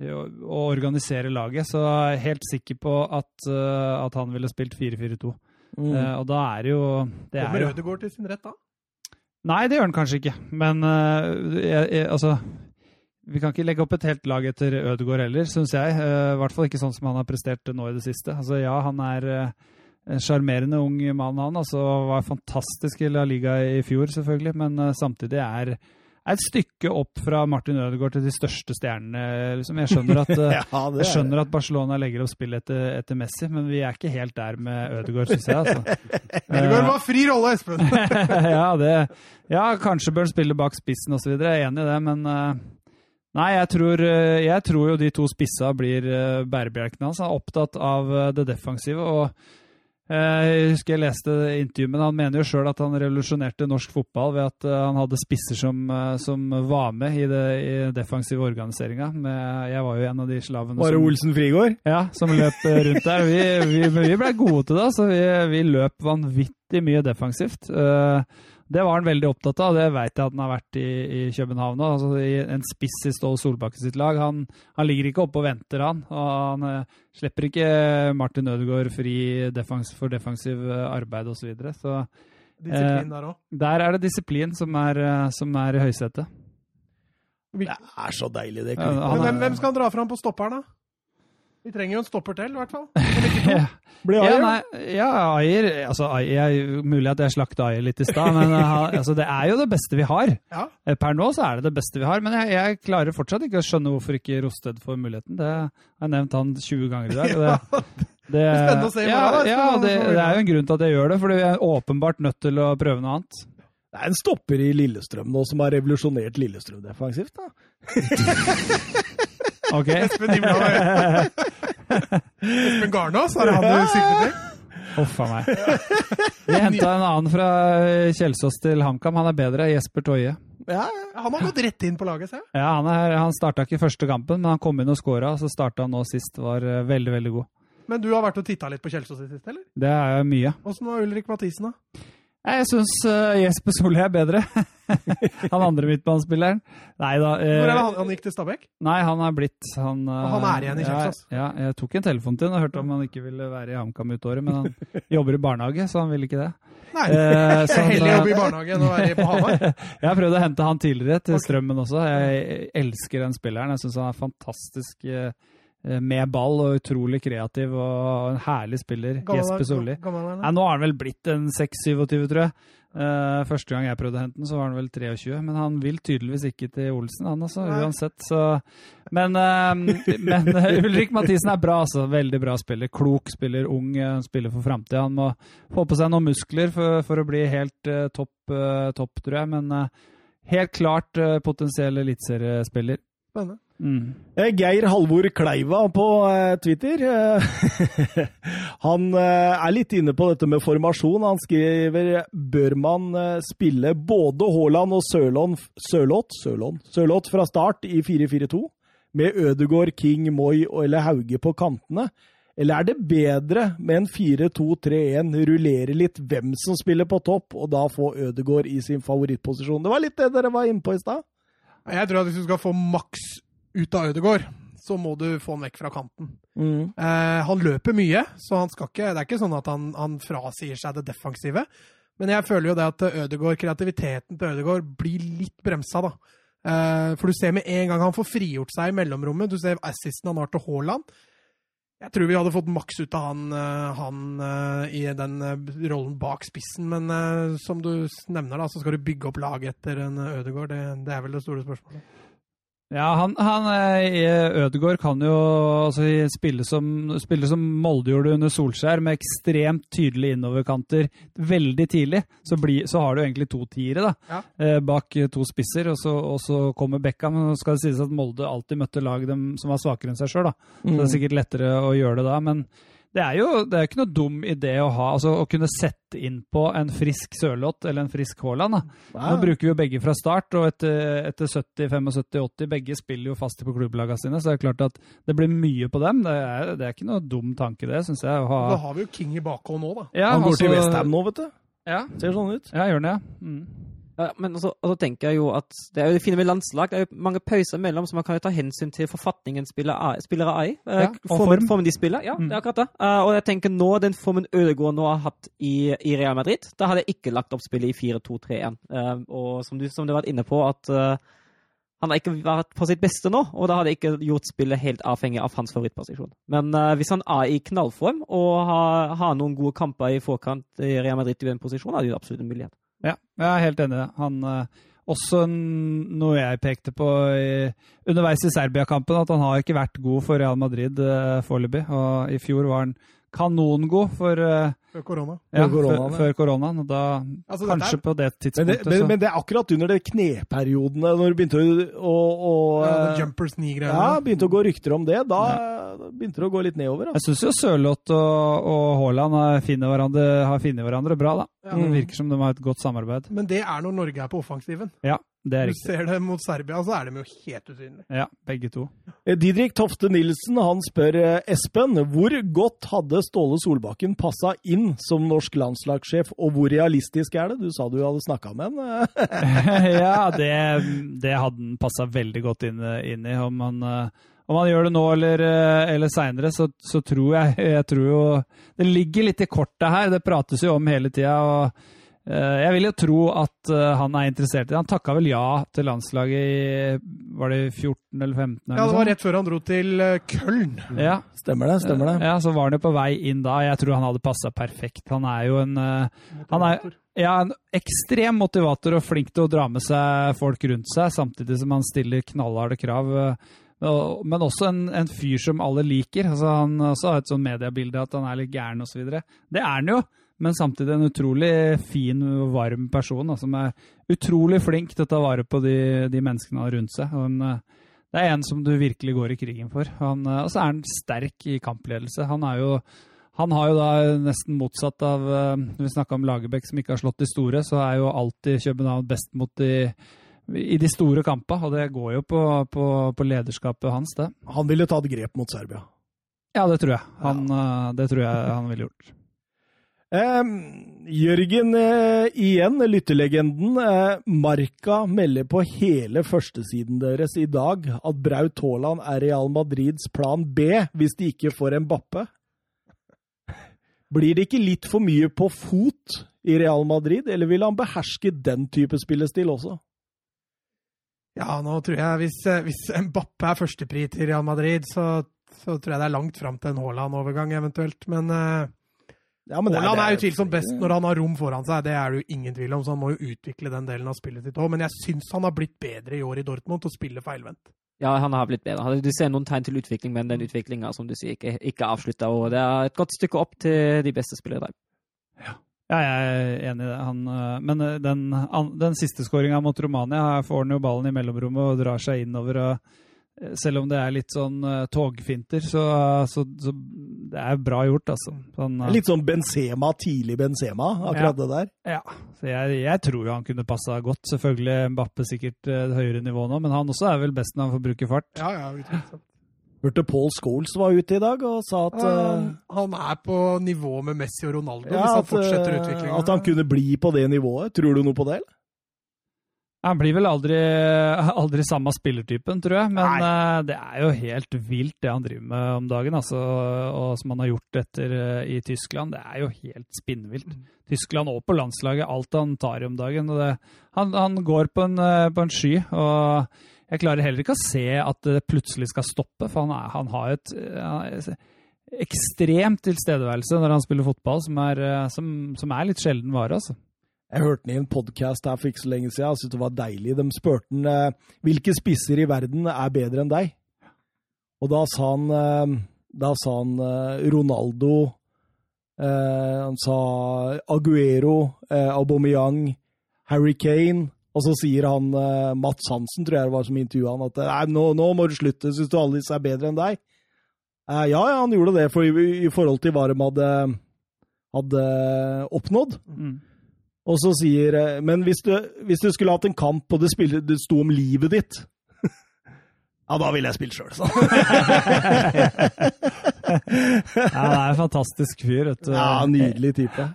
å organisere laget, så jeg er helt sikker på at, uh, at han ville spilt 4-4-2. Mm. Uh, og da er det jo det er Kommer Ødegaard til sin rett da? Nei, det gjør han kanskje ikke. Men uh, jeg, jeg, altså Vi kan ikke legge opp et helt lag etter Ødegaard heller, syns jeg. Eh, I hvert fall ikke sånn som han har prestert nå i det siste. Altså Ja, han er eh, en sjarmerende ung mann, han. altså Var fantastisk i La Liga i fjor, selvfølgelig, men eh, samtidig er er et stykke opp fra Martin Ødegaard til de største stjernene. Liksom. Jeg skjønner at ja, jeg er- skjønner at Barcelona legger opp spillet etter, etter Messi, men vi er ikke helt der med Ødegaard, syns jeg. Altså. Ødegaard var fri rolle, Espen! ja, det, ja, kanskje bør han spille bak spissen osv. Jeg er enig i det, men Nei, jeg tror, eh, jeg tror jo de to spissa blir uh, bærebjelkene hans. Han er opptatt av eh, det defensive. og eh, jeg husker jeg leste intervjuet, men han mener jo sjøl at han revolusjonerte norsk fotball ved at eh, han hadde spisser som, eh, som var med i det i defensive organiseringa. Jeg var jo en av de slavene Bare som Olsen Frigård? ja, som løp eh, rundt der. Vi, vi, vi ble gode til det, så vi, vi løp vanvittig mye defensivt. Det var han veldig opptatt av, det vet jeg at han har vært i, i København nå. Altså, i en spiss i Ståle Solbakken sitt lag. Han, han ligger ikke oppe og venter, han. Og han uh, slipper ikke Martin Ødegaard fri defens, for defensiv eh, arbeid osv. Så, videre. så Disiplin der òg. Der er det disiplin som er, uh, som er i høysetet. Det er så deilig, det. Hvem, hvem skal han dra fram på stopperen, da? Vi trenger jo en stopper til, i hvert fall. Ja, Blir ja, Ayer, nei, ja Ayer altså, Ayer, jeg- Mulig at jeg slakta Ayer litt i stad, men eh, altså, det er jo det beste vi har. Ja. Eh, Per nå så er det det beste vi har, men jeg, jeg klarer fortsatt ikke å skjønne hvorfor ikke Rosted får muligheten. Det har jeg nevnt han 20 ganger i dag. Det, Det, det, er spennende å se i ja, morgen, ja, det, det er jo en grunn til at jeg gjør det, for vi er åpenbart nødt til å prøve noe annet. Det er en stopper i Lillestrøm nå som har revolusjonert Lillestrøm defensivt. da. Ok? Espen Himla Espen Garnås, er det han du sikter til? Huff a meg. Vi henta en annen fra Kjelsås til HamKam. Han er bedre. Jesper Toje. Ja, Han har gått rett inn på laget, ser jeg. Ja, han, er, han starta ikke første kampen, men han kom inn og skåra. Så starta han nå sist. Var eh, veldig, veldig god. Men du har vært og titta litt på Kjelsås i siste, eller? Det er mye. Åssen var Ulrik Mathisen, da? Jeg syns Jesper Solli er bedre. han andre midtbanespilleren. Nei da. Uh, Hvor er det han, han gikk til Stabæk? Nei, han er blitt Han, uh, han er igjen i Kjelsås? Ja, ja, jeg tok en telefon til ham og hørte om han ikke ville være i HamKam ut året, men han jobber i barnehage, så han vil ikke det. Nei. uh, så han, heller jobbe i eh, barnehage enn å være på Hamar. Jeg har prøvd å hente han tidligere til okay. Strømmen også. Jeg elsker den spilleren. Jeg syns han er fantastisk eh, med ball og utrolig kreativ og en herlig spiller. Jesper Solli. Nei, nå har han vel blitt en 6-27, tror jeg. Uh, første gang jeg prøvde å hente den, så var han vel 23. Men han vil tydeligvis ikke til Olsen, han altså, Nei. uansett. Så. Men, uh, men uh, Ulrik Mathisen er bra, altså. Veldig bra spiller. Klok spiller, ung eh, spiller for framtida. Han må få på seg noen muskler for, for å bli helt eh, topp, eh, topp, tror jeg. Men eh, helt klart potensiell eliteseriespiller. Spennende. Mm. Geir Halvor Kleiva på eh, Twitter. eh, han er litt inne på dette med formasjon. Han skriver bør man spille både Haaland og Sørloth, fra start i 4-4-2, med Ødegård, King, Moi eller Hauge på kantene? Eller er det bedre med en 4-2-3-1, rullere litt hvem som spiller på topp, og da få Ødegård i sin favorittposisjon? Det var litt det dere var inne på i stad. Jeg tror at hvis du skal få maks ut av Ødegaard, så må du få han vekk fra kanten. Mm. Eh, han løper mye, så han skal ikke, det er ikke sånn at han, han frasier seg det defensive. Men jeg føler jo det at Ødegaard, kreativiteten til Ødegaard blir litt bremsa, da. Eh, for du ser med en gang han får frigjort seg i mellomrommet, du ser assisten han har til Haaland. Jeg tror vi hadde fått maks ut av han, eh, han eh, i den eh, rollen bak spissen, men som du nevner, da, så skal du bygge opp laget etter en Ødegård Ødegaard. Det, det er vel det store spørsmålet. Ja, han, han eh, Ødegaard kan jo altså, spille, som, spille som Molde gjorde under Solskjær, med ekstremt tydelige innoverkanter veldig tidlig. Så, bli, så har du egentlig to tiere da, Ja. eh, bak eh, to spisser, og så, og så kommer Beckham. Men nå skal det sies at Molde alltid møtte lag dem som var svakere enn seg sjøl, så det er sikkert lettere å gjøre det da. men det er jo det er ikke noe dum idé å ha, altså å kunne sette inn på en frisk Sørloth eller en frisk Haaland. Nå bruker vi jo begge fra start, og etter, etter 70, 75, 80 Begge spiller jo fast på klubblagene sine, så det er klart at det blir mye på dem. Det er, det er ikke noe dum tanke, det, syns jeg. Å ha, Da har vi jo King i bakhånd nå, da. ja, Han går til altså- Westham nå, vet du. Ja, Ser sånn ut. ja gjør det, ja. Mm. Men så altså, så tenker jeg jo at det er jo det fine med landslag. Det er jo mange pauser mellom, så man kan jo ta hensyn til forfatningen spillere er i. Eh, Ja, formen, form. formen de spiller. Ja, Mm. det er akkurat det. Eh, og jeg tenker nå, den formen Ødegaard nå har hatt i, i Real Madrid, da hadde jeg ikke lagt opp spillet i 4-2-3-1. Eh, og som du, som du har vært inne på, at han har ikke vært på sitt beste nå, og da hadde jeg ikke gjort spillet helt avhengig av hans favorittposisjon. Men uh, hvis han er i knallform og har, har noen gode kamper i forkant i Real Madrid i den posisjonen, er det jo absolutt en mulighet. Ja, jeg er helt enig i. Han, eh, også noe jeg pekte på i, underveis i Serbia-kampen, at han har ikke vært god for Real Madrid uh, foreløpig. Og i fjor var han kanongod for eh, Før korona. ja, Før koronaen, før, ja. koronaen. Og da Altså, kanskje er- på det Men det, tidspunktet, men, så men det er akkurat under de kneperiodene, når det begynte å, å, Ja, Jumpers 9-greiene. ja, begynte å gå rykter om det. Da begynte det å gå litt nedover. Jeg Altså. syns jo Sørloth og, og Haaland har funnet hverandre, hverandre bra, da. Ja. Det virker som de har et godt samarbeid. Men det er når Norge er på offensiven. Ja, Du riktig. ser det mot Serbia, så er de jo helt usynlige. Ja, begge to. Eh, Didrik Tofte Nilsen han spør eh, Espen hvor godt hadde Ståle Solbakken passa inn som norsk landslagssjef, og hvor realistisk er det? Du sa du hadde snakka med han. eh. ja, det, det hadde han passa veldig godt inn, inn i. Om han, om han gjør det nå eller, eller seinere, så, så tror jeg Jeg tror jo Det ligger litt i kortet her. Det prates jo om hele tida. Eh, jeg vil jo tro at eh, han er interessert i det. Han takka vel ja til landslaget i Var det 14 eller 15? Eller Ja, det var rett før han dro til eh, Köln. Ja, Stemmer det, stemmer det. Ja, så var han jo på vei inn da. Jeg tror han hadde passa perfekt. Han er jo en Han er ja, en ekstrem motivator og flink til å dra med seg folk rundt seg, samtidig som han stiller knallharde krav. Men også en, en fyr som alle liker. Altså, han også har et sånn mediebilde at han er litt gæren osv. Det er han jo, men samtidig en utrolig fin og varm person da, som er utrolig flink til å ta vare på de, de menneskene han har rundt seg. En, eh, det er en som du virkelig går i krigen for. Han, eh, og så er han sterk i kampledelse. Han jo han har jo da nesten motsatt av eh, Når vi snakka om Lagerbäck som ikke har slått de store, så er jo alltid København best mot de i de store kampene, og det går jo på, på, på lederskapet hans, det. Han ville tatt grep mot Serbia. Ja, det tror jeg. Han, ja. det tror jeg han ville gjort. Eh, Jørgen, eh, igjen, lytterlegenden. Eh, Marka melder på hele førstesiden deres i dag at Braut Haaland er Real Madrids plan B hvis de ikke får en Bappe. Blir det ikke litt for mye på fot i Real Madrid, eller vil han beherske den type spillestil også? Ja, nå tror jeg hvis, eh, hvis Mbappe er førstepri til Real Madrid, så, så tror jeg det er langt fram til en Haaland-overgang eventuelt. Men uh, Ja, men det Haaland er utvilsomt best når han har rom foran seg, det er det jo ingen tvil om, så han må jo utvikle den delen av spillet sitt òg. Men jeg syns han har blitt bedre i år i Dortmund til å spille feilvendt. Ja, han har blitt bedre. Du ser noen tegn til utvikling, men den utviklinga som du sier, ikke, ikke er avslutta. Og det er et godt stykke opp til de beste spillere der. Ja, jeg er enig i det. Han, øh, men øh, den, den siste skåringa mot Romania her får han jo ballen i mellomrommet og drar seg innover. Og, selv om det er litt sånn uh, togfinter, så, så, så det er bra gjort, altså. Sånn, uh, Litt sånn Benzema, tidlig Benzema, akkurat Ja. det der. Ja, så jeg, jeg tror jo han kunne passa godt. Selvfølgelig Mbappe sikkert uh, høyere nivå nå, men han også er vel best når han får bruke fart. Ja, ja, utvilsomt. Hørte Paul Scholes var ute i dag og sa at, Han, eh, han er på nivå med Messi og Ronaldo ja, hvis han at, fortsetter utviklingen. utviklinga. at han kunne bli på det nivået. Tror du noe på det? eller? Han blir vel aldri, aldri samme spillertypen, tror jeg, men øh, det er jo helt vilt det han driver med om dagen, altså, og som han har gjort etter uh, i Tyskland. Det er jo helt spinnvilt. Tyskland og på landslaget, alt han tar i om dagen. Det, han, han går på en, uh, på en sky, og jeg klarer heller ikke å se at det plutselig skal stoppe, for han, er, han har et øh, ekstremt tilstedeværelse når han spiller fotball, som er, som, som er litt sjelden vare, altså. Jeg hørte den i en podkast her for ikke så lenge siden. Jeg syntes det var deilig. De spurte han eh, hvilke spisser i verden er bedre enn deg. Og da sa han, eh, da sa han eh, Ronaldo eh, Han sa Aguero, eh, Aubameyang, Harry Kane. Og så sier han eh, Mats Hansen, tror jeg det var som intervjua han, at Nei, nå, nå må du slutte, syns du alle disse er bedre enn deg? Ja, ja, han gjorde det for, i, i forhold til hva de hadde, hadde oppnådd. Og så sier eh, Men hvis du, hvis du skulle hatt en kamp og det, spiller, det sto om livet ditt Ja, da ville jeg spilt sjøl, så. Ja, det er en fantastisk fyr, vet du. Ja, nydelig type.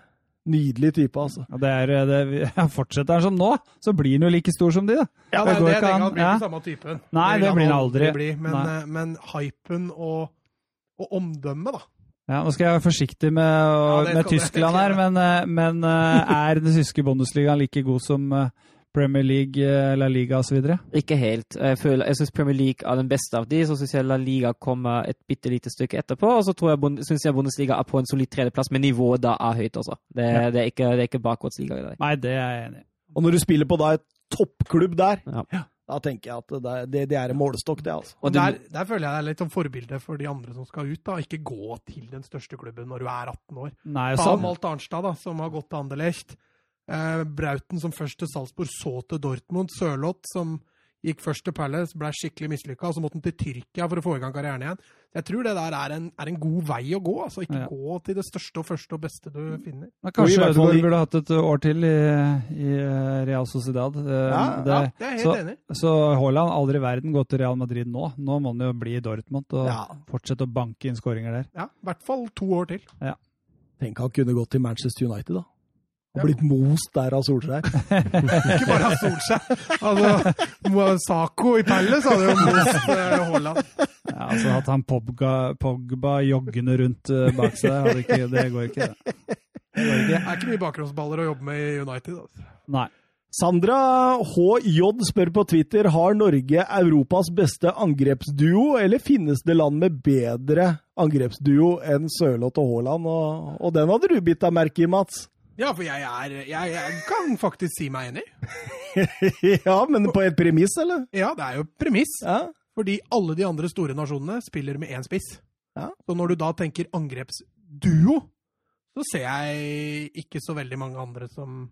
Nydelig type, altså. Ja, det er, det, ja, fortsetter han som nå, så blir han jo like stor som de, da. Ja, Det det, går det, ikke det, an. han blir Ja. ikke samme typen. Nei, det blir han aldri. Bli, men, eh, men hypen og, og omdømmet, da. Ja, nå skal jeg være forsiktig med, og, Ja, med Tyskland her, men, eh, men eh, er den tyske Bundesligaen like god som eh, Premier League, La Liga osv.? Ikke helt. Jeg, føler- jeg syns Premier League er den beste av de, så syns jeg La Liga kommer et bitte lite stykke etterpå. Og så tror jeg, Bundesliga er på en solid tredjeplass, men nivået da er høyt, altså. Det, Ja. det er ikke, det er ikke bakgårdsliga i dag. Nei, det er jeg enig i. Og når du spiller på da et toppklubb der, Ja. Da tenker jeg at det, det, det er en målestokk, det, altså. Og der, der føler jeg det er litt som forbilde for de andre som skal ut. da, Ikke gå til den største klubben når du er 18 år. Nei, Ta sånn. Malt Arnstad, da, som har gått til Anderlecht. Eh, Brauten som først til Salzburg, så til Dortmund. Sørloth som gikk først til Palace, ble skikkelig mislykka, og så måtte han til Tyrkia for å få i gang karrieren igjen. Jeg tror det der er en, er en god vei å gå. altså Ikke Ja. gå til det største og første og beste du finner. Men Kanskje Ødegaard burde hatt et år til i, i eh, Real Sociedad. Eh, Ja, det, Ja, det er helt så, enig så Haaland aldri i verden gått til Real Madrid nå. Nå må han jo bli i Dortmund og Ja. fortsette å banke inn skåringer der. Ja, I hvert fall to år til. Tenk han kunne gått til Manchester United, da. Og blitt most der av Solskjær. Ikke bare av Solskjær. Altså, Sako i Palace hadde jo most eh, Haaland. Ja, altså At han Pogba, Pogba joggende rundt eh, bak seg, hadde ikke, det går ikke. det. Det er ikke mye bakgrunnsballer å jobbe med i United. Altså. Nei. Sandra HJ spør på Twitter har Norge Europas beste angrepsduo, eller finnes det land med bedre angrepsduo enn Sørloth og Haaland? Og, og den hadde du bitt deg merke i, Mats. Ja, for jeg, er, jeg, jeg kan faktisk si meg enig. ja, men på et premiss, eller? Ja, det er jo et premiss. Ja. Fordi alle de andre store nasjonene spiller med én spiss. Ja. Så når du da tenker angrepsduo, så ser jeg ikke så veldig mange andre som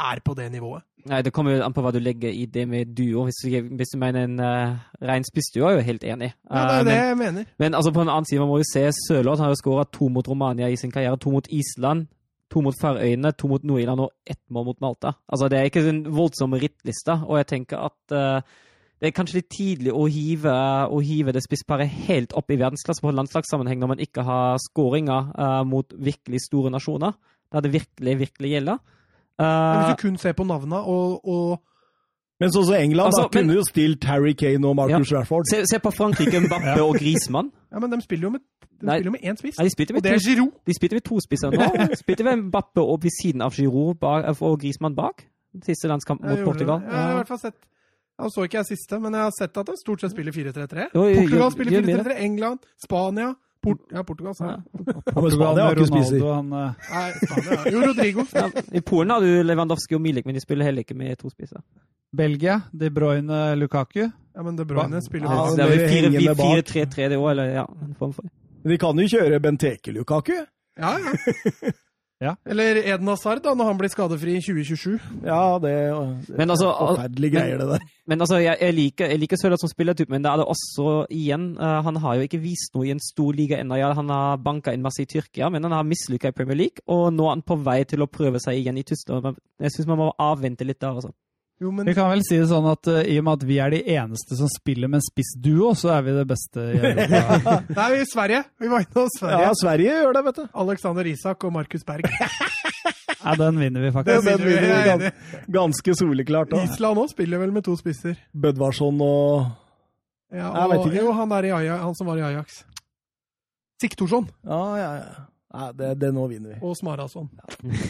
er på det nivået. Nei, Det kommer jo an på hva du legger i det med duo. Hvis du, hvis du mener en uh, rein spissduo, er jeg jo helt enig. Ja, det er Uh, det men, jeg mener. men altså på en annen side, man må jo se Sørloth har jo skåra to mot Romania i sin karriere. To mot Island, to mot Færøyene, to mot Nord-Irland og ett mål mot Malta. Altså Det er ikke en voldsom rittliste, og jeg tenker at uh, det er kanskje litt tidlig å hive, å hive det spissparet helt opp i verdensklasse på landslagssammenheng når man ikke har skåringer uh, mot virkelig store nasjoner. Der det virkelig, virkelig gjelder. Uh, hvis du kun ser på navnene og, og Men sånn som England Altså, da, kunne men- jo stilt Harry Kane og Marcus Rashford. se, se på Frankrike, Mbappe og Grismann. Ja, men de spiller jo med, de Nei. spiller med én spiss. Nei, de Og det er Giroud. de spilte med to spisser nå. De spilte med Mbappe og ved siden av Giroud og Grismann bak. Siste landskamp mot Portugal. det. Jeg har i hvert fall sett Jeg så ikke jeg siste, men jeg har sett at de stort sett spiller 4-3-3. Jo, jo, Portugal spiller gjør vi det? 4-3-3, England, Spania Port ja, Portugal, sa jeg. Men Spania har ikke spiser. Ronaldo, han, eh, Nei, Spania. Jo, Rodrigo. Ja, I Polen har du Lewandowski og Milik, men de spiller heller ikke med to spisser. Belgia, De Bruyne, Lukaku. Ja, men De Bruyne spiller Ja, det er vel det fire- hengende bak. 4-3-3 det òg, eller ja. en form for. De kan jo kjøre Benteke Lukaku. Ja, ja. Ja. Eller Eden Hazard, da, når han blir skadefri i 2027. Ja, det, er Men altså, er forferdelige greier, det der. Men altså, jeg, jeg liker, jeg liker Sørloth som spillertype, men da er det også igjen uh, Han har jo ikke vist noe i en stor liga ennå. Ja, han har banka inn masse i Tyrkia, men han har mislykka i Premier League. Og nå er han på vei til å prøve seg igjen i Tyskland. Jeg syns man må avvente litt der, altså. Jo, men Vi kan vel si det sånn at uh, i og med at vi er de eneste som spiller med en spissduo, så er vi det beste i Europa. Nei, i Sverige. Vi var inne hos Sverige. Ja, Sverige gjør det, vet du. Alexander Isak og Markus Berg. Ja, den vinner vi faktisk. Den vinner vi, vinner er vi enig. Ganske soleklart. da. Island òg spiller vel med to spisser. Bødvarsson og Ja, Jeg vet ikke. jo, han, Ajax, han som var i Ajax. Siktorsson Ja, ja, ja. Nei, det, det nå vinner vi. og Smarason.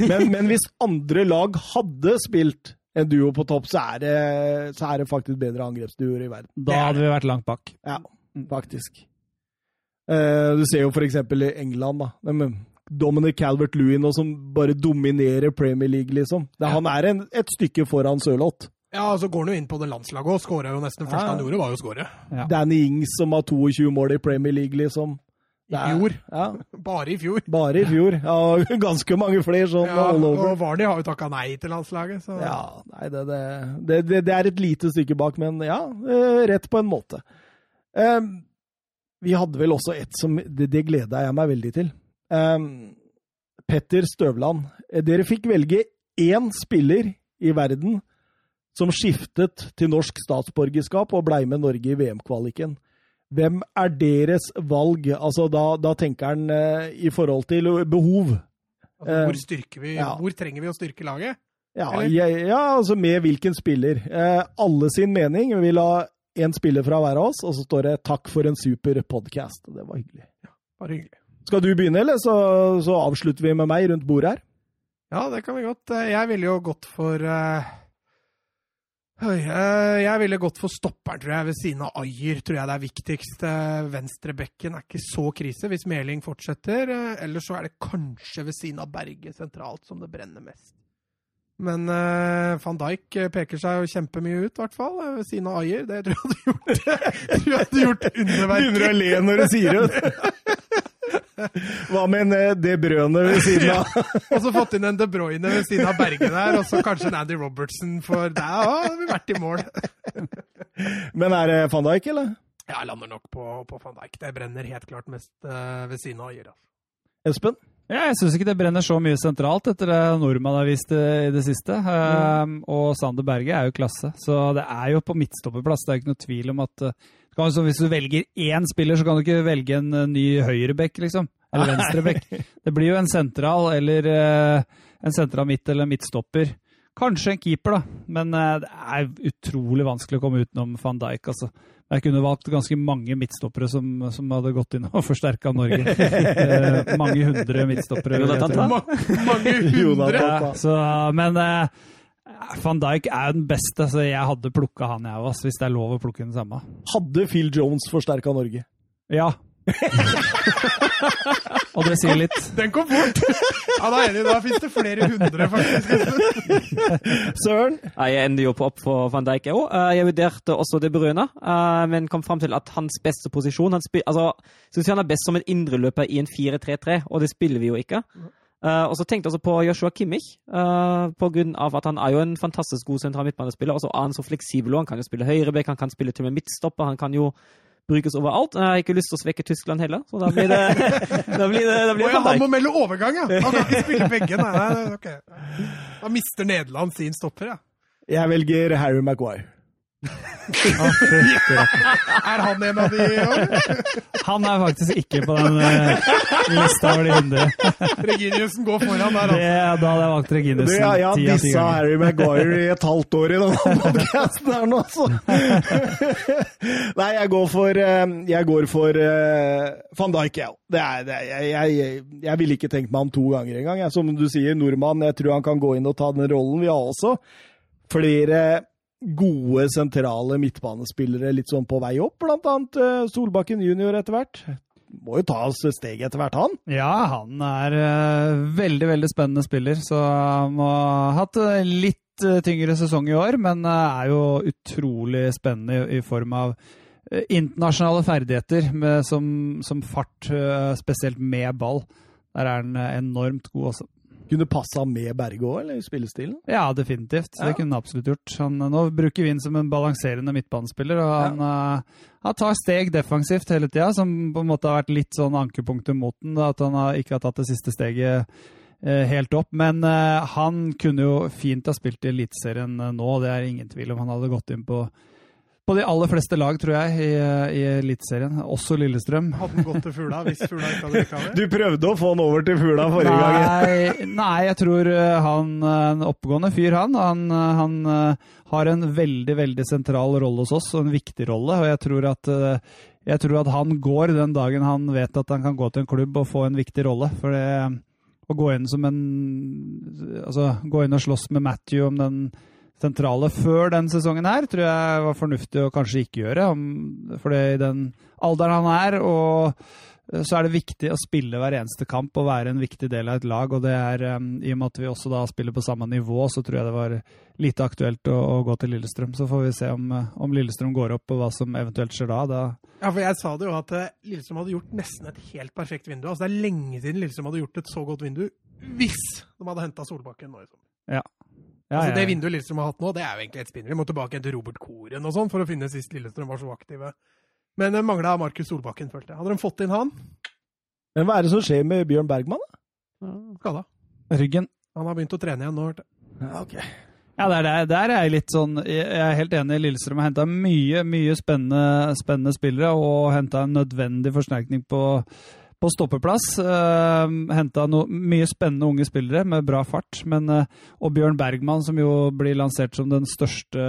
Men, men hvis andre lag hadde spilt en duo på topp, så er det, så er det faktisk bedre angrepsduoer i verden. Da hadde vi vært langt bak. Ja, faktisk. Uh, du ser jo for eksempel i England, da. Dominic Calvert-Lewin som bare dominerer Premier League, liksom. Det, han er en, et stykke foran Sørloth. Ja, så går han jo inn på det landslaget og skåra jo nesten. Det første Ja. han gjorde, var jo å skåre. Ja. Danny Ings som har 22 mål i Premier League, liksom. I fjor. Ja, Bare i fjor. bare i fjor. Ja, ganske mange flere sånn Ja, all over. og Vardy har jo takka nei til landslaget, så Ja, nei, det, det, det, det, det er et lite stykke bak, men ja, eh, rett på en måte. Um, vi hadde vel også et som Det, det gleda jeg meg veldig til. Um, Petter Støvland. Eh, Dere fikk velge én spiller i verden som skiftet til norsk statsborgerskap og blei med Norge i VM-kvaliken. Hvem er deres valg? Altså, da, da tenker han eh, i forhold til behov. altså, Eh, hvor, styrker vi, ja. hvor trenger vi å styrke laget? Ja, ja, ja, altså med hvilken spiller. Eh, alle sin mening. Vi vil ha én spiller fra hver av oss, og så står det 'takk for en super podkast'. Det var hyggelig. Bare hyggelig. Skal du begynne, eller så, så avslutter vi med meg rundt bordet her? Ja, det kan vi godt. Eh, Jeg ville jo gått for eh, eh, jeg ville gått for stopperen, tror jeg, ved siden av Ayer. Tror jeg det er viktigst. Eh, Venstrebekken er ikke så krise hvis Meling fortsetter. eh, Eller så er det kanskje ved siden av Berge sentralt som det brenner mest. Men eh, van Dijk eh, peker seg jo kjempemye ut, i hvert fall. eh, Ved siden av Ayer. Det tror jeg hadde gjort, jeg tror jeg hadde gjort underverker. Begynner å le når du sier det. Hva med en De det ved siden av? Og så fått inn en De Bruyne ved siden av Berge der, og så kanskje en Andy Robertson, for der har vi vært i mål. Men er det van Dijk, eller? Ja, Jeg lander nok på, på van Dijk. Det brenner helt klart mest eh, ved siden av. Altså. Espen? Ja, jeg syns ikke det brenner så mye sentralt etter det nordmann har vist eh, i det siste. Um, og Sander Berge er jo klasse, så det er jo på midtstopperplass. Det er ikke noe tvil om at uh, så Hvis du velger én spiller, så kan du ikke velge en uh, ny høyreback, liksom. Eller venstreback. Det blir jo en sentral eller uh, en sentral midt eller midtstopper. Kanskje en keeper, da, men uh, det er utrolig vanskelig å komme utenom van Dijk. Altså. Jeg kunne valgt ganske mange midtstoppere som, som hadde gått inn og forsterka Norge. Eh, mange hundre midtstoppere. Jonathan mange hundre! Jonathan. Ja, så, men eh, van Dijk er den beste, så jeg hadde plukka han jeg òg, hvis det er lov å plukke den samme. Hadde Phil Jones forsterka Norge? Ja. og det sier litt. Den kom fort! Ja, da er enig. Da fins det flere hundre, faktisk. Søren? Jeg ender jo på opp for van Dijk jeg òg. Jeg vurderte også De Bruyne, eh, men kom fram til at hans beste posisjon han spil, altså, synes han er best som en indreløper i en 4-3-3, og det spiller vi jo ikke. Eh, og så tenkte jeg også på Joshua Kimmich, uh, på grunn av at han er jo en fantastisk god sentral midtbanespiller. Og så er han så fleksibel, og han kan jo spille høyrebekk, han kan spille til og med midtstopper. Han kan jo brukes overalt. Jeg har ikke lyst til å svekke Tyskland heller, så da blir det Da blir det, da blir det ja, han må melde overgang, ja! Han kan ikke spille begge. Nei, nei, okay. Da mister Nederland sin stopper, ja. Jeg velger Harry Maguire. Er han en av de? Han er faktisk ikke på den uh, lista over de 100. Reginiussen går foran der, Det, altså. da hadde jeg valgt Du, Reginussen ja, jeg har dissa. Harry Maguire i et halvt år i denne podcasten her nå, så Nei, jeg går for eh, Jeg går for uh, van Dijk, jeg. Det er, det er, jeg, jeg, jeg ville ikke tenkt meg om to ganger engang. Som du sier, nordmann, jeg tror han kan gå inn og ta den rollen. Vi har også flere gode sentrale midtbanespillere litt sånn på vei opp, blant annet eh, Solbakken junior etter hvert. Må jo ta oss steg etter hvert, han. Ja, han er eh, veldig, veldig spennende spiller, så han må ha hatt eh, litt tyngre sesong i år, men er jo utrolig spennende i, form av internasjonale ferdigheter med, som, som fart, spesielt med ball. Der er han enormt god også. Kunne passa med Berge òg, eller spillestilen? Ja, definitivt. Det kunne han absolutt gjort. Han, nå bruker vi ham som en balanserende midtbanespiller, og han, uh, han tar steg defensivt hele tida, som på en måte har vært litt sånn ankepunktet mot den, da, at han har, ikke har tatt det siste steget uh, helt opp. Men uh, han kunne jo fint ha spilt i Eliteserien nå, det er ingen tvil om. Han hadde gått inn på, på de aller fleste lag, tror jeg, i, eh, i Eliteserien. Også Lillestrøm. Hadde han gått til Fugla hvis Fugla ikke hadde rykka ned? Du prøvde å få han over til Fugla forrige gang. Nei, nei, jeg tror eh, han er en oppegående fyr, han. Han, eh, han eh, har en veldig, veldig sentral rolle hos oss, og en viktig rolle. Og jeg tror at eh, jeg tror at han går den dagen han vet at han kan gå til en klubb og få en viktig rolle. For det, å gå inn som en Altså, gå inn og slåss med Matthew om den sentrale før den sesongen her, tror jeg var fornuftig å kanskje ikke gjøre. For i den alderen han er, og eh, så er det viktig å spille hver eneste kamp og være en viktig del av et lag. Og det er, um, i og med at vi også da spiller på samme nivå, så tror jeg det var lite aktuelt å, å gå til Lillestrøm. Så får vi se om, eh, om Lillestrøm går opp, og hva som eventuelt skjer da. da Ja, for jeg sa det jo at eh, Lillestrøm hadde gjort nesten et helt perfekt vindu. Altså Det er lenge siden Lillestrøm hadde gjort et så godt vindu, hvis de hadde henta Solbakken nå i sommer. ja, altså Det vinduet Lillestrøm har hatt nå, det er jo egentlig et spinner. Vi må tilbake igjen til Robert Koren og sånn for å finne sist Lillestrøm var så aktive. Men det mangla Markus Solbakken, følte jeg. Hadde de fått inn han, Men hva er det som skjer med Bjørn Bergman? da? skada. Ryggen. Han har begynt å trene igjen nå. hørte jeg. Ja, okay. Ja, der, der, der er jeg litt sånn Jeg er helt enig. Lillestrøm har henta mye mye spennende, spennende spillere og henta en nødvendig forsterkning på, på stoppeplass. Uh, henta no, mye spennende unge spillere med bra fart. Men, uh, og Bjørn Bergman, som jo blir lansert som den største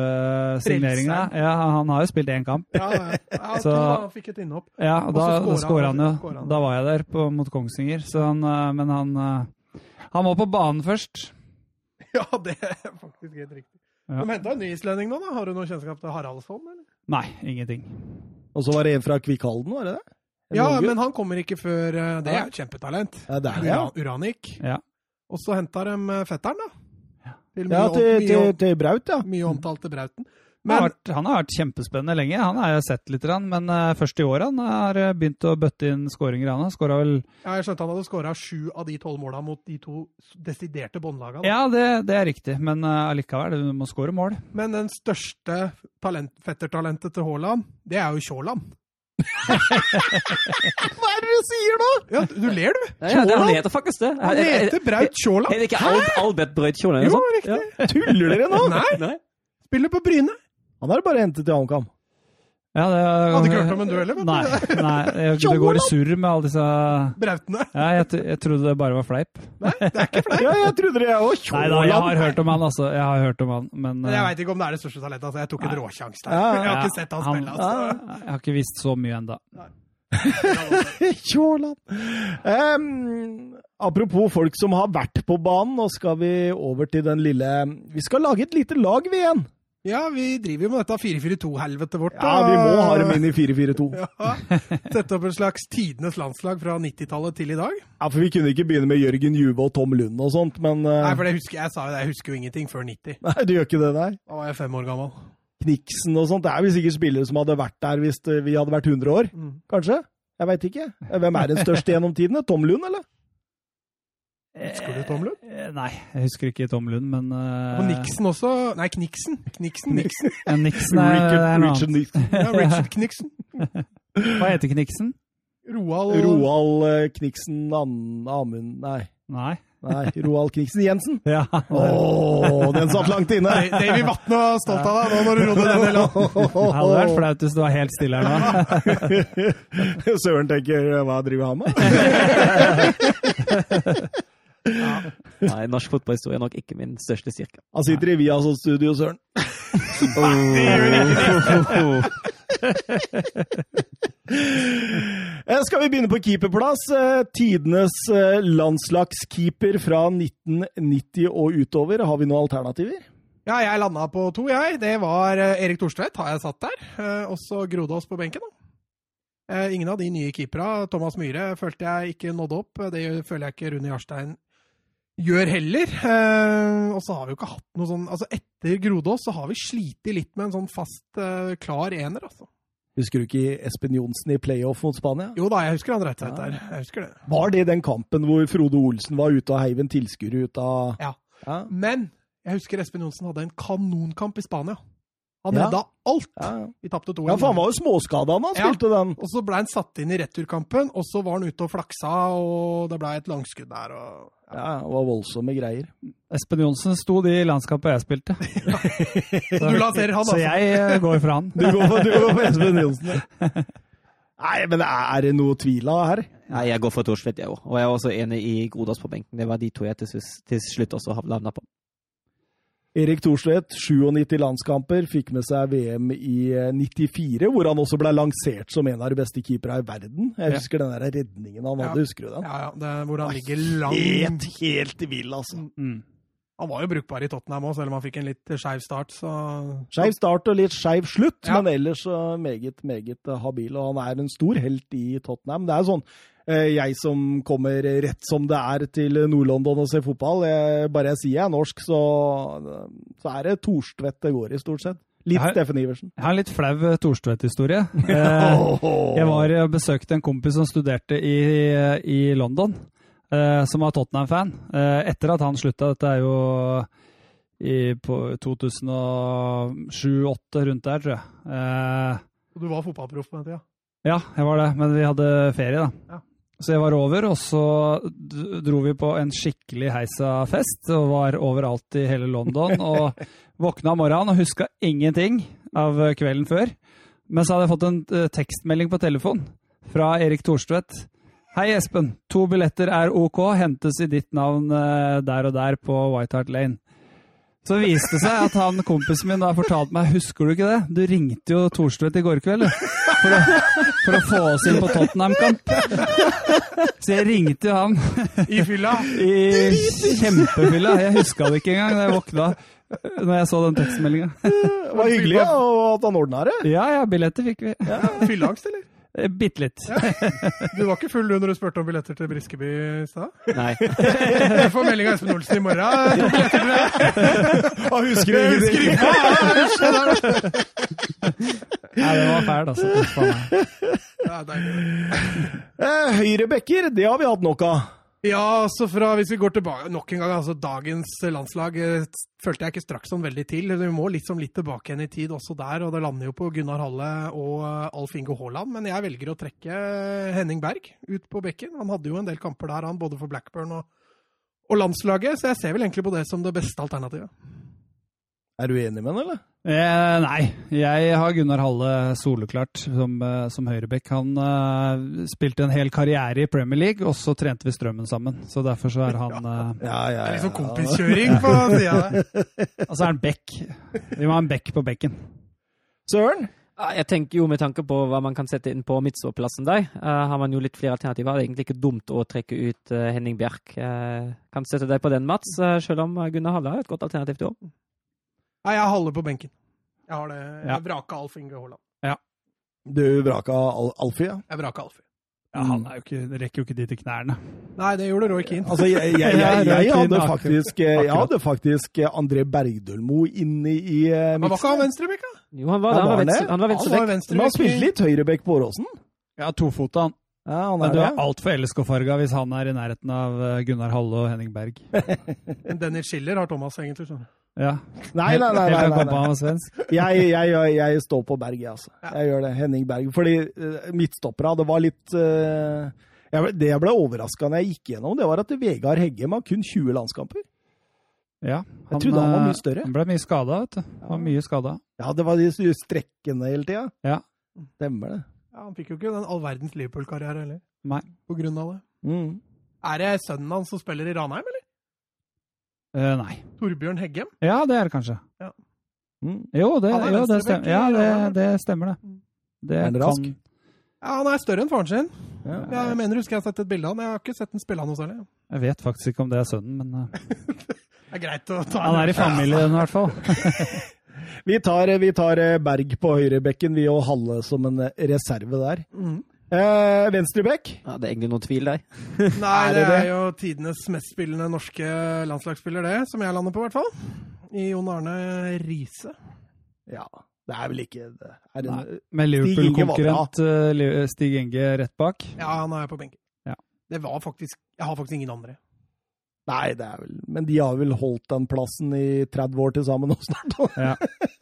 signeringa. Ja, han har jo spilt én kamp. Ja, ja. ja Så- han fikk et innhopp. Ja, og da skåra han jo. Da var jeg der på, mot Kongsvinger. Så han, uh, men han eh, Han må på banen først. Ja, det er faktisk helt riktig. Ja. De henta en ny islending nå, da. Har du noe kjennskap til Haraldsson, eller? Nei, ingenting. Og så var det en fra Kvikkhalden, var det det? Ja, Norge. men han kommer ikke før eh, Det er et kjempetalent. ja, det er det, ja. Uranik. Ja. Og så henta de eh, fetteren, da. Til Ja, mye, til, om- til, mye, til Braut, ja. mye omtalte Brauten. Han har, vært, han har vært kjempespennende lenge. Han har jeg sett litt, men eh, først i år han har begynt å bøtte inn skåringer. Han har vel ja, jeg skjønte han hadde skåra sju av de tolv måla mot de to desiderte båndlagene. Ja, det, det er riktig, men allikevel, du må skåre mål. Men den største talent, fettertalentet til Haaland, det er jo Tjåland. Hva er det du sier nå?! Ja, du ler, du! Ja, ja, det, han heter faktisk det. Han heter Braut Tjåland. Er det ikke Al Albert Braut Kjole? Jo, riktig. riktig. Tuller dere nå?! Nei, Nei? spiller på Bryne. Han har bare hentet til HamKam. Ja, det, Hadde ikke hørt om en duell, du. Nei, nei jeg, det går i surr med alle disse Brautene. ja, jeg, jeg trodde det bare var fleip. Ja, jeg trodde det, jeg òg. Nei da, jeg har hørt om han, altså. Jeg har hørt om han, men Men jeg eh, veit ikke om det er det største talentet. Altså. Jeg tok en råsjanse der. Ja. Jeg har ikke sett han spille. Altså. Jeg har ikke visst så mye ennå. Tjåland. Um, apropos folk som har vært på banen, nå skal vi over til den lille Vi skal lage et lite lag, vi igjen. Ja, vi driver jo med dette 4-4-2-helvetet vårt. Ja, vi må ha dem inn i 4-4-2. Ja, Sette opp en slags tidenes landslag fra 90-tallet til i dag. Ja, for vi kunne ikke begynne med Jørgen Juve og Tom Lund og sånt, men uh... Nei, for det husker jeg, sa jo det, jeg husker jo ingenting før 90. Nei, du gjør ikke det, nei. Da var jeg fem år gammel. Kniksen og sånt. Det er vel sikkert spillere som hadde vært der hvis eh, vi hadde vært 100 år, Mm. kanskje? Jeg veit ikke. Hvem er den største gjennom tidene? Tom Lund, eller? Husker du Tom Lund? Eh, Nei, jeg husker ikke Tom Lund, men uh... Og Nixon også. Nei, Kniksen. Kniksen. Nixon. eh, Nixon er, Richard, er Richard. Nixon. Ja, Richard Kniksen. Hva heter Kniksen? Roald Roald eh, Kniksen Amund Nei. Nei. Nei, Roald Kniksen Jensen. Ja. Å, den satt langt inne! Da- Davy Vatne var stolt av deg nå når du rodde den delen. Det hadde vært flaut hvis du var helt stille her nå. Søren tenker hva driver han med? Nei, norsk fotballhistorie er nok ikke min største styrke. Han sitter i Viasat-studio, Søren. Eh, Skal vi begynne på keeperplass? Eh, Tidenes eh, landslagskeeper fra 1990 og utover. Har vi noen alternativer? Ja, jeg landa på to, jeg. Det var Erik Thorstvedt, har jeg satt der. Eh, Også Grodås på benken, da. Eh, Ingen av de nye keepera. Thomas Myhre følte jeg ikke nådde opp. Det føler jeg ikke Rune Jarstein gjør heller. Eh, Og så har vi jo ikke hatt noe sånn Altså, etter Grodås så har vi slitt litt med en sånn fast, eh, klar ener, altså. Husker du ikke Espen Johnsen i playoff mot Spania? Jo da, jeg husker han rett og slett der. Jeg husker det. Var det den kampen hvor Frode Olsen var ute og heiv en tilskuer ut av Ja. Ja. Men jeg husker Espen Johnsen hadde en kanonkamp i Spania. Han Ja. redda alt! Ja, Vi tapte 2-1. ja, for han var jo småskada da han Ja. spilte den. Og så ble han satt inn i returkampen, og så var han ute og flaksa, og det ble et langskudd der. og... Ja, det var voldsomme greier. Espen Johnsen sto de i landskapet jeg spilte. Og du lanserer han, Så altså. jeg eh, går for han. Du går for, du går for Espen Johnsen. ja. Nei, men er det noe tvil av her? Nei, jeg går for Thorsvedt, jeg òg. Og jeg er også enig i Grodås på benken. Det var de to jeg til, til slutt også havna på. Erik Thorstvedt, 97 landskamper, fikk med seg VM i eh, 94, hvor han også ble lansert som en av de beste keepere i verden. Jeg Ja. husker den der redningen han Ja. husker du den? Ja, ja, det, hvor han ligger langt Helt, helt vill, altså. Mm. Han var jo brukbar i Tottenham òg, selv om han fikk en litt skeiv start. Så Skeiv start og litt skeiv slutt, Ja. men ellers meget, meget eh, habil. Og han er en stor helt i Tottenham. Det er sånn eh, jeg som kommer rett som det er til Nord-London og ser fotball, jeg, bare jeg sier jeg er norsk, så, så er det Torstvedt det går i, stort sett. Litt har- Steffen Iversen. Jeg har en litt flau eh, Thorstvedt-historie. Eh, Jeg var besøkte en kompis som studerte i, i London, som var Tottenham-fan. Eh, etter at han slutta, dette er jo i, på 2007-2008, rundt der, tror jeg. Eh, og du var fotballproff på den tida. ja, jeg var det, men vi hadde ferie, da. Ja. Så jeg var over, og så dro vi på en skikkelig heisa-fest, og var overalt i hele London. Og våkna om morgenen og huska ingenting av kvelden før. Men så hadde jeg fått en eh, tekstmelding på telefon fra Erik Thorstvedt. Hei, Espen. To billetter er OK. Hentes i ditt navn eh, der og der på White Hart Lane. Så viste det seg at han kompisen min da fortalte meg Husker du ikke det? Du ringte jo Thorstvedt i går kveld du, for, å, for å få oss inn på Tottenham-kamp. Så jeg ringte jo han I fylla! i kjempefylla. Jeg huska det ikke engang da jeg våkna når jeg så den tekstmeldinga. Det var hyggelig og at han ordna det. Ja ja, billetter fikk vi. Ja, Fylleangst, eller? Eh, Bitte litt. Du var ikke full du når du spurte om billetter til Briskeby i stad? Nei. Jeg får melding av Espen Olsen i morgen. To husker det. Jeg Han husker ingenting. På! Nei, det var fæl, altså. Ja. Eh, det har vi hatt nok av. Ja, altså fra, hvis vi går tilbake nok en gang, altså dagens landslag eh, følte jeg ikke straks sånn veldig til. Vi må liksom litt tilbake igjen i tid også der, og det lander jo på Gunnar Halle og eh, Alf Inge Haaland. Men jeg velger å trekke Henning Berg ut på bekken. Han hadde jo en del kamper der, han både for Blackburn og, og landslaget, så jeg ser vel egentlig på det som det beste alternativet. Er du enig med han, eller? Eh, nei, jeg har Gunnar Halle soleklart som, eh, som høyrebekk. Han eh, spilte en hel karriere i Premier League, og så trente vi Strømmen sammen. Så derfor så er han Ja, Ja, ja, Det er litt liksom kompiskjøring på sida der. så er han back. Vi må ha en back på bekken. Søren? Jeg tenker jo med tanke på hva man kan sette inn på midtståplassen der, uh, har man jo litt flere alternativer. Det er egentlig ikke dumt å trekke ut uh, Henning Bjerk. Uh, kan sette deg på den, Mats, selv om Gunnar Halle har et godt alternativ til år. Nei, jeg holder på benken. Jeg har det. Ja. Vraka Alf Inge Haaland. Du vraka Al Alfie, ja? Jeg vraka Alfie. Ja, han er jo ikke, rekker jo ikke de til knærne. Nei, det gjorde Roy Keane. Altså, jeg, jeg, jeg, jeg, hadde faktisk, jeg hadde faktisk André Bergdølmo inne i uh, Men var ikke han venstrebekk, da? Jo, han var, Ja, han var, han venstre, det? han var venstrebekk. Men han spilte litt høyrebekk på Åråsen. Ja, tofota han. Ja, han Men er du det. er altfor LSK-farga hvis han er i nærheten av eh, Gunnar Halle og Henning Berg. Men Dennis Schiller har Thomas, egentlig. skjønner du. Ja. Nei, nei, nei. Nei, nei, nei. Jeg, jeg, jeg, jeg står på berget, altså. Jeg gjør det. Henning Berg. Fordi uh, midtstoppera, det var litt uh, jeg, Det jeg ble overraska når jeg gikk gjennom, det var at Vegard Heggem har kun 20 landskamper. Ja, Jeg trodde han var eh, mye større. Han ble mye skada, vet du. Han var mye skada. Ja, det var de strekkene hele tida. Ja. Stemmer det. Ja, Han fikk jo ikke den all verdens Liverpool-karriere heller, Nei. på grunn av det. Mm. Er det sønnen hans som spiller i Ranheim, eller? Eh, nei. Torbjørn Heggem? Ja, det er det kanskje. Mm. Jo, det, er jo, det, stemmer. Ja, det, det stemmer, det. det Er han rask? kan- Ja, Han er større enn faren sin. Ja. Jeg mener, husker jeg har sett et bilde av han. Jeg har ikke sett den spille han noe særlig. Jeg vet faktisk ikke om det er sønnen, men eh, Det er greit å ta han er i familien i hvert fall. Vi tar, vi tar eh, Berg på høyrebekken, vi og Halle som en eh, reserve der. Mhm. Eh, Venstrebekk? Ja, det er egentlig noen tvil der. Nei, Er det det er jo tidenes mest spillende norske landslagsspiller, det. Som jeg lander på, i hvert fall. I Jon Arne Riise. Ja. Det er vel ikke det. Er en, Nei. Med Liverpool-konkurrent eh, Stig Enge rett bak. Ja, han er på benken. Ja. Det var faktisk Jeg har faktisk ingen andre. Nei, det er vel Men de har vel holdt den plassen i 30 år til sammen nå snart. Ja.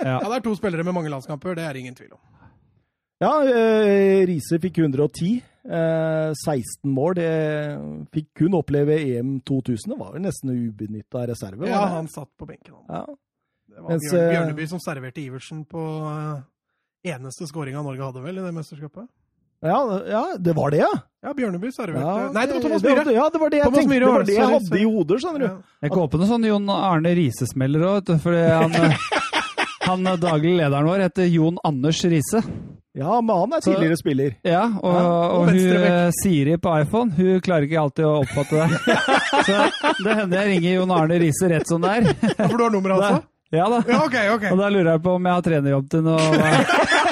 Ja, det er to spillere med mange landskamper, det er ingen tvil om. Ja, eh, Riise fikk 110. Eh, 16 mål. Det fikk kun oppleve EM 2000. Det var jo nesten ubenytta reserve. Ja, han satt på benken. Han. ja. Det var Mens, eh, Bjørneby som serverte Iversen på eh, eneste skåringa Norge hadde, vel, i det mesterskapet? Ja, ja, det var det, ja. Ja, Bjørneby serverte ja Nei, det var Thomas Myhre! Ja, det var det jeg Thomas tenkte. Det var det, jeg hadde i hodet, skjønner du. Ja. Jeg kan på noe sånn Jon Arne Riise-smeller òg, vet du. Fordi han, eh, han eh, daglig lederen vår heter Jon Anders Riise. Ja, men han er Så- tidligere spiller. Ja, og, Ja, og og hun eh, Siri på iPhone hun klarer ikke alltid å oppfatte det. Så det hender jeg ringer Jon Arne Riise rett som det er. Ja, For du har nummeret altså? Ja da. Ja, okay, okay. Og da lurer jeg på om jeg har trenerjobb til noe, hva,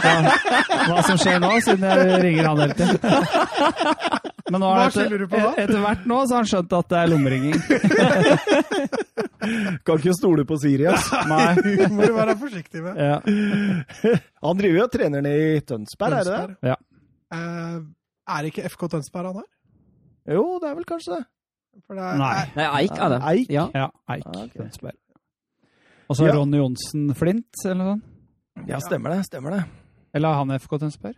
ja, hva som skjer nå, siden jeg ringer han hele tiden. Men nå Hva skylder du på da? etter hvert nå så har han skjønt at det er lommeringing. Kan ikke stole på Siri. altså. Nei. Du må du være forsiktig med. Ja. Han driver jo og trener ned i Tønsberg, er det det? Ja. Uh, er det ikke FK Tønsberg han her? Jo, det er vel kanskje det. For det er, Nei. Nei, Eik er det. Eik? Ja. ja Eik Ah, ok. Tønsberg. Og så Ja. Ronny Johnsen Flint, eller noe sånt. Ja, stemmer det. Stemmer det. Eller er han FK Tønsberg?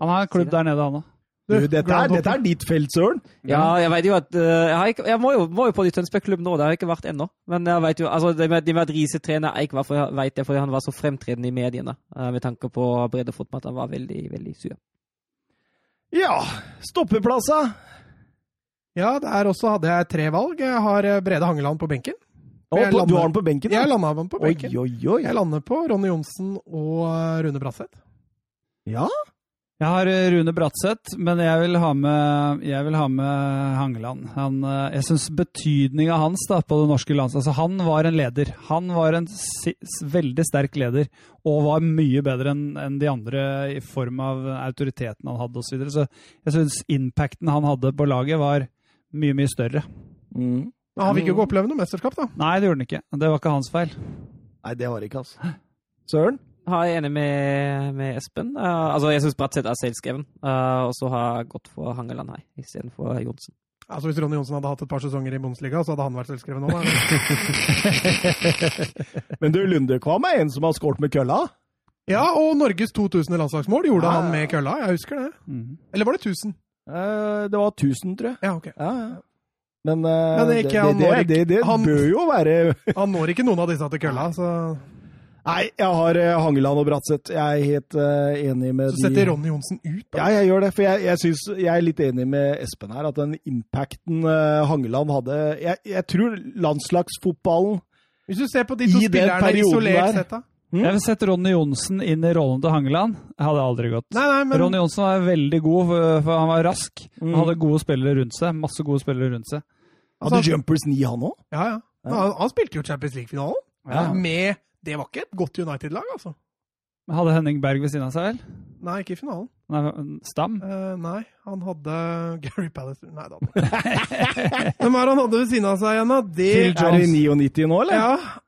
Han har en klubb der nede, han òg. Dette, dette er ditt felt, Søren. Ja, jeg vet jo at eh, Jeg, har ikke, jeg må, jo, må jo på de Tønsberg-klubb nå, det har jeg ikke vært ennå. Men jeg vet jo, altså det med, de med at Riise trener Eik, var for, vet jeg fordi han var så fremtredende i mediene. eh, med tanke på breddefot, med at han var veldig, veldig sur. Ja, stoppeplassa. Ja, der også hadde jeg tre valg. Jeg har eh, Brede Hangeland på benken. Å, på, lander- du har den på benken? Jeg landa den på benken. oi, oi. oi. Jeg lander på Ronny Johnsen og eh, Rune Bratseth. Ja, Jeg har eh, Rune Bratseth, men jeg vil ha med, jeg vil ha med Hangeland. Han, eh, jeg syns betydninga hans da, på det norske landslaget altså, Han var en leder. Han var en si, veldig sterk leder, og var mye bedre enn en de andre i form av autoriteten han hadde osv. Så, videre. så jeg syns impacten han hadde på laget, var mye, mye større. mm. Men han fikk jo ikke oppleve noe mesterskap, da. Nei, det gjorde han ikke. Det var ikke hans feil. Nei, det var det ikke, altså. Søren? Jeg er enig med, med Espen. Uh, altså, Jeg syns Bratseth er selvskreven, Uh, og så har jeg gått for Hangeland her istedenfor Johnsen. Altså Hvis Ronny Johnsen hadde hatt et par sesonger i Bundesliga, så hadde han vært selvskreven òg. Da. Men du, Lundekvam er en som har skåret med kølla? Ja, og Norges 2000 landslagsmål gjorde Ja, ja. han med kølla. Jeg husker det. Mm. Eller var det 1000? Eh, det var 1000, tror jeg. Ja, ok. Ja, ja. Men, uh, Men det, ikke det, det, det, det han- bør jo være Han når ikke noen av disse til kølla, så Nei, jeg har eh, Hangeland og Bratseth. Jeg er helt uh, enig med Så setter Ronny Johnsen ut, da. Ja, jeg gjør det. For jeg, jeg, synes, jeg er litt enig med Espen her. At den impacten uh, Hangeland hadde jeg, jeg tror landslagsfotballen Hvis du ser de I den perioden isolert sett, da. Mm. Jeg vil sette Ronny Johnsen inn i rollen til Hangeland. Det hadde aldri gått. Nei, nei, men Ronny Johnsen var veldig god, for, for han var rask. Mm. Han hadde gode spillere rundt seg. Masse gode spillere rundt seg. Hadde Altså- Jumpers 9, han òg? Ja, ja. Han, han spilte jo Champions League-finalen. Ja. Med Det var ikke et godt United-lag, altså. Hadde Henning Berg ved siden av seg, vel? Nei, ikke i finalen. Nei, Stam? Uh, nei, han hadde Gary Pallister Nei da. Hvem er det han hadde ved siden av seg igjen, da? Det Phil Er i 99 nå, eller? Ja.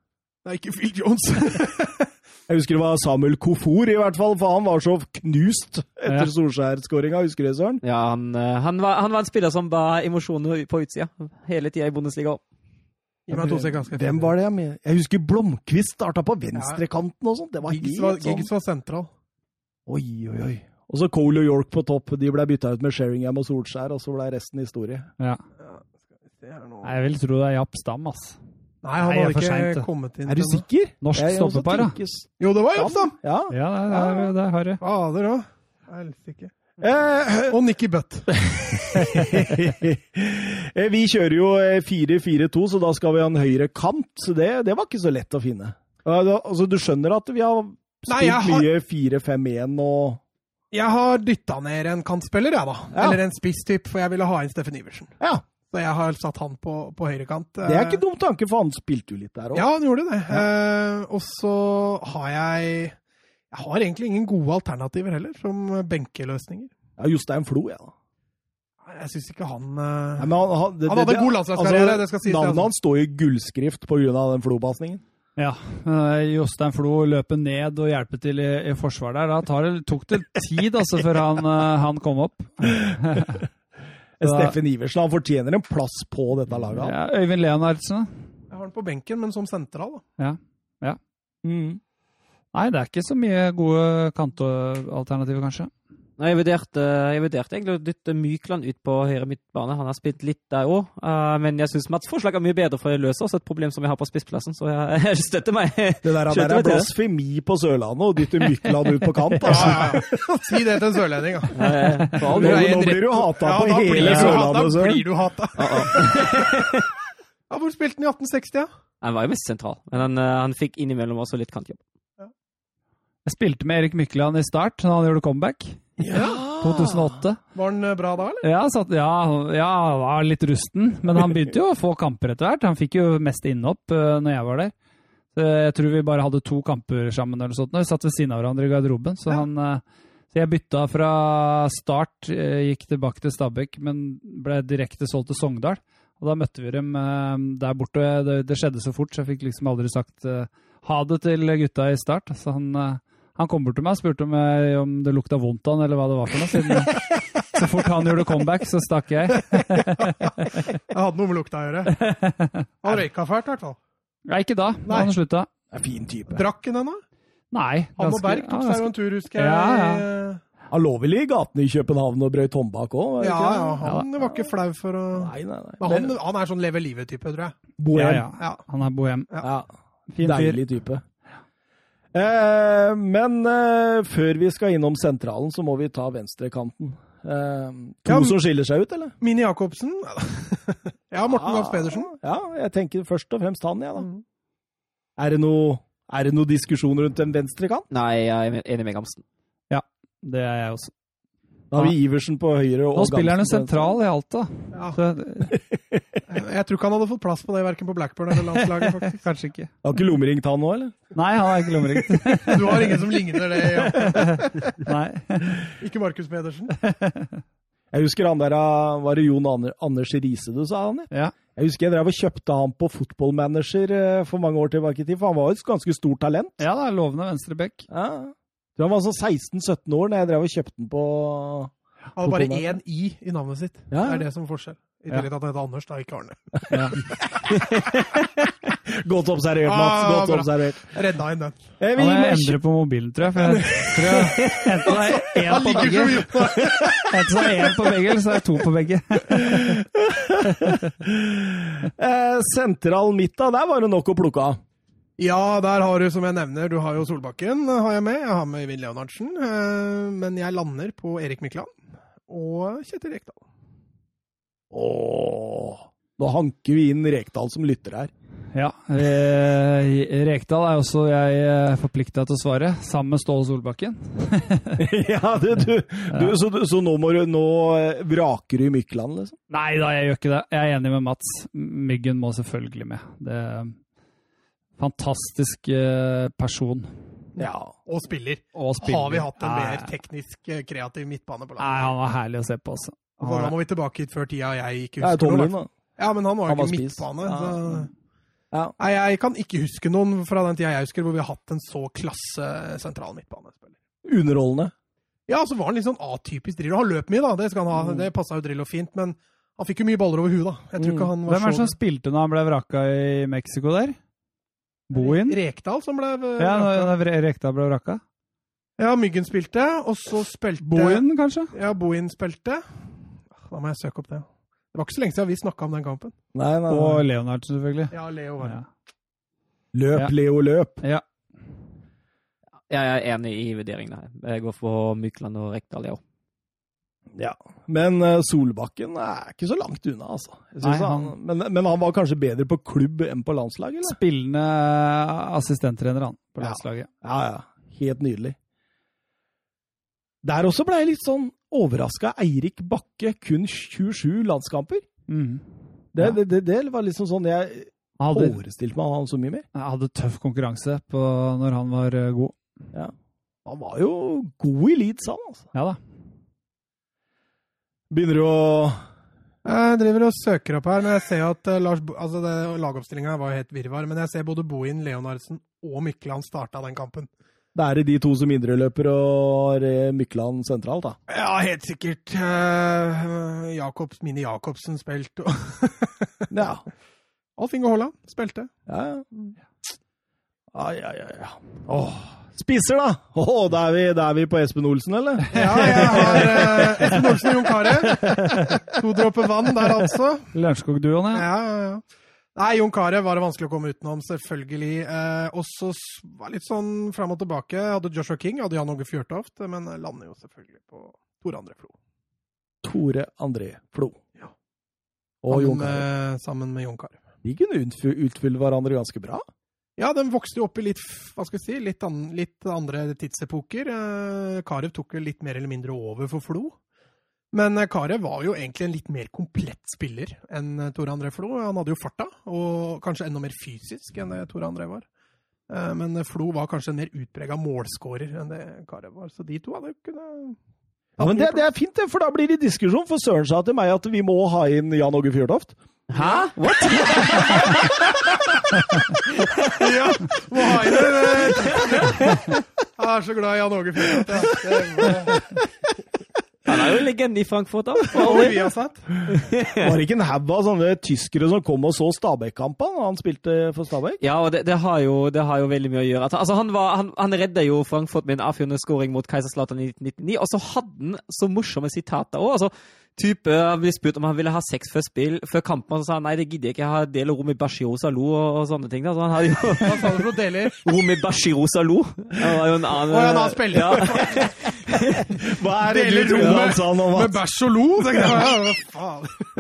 Nei, ikke Phil Jones. Jeg husker det var Samuel Kofor, i hvert fall, for han var så knust etter Ja. Solskjær-skåringa. Husker du det, Søren? Ja, han, eh, han, var, han var en spiller som ba emosjoner på utsida hele tida i Bundesliga. Sekunder. Hvem var det jeg med? Jeg husker Blomkvist starta på venstrekanten og sånt. Det var Giggs var, sånn. Giggs var sentral. Oi, oi, oi. Og så Cole og York på topp. De ble bytta ut med Sheringham og Solskjær, og så ble resten historie. Ja. Jeg vil tro det er Japp Stam, ass. Nei, han hadde ikke sent, kommet inn Er du sikker? Norsk stoppepar, da. Jo, det var Jobsam! Ja. Ja, det er, det er, det Harry. Fader òg. Helsike. Eh, Og Nikki Butt. eh, vi kjører jo eh, 4-4-2, så da skal vi ha en høyre kant. Så det, det var ikke så lett å finne. Altså, du skjønner at vi har spilt Nei, mye 4-5-1 og Jeg har dytta ned en kantspiller, jeg, da. Ja. Eller en spisstype, for jeg ville ha inn Steffen Iversen. Ja. Så jeg har satt han på, på høyrekant. Det er ikke dum tanke, for han spilte jo litt der òg. Ja, han gjorde det. Eh, og så har jeg Jeg har egentlig ingen gode alternativer heller, som benkeløsninger. Ja, Jostein Flo, ja. da. Jeg syns ikke han Nei, eh, men han, han, det, Han hadde det- god landslagskarriere, det skal sies, Navnet altså. hans står i gullskrift pga. den Flo-pasningen. Ja. men Jostein Flo løper ned og hjelper til i, i forsvar der. Da tar det, tok det tid altså, før han, eh, han kom opp. Steffen Iversen han fortjener en plass på dette laget. Ja, Øyvind Leonardsen. Jeg har han på benken, men som sentral, da. Mm. Nei, det er ikke så mye gode kantalternativer, kanskje. Nei, Jeg vurderte, jeg vurderte egentlig å dytte Mykland ut på høyre midtbane. Han har spilt litt der òg, men jeg syns Mats' forslag er mye bedre, for det løser også et problem som vi har på spissplassen. Så jeg, jeg støtter meg. Det der, der er blasfemi på Sørlandet, å dytte Mykland ut på kant. Altså. Si det til en sørlending, da. Eh, Nå, nå blir du hata på hele Sørlandet, Da blir du hata. Ja, hvor spilte han i 1860, ja? Han var jo mest sentral, men han, eh, han fikk innimellom også litt kantjobb. Jeg spilte med Erik Mykland i start, da han gjorde comeback. Ja. 2008. Var han eh, bra da, eller? Ja, satt, ja, ja, han var litt rusten, men han begynte jo å få kamper etter hvert. Han fikk jo mest innhopp uh, når jeg var der. Så jeg tror vi bare hadde to kamper sammen. eller sånt. Vi satt ved siden av hverandre i garderoben. Så, Ja. han, eh, så jeg bytta fra start, gikk tilbake til Stabæk, men ble direkte solgt til Sogndal. Og da møtte vi dem der borte. Det, det skjedde så fort, så jeg fikk liksom aldri sagt ha det til gutta i start. Så han, han kom bort til meg og spurte om, jeg, om det lukta vondt av han, eller hva det var for noe. Siden, så fort han gjorde comeback, så stakk jeg. Jeg hadde noe med lukta å gjøre. Han røyka fælt, i hvert fall. Nei, ikke da. Da han slutta. Er fin type. Drakk han ennå? Nei. Han og Berg tok seg jo en tur, husker jeg. Ja, ja. Han lå vel i gatene i København og brøyt håndbak òg? Ja, ja, han var ikke flau for å Nei, nei, nei. Men han, han er sånn leve livet-type, tror jeg. Bohem. Ja, ja. Ja. Han er bohem. Ja. Fin fyr. Deilig type. Eh, men eh, før vi skal innom sentralen, så må vi ta venstrekanten. Eh, to Ja, som skiller seg ut, eller? Mini Jacobsen. ja, Morten Gams Pedersen. Ja, jeg tenker først og fremst han, jeg, da. Er det noe, er det noe diskusjon rundt en venstrekant? Nei, jeg er enig med Gamsten. Det er jeg også. Da har vi Iversen på høyre og Nå spiller han jo sentral i Alta. Ja. Så, Jeg tror ikke han hadde fått plass på det, verken på Blackburn eller landslaget. faktisk. kanskje ikke. Har ikke lommeringt han nå, eller? Nei, han har ikke lommeringt. Du har ingen som ligner det. Ja. Nei. Ikke Markus Pedersen. Jeg husker han der, ah, var det Jon Anders Riise du sa han? ja? Ja. Jeg husker jeg drev og kjøpte han på Footballmanager eh, for mange år tilbake i tid, for han var jo et ganske stort talent. ja, det er lovende venstreback. Ja. Han var sånn 16-17 år da jeg drev og kjøpte den på Han hadde bare én i i navnet sitt. Ja. Det er det som er forskjell. I tillegg til at han heter Anders, da, ikke Arne. Ja. Godt observert, Mats. Ah, Godt observert. Redda inn den. Jeg må- endre på mobilen, tror jeg. For jeg tror jeg enten er én på begge, enten så er én på begge, eller så er det to på begge. eh, Sentral midt, da. Der var det nok å plukke av. Ja, der har du, som jeg nevner, du har jo Solbakken, har jeg med. Jeg har med Øyvind Leonardsen. eh, Men jeg lander på Erik Mykland og Kjetil Rekdal. Åh, nå hanker vi inn Rekdal som lytter her. Ja. Eh, Rekdal er også jeg forplikta til å svare, sammen med Ståle Solbakken. ja, det, du, du, så, du- så nå, må du, nå eh, vraker du i Mykland, liksom? Nei da, jeg gjør ikke det. Jeg er enig med Mats. Myggen må selvfølgelig med. Det er en Fantastisk eh, person. Ja. Og spiller. Og spiller. Har vi hatt en mer teknisk eh, kreativ midtbane på Nei, laget? han var herlig å se på, altså. Han Altså, da må vi tilbake hit før tida jeg ikke er husker ja, noe. Ja, men han var jo ikke midtbane. Ja. Så... Ja. Nei, jeg kan ikke huske noen fra den tida jeg husker hvor vi har hatt en så klasse sentral midtbanespiller. Underholdende. Ja, så var han litt sånn atypisk Drillo. Han løp mye, da. Det, skal han ha. det passa jo Drillo fint. Men han fikk jo mye baller over huet, da. Jeg tror ikke han var Hvem er det som så spilte når han ble vraka i Mexico der? Bohin? Rekdal som ble Ja, når når Rekdal ble vraka. Ja, Myggen spilte, og så spilte Bohin, kanskje? Ja, Bohin spilte. Da må jeg søke opp det. Det var ikke så lenge siden vi snakka om den kampen. Nei, nei. Og Leonard, selvfølgelig. Ja, Leo var det. Ja. Løp, Ja. Leo, løp. ja. Jeg er enig i vurderingen her. Jeg går for Mykland og Rekdal, jeg òg. Ja. Men eh, Solbakken er ikke så langt unna, altså. Jeg Nei, han, han- men, men han var kanskje bedre på klubb enn på landslag, eller? Spillende assistenttrener, han, på Ja. landslaget. Ja, ja. Helt nydelig. Der også ble jeg litt sånn overraska. Eirik Bakke, kun 27 landskamper. Mm. Det, Ja. det, det, det var liksom sånn Jeg hadde, forestilte meg han så mye mer. Jeg hadde tøff konkurranse på når han var god. god. Han var jo god i Leeds, han, altså. Ja da. Begynner du å Jeg driver og søker opp her, men jeg ser at eh, Lars Bo altså Lagoppstillinga var jo helt virvar, men jeg ser både Bohin, Leonardsen og Mykland starta den kampen. Det er det de to som indreløper og eh, Mykland sentralt, da. Ja, helt sikkert. Uh, Jakobs, Mini Jacobsen spilte, og Ja. Alf Inge Haaland spilte. Ja, ja. Ai, ai, ai. ja. Åh. Spisser, da! Åh, da, er vi, da er vi på Espen Olsen, eller? Ja, jeg har uh, Espen Olsen og Jon Carew. To dråper vann der, altså. Lørenskog-duoen, ja. Ja, ja, ja. Nei, Jon Carew var det vanskelig å komme utenom, selvfølgelig. Eh, og så var litt sånn fram og tilbake. Hadde Joshua King, hadde Jan Åge Fjørtoft, men jeg lander jo selvfølgelig på Tore André Flo. Tore André Flo. Ja. Og Jon Carew. sammen med Jon Carew. De kunne utfylle hverandre ganske bra. Ja, den vokste jo opp i litt, hva skal jeg si, litt, an, litt andre tidsepoker. Eh, Carew tok jo litt mer eller mindre over for Flo. Men eh, var jo egentlig en litt mer komplett spiller enn eh, Tore André Flo. Han hadde jo farta, og kanskje enda mer fysisk enn det Tore André var. Eh, Men Flo var kanskje en mer utprega målskårer enn det Carew var. Så de to hadde jo kunnet Ja, men det, det er fint, det, for da blir det diskusjon. For Søren sa til meg at vi må ha inn Jan Åge Fjørtoft. Hæ? What? Ja, må ha inn det! Jeg er så glad i Jan Åge Fjørtoft. Ja. Han er jo en legende i Frankfurt, da. var det vi har sett. Var det ikke en haug av sånne tyskere som kom og så Stabæk-kampene da han spilte for Stabæk? Ja, og det, det, har jo, det har jo veldig mye å gjøre. Altså, han, var, han, han redda jo Frankfurt med en avgjørende skåring mot Kaiserslautern i 1999, og så hadde han så morsomme sitater òg. Altså, type, ble spurt om han ville ha sex før spill, før kampen, og så sa han nei, det gidder jeg ikke, jeg har del rom i Bashiro Salou og, og sånne ting. Da. Så han hadde jo Hva sa du for noe deler? rom i Bashiro Salou. Det var jo en annen og en annen spiller. Ja. Hva er det Deler du trodde rommet han sa nå? Med bæsj og lo? Ja.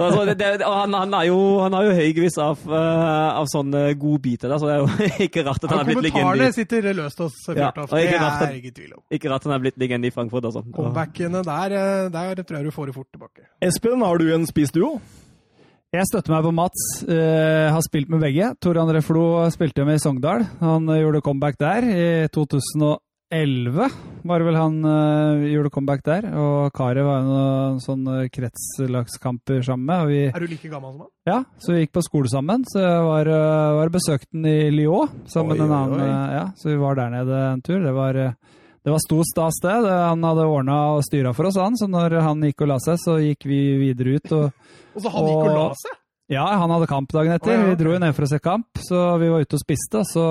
Altså, det, det, han, han, er jo, han har jo høygevis av, eh, av sånne godbiter, så det er jo ikke rart at han Ja, er blitt legende. kommentarene sitter løst hos Ja, Fjørtoft. og det er jeg ikke i tvil om. Ikke rart han er blitt legende i Frankfurt, altså. Comebackene der, eh, der tror jeg du får det fort tilbake. Espen, har du en spissduo? Jeg støtter meg på Mats. Uh, har spilt med begge. Tor André Flo spilte med i Sogndal. Han eh, gjorde comeback der i 2011. Var det vel han uh, gjorde comeback der. Og Kari var jo noen sånne kretslagskamper sammen med. Og vi, Er du like gammel som han? ja, så vi gikk på skole sammen. Så jeg var, uh, var besøkt den i Lyon sammen med en annen. Ja, så vi var der nede en tur. Det var, eh, det var stor stas, det. Han hadde ordna og styra for oss, han. Så når han gikk og la seg, så gikk vi videre ut. og Og så han gikk og la seg? ja, han hadde kamp dagen etter. Oh, ja, Vi dro jo ned for å se kamp, så vi var ute og spiste. Så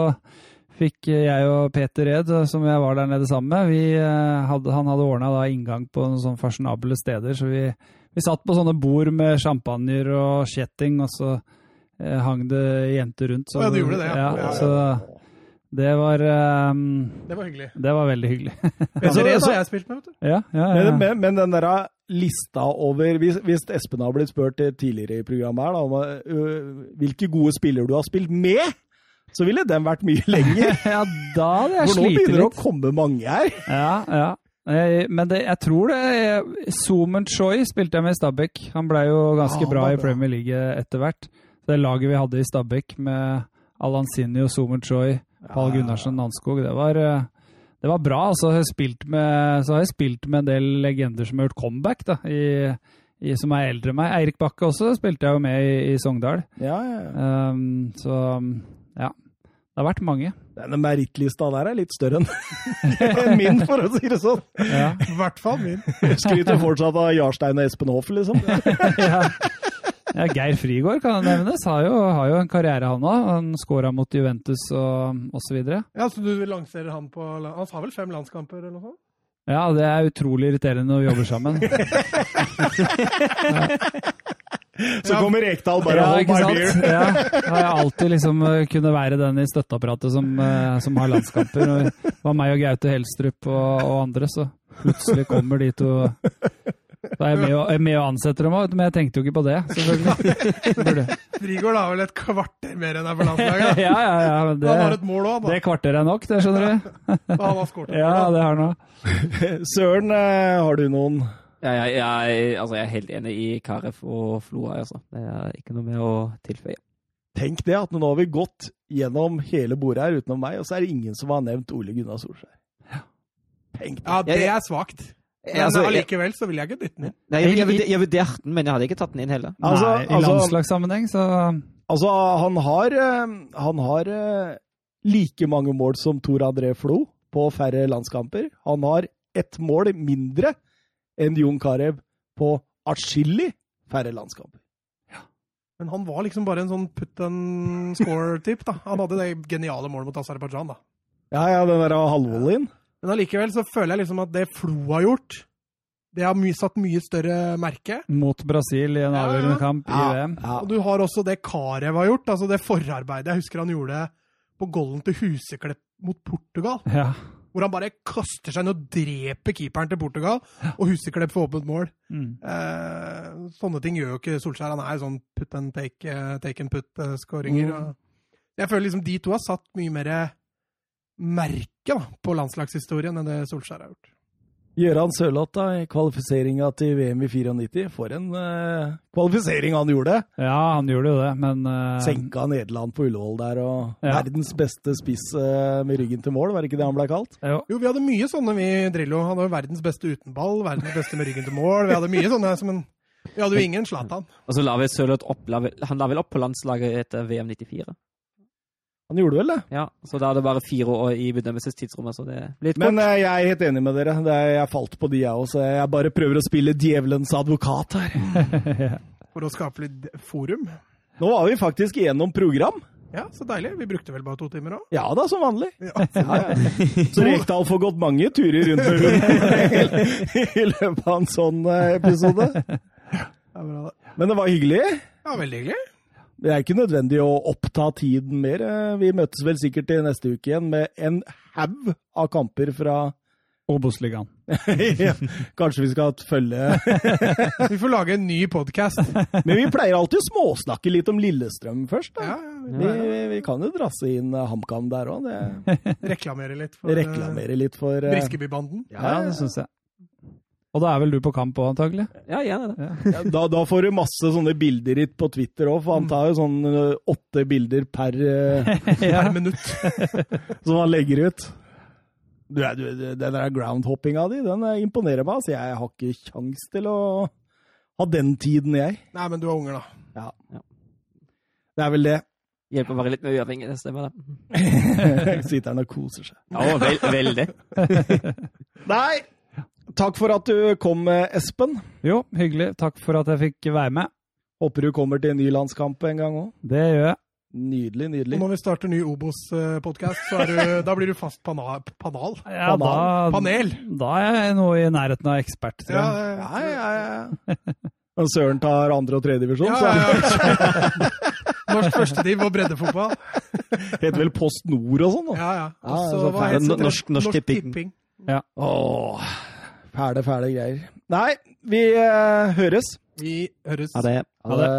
fikk jeg og Peter Ed, som jeg var der nede sammen med, vi eh, hadde, han hadde ordna inngang på noen sånn fasjonable steder. Så vi, vi satt på sånne bord med sjampanjer og kjetting, og så eh, hang det jenter rundt. Så, oh, ja, du gjorde det, ja. Ja, ja, Så Det var um, Det var hyggelig. Det var veldig hyggelig. Andreas har jeg spilt med, vet du. ja, ja, ja. Men, men, men den der lista over Hvis, hvis Espen har blitt spurt tidligere i programmet her da, om uh, hvilke gode spillere du har spilt med, så ville den vært mye lenger. ja, da hadde jeg For nå begynner det å komme mange her. Ja, ja. Eh, Men det, jeg tror det Zoomen Choi spilte jeg med i Stabæk. Han ble jo ganske Ah, bra bra i er. Premier League etter hvert. Det laget vi hadde i Stabæk med Alansinho, Zoomen Choi, Pål Gunnarsen Nanskog, det var, eh, det var bra. Og så har jeg spilt med, så har jeg spilt med en del legender som har gjort comeback, da, i, i, som er eldre enn meg. Eirik Bakke også spilte jeg jo med i, i Sogndal. Ja, ja, ja. Um, så ja. Det har vært mange. Denne merittlista der er litt større enn min, for å si det sånn. Ja. I hvert fall min. Skryter fortsatt av Jarstein og Espen Hoff, liksom. ja. Ja, Geir Frigård kan nevnes. Har jo, har jo en karriere, han òg. Han scora mot Juventus og osv. Ja, Så du lanserer han på Han har vel fem landskamper eller noe sånt? Ja, det er utrolig irriterende å jobbe sammen. Så kommer Rekdal bare ja, hold ikke my beer. Ja, da har jeg alltid liksom kunne kunnet være den i støtteapparatet som, eh, som har landskamper. Det var meg og Gaute Helstrup og, og andre, så plutselig kommer de to Da er jeg med, og- er med og ansetter dem òg, men jeg tenkte jo ikke på det, selvfølgelig. Frigård har vel et kvarter mer enn deg på landslaget? Ja, ja, ja. Men Han har et mål òg, det kvarteret er nok, det skjønner du. Han har skåret Ja, det har han. Søren, eh, har du noen Ja, jeg, jeg, altså, jeg er helt enig i Karef og Floa. Altså. Det er ikke noe med å tilføye. Tenk det, at nå har vi gått gjennom hele bordet her utenom meg, og så er det ingen som har nevnt Ole Gunnar Solskjær. Tenk det. Ja, det er svakt. Men Altså, allikevel så vil jeg ikke dytte den inn. nei, jeg, jeg, jeg vurderte den, men jeg hadde ikke tatt den inn heller. Altså, Nei, I altså- landslagssammenheng, så Altså, han har, eh, han har eh, like mange mål som Tor André Flo på færre landskamper. Han har ett mål mindre enn Jon Carew på atskillig færre landskamper. Ja. Men han var liksom bare en sånn put and score-typ. da. Han hadde det geniale målet mot Aserbajdsjan. da. Ja, ja, den der halvvolleyen. Men allikevel så føler jeg liksom at det Flo har gjort, det har my satt mye større merke. mot Brasil i en Ja, avgjørende ja. kamp i VM. Ja. Og du har også det Karev har gjort, altså det forarbeidet jeg husker han gjorde på golden til Huseklepp mot Portugal. Ja. Hvor han bare kaster seg inn og dreper keeperen til Portugal, og Huseklepp får åpent mål. Mm. Eh, sånne ting gjør jo ikke Solskjær. Han er sånn put and take, eh, take and put-skåringer. Mm. Jeg føler liksom de to har satt mye mer merke da, på landslagshistorien enn det Solskjær har gjort. Gøran Sørloth i kvalifiseringa til VM i 94. For en uh, kvalifisering han gjorde! ja, han gjorde jo det, men uh, Senka Nederland på Ullevål der, og Ja. verdens beste spiss uh, med ryggen til mål, var det ikke det han ble kalt? jo, Jo, vi hadde mye sånne, vi, Drillo. Han var verdens beste uten ball, verdens beste med ryggen til mål. Vi hadde mye sånne, som en, vi hadde jo ingen Zlatan. Og så la vi Sørloth opp la vi, Han la vel opp på landslaget etter VM 94. Han gjorde vel det? Ja, Så da er det bare fire år i bedømmelsestidsrommet, så det blir litt Men kort. eh, jeg er helt enig med dere. Det er, jeg falt på de, jeg også. Jeg bare prøver å spille djevelens advokat her. For å skape litt forum. Nå var vi faktisk igjennom program. Ja, så deilig. Vi brukte vel bare to timer òg. Ja da, som vanlig. Ja. Ja, ja. Så Rekdal får gått mange turer rundt med hunden i løpet av en sånn eh, episode. Men det var hyggelig. ja, veldig hyggelig. Det er ikke nødvendig å oppta tiden mer. Eh, Vi møtes vel sikkert til neste uke igjen med en haug av kamper fra Obos-ligaen. ja, Kanskje vi skal følge Vi får lage en ny podkast. Men vi pleier alltid å småsnakke litt om Lillestrøm først. Ja, ja, Vi, vi vi, kan jo drasse inn eh, HamKam der òg. reklamere litt for Reklamere litt for eh, Briskebybanden. Ja, det syns jeg. Og da er vel du på kamp òg, antagelig? Ja, gjerne det. Ja, da, da får du masse sånne bilder hit på Twitter òg, for han tar jo sånn eh, åtte bilder per eh, Per minutt. som han legger ut. Du, er- du, den der groundhoppinga di, den eh, imponerer meg. Altså, jeg har ikke kjangs til å ha den tiden, jeg. Nei, men du har unger, da. Ja. Det er vel det. Hjelper å være litt mer uavhengig, det stemmer det. Sitter han og koser seg. Ja, vel, veldig. Nei! Takk for at du kom, Espen. Jo, hyggelig. Takk for at jeg fikk være med. Håper du kommer til en ny landskamp en gang òg. Det gjør jeg. Nydelig, Og nydelig. når vi starter ny Obos-podkast, så er du, da blir du fast pana panal. Ja, da, Panel. da er jeg noe i nærheten av ekspert, tror Ja, jeg. Ja, ja, ja. Når Søren tar andre- og tredjedivisjon, ja, så ja, ja. Norsk førstediv og breddefotball. Heter vel Post Nord og sånn, da. Ja, ja. Ja, så så hva heter det? Norsk- Norsk Tipping. Åh, fæle, fæle greier. Nei, vi uh, høres. Vi høres. Ha det. Ha det.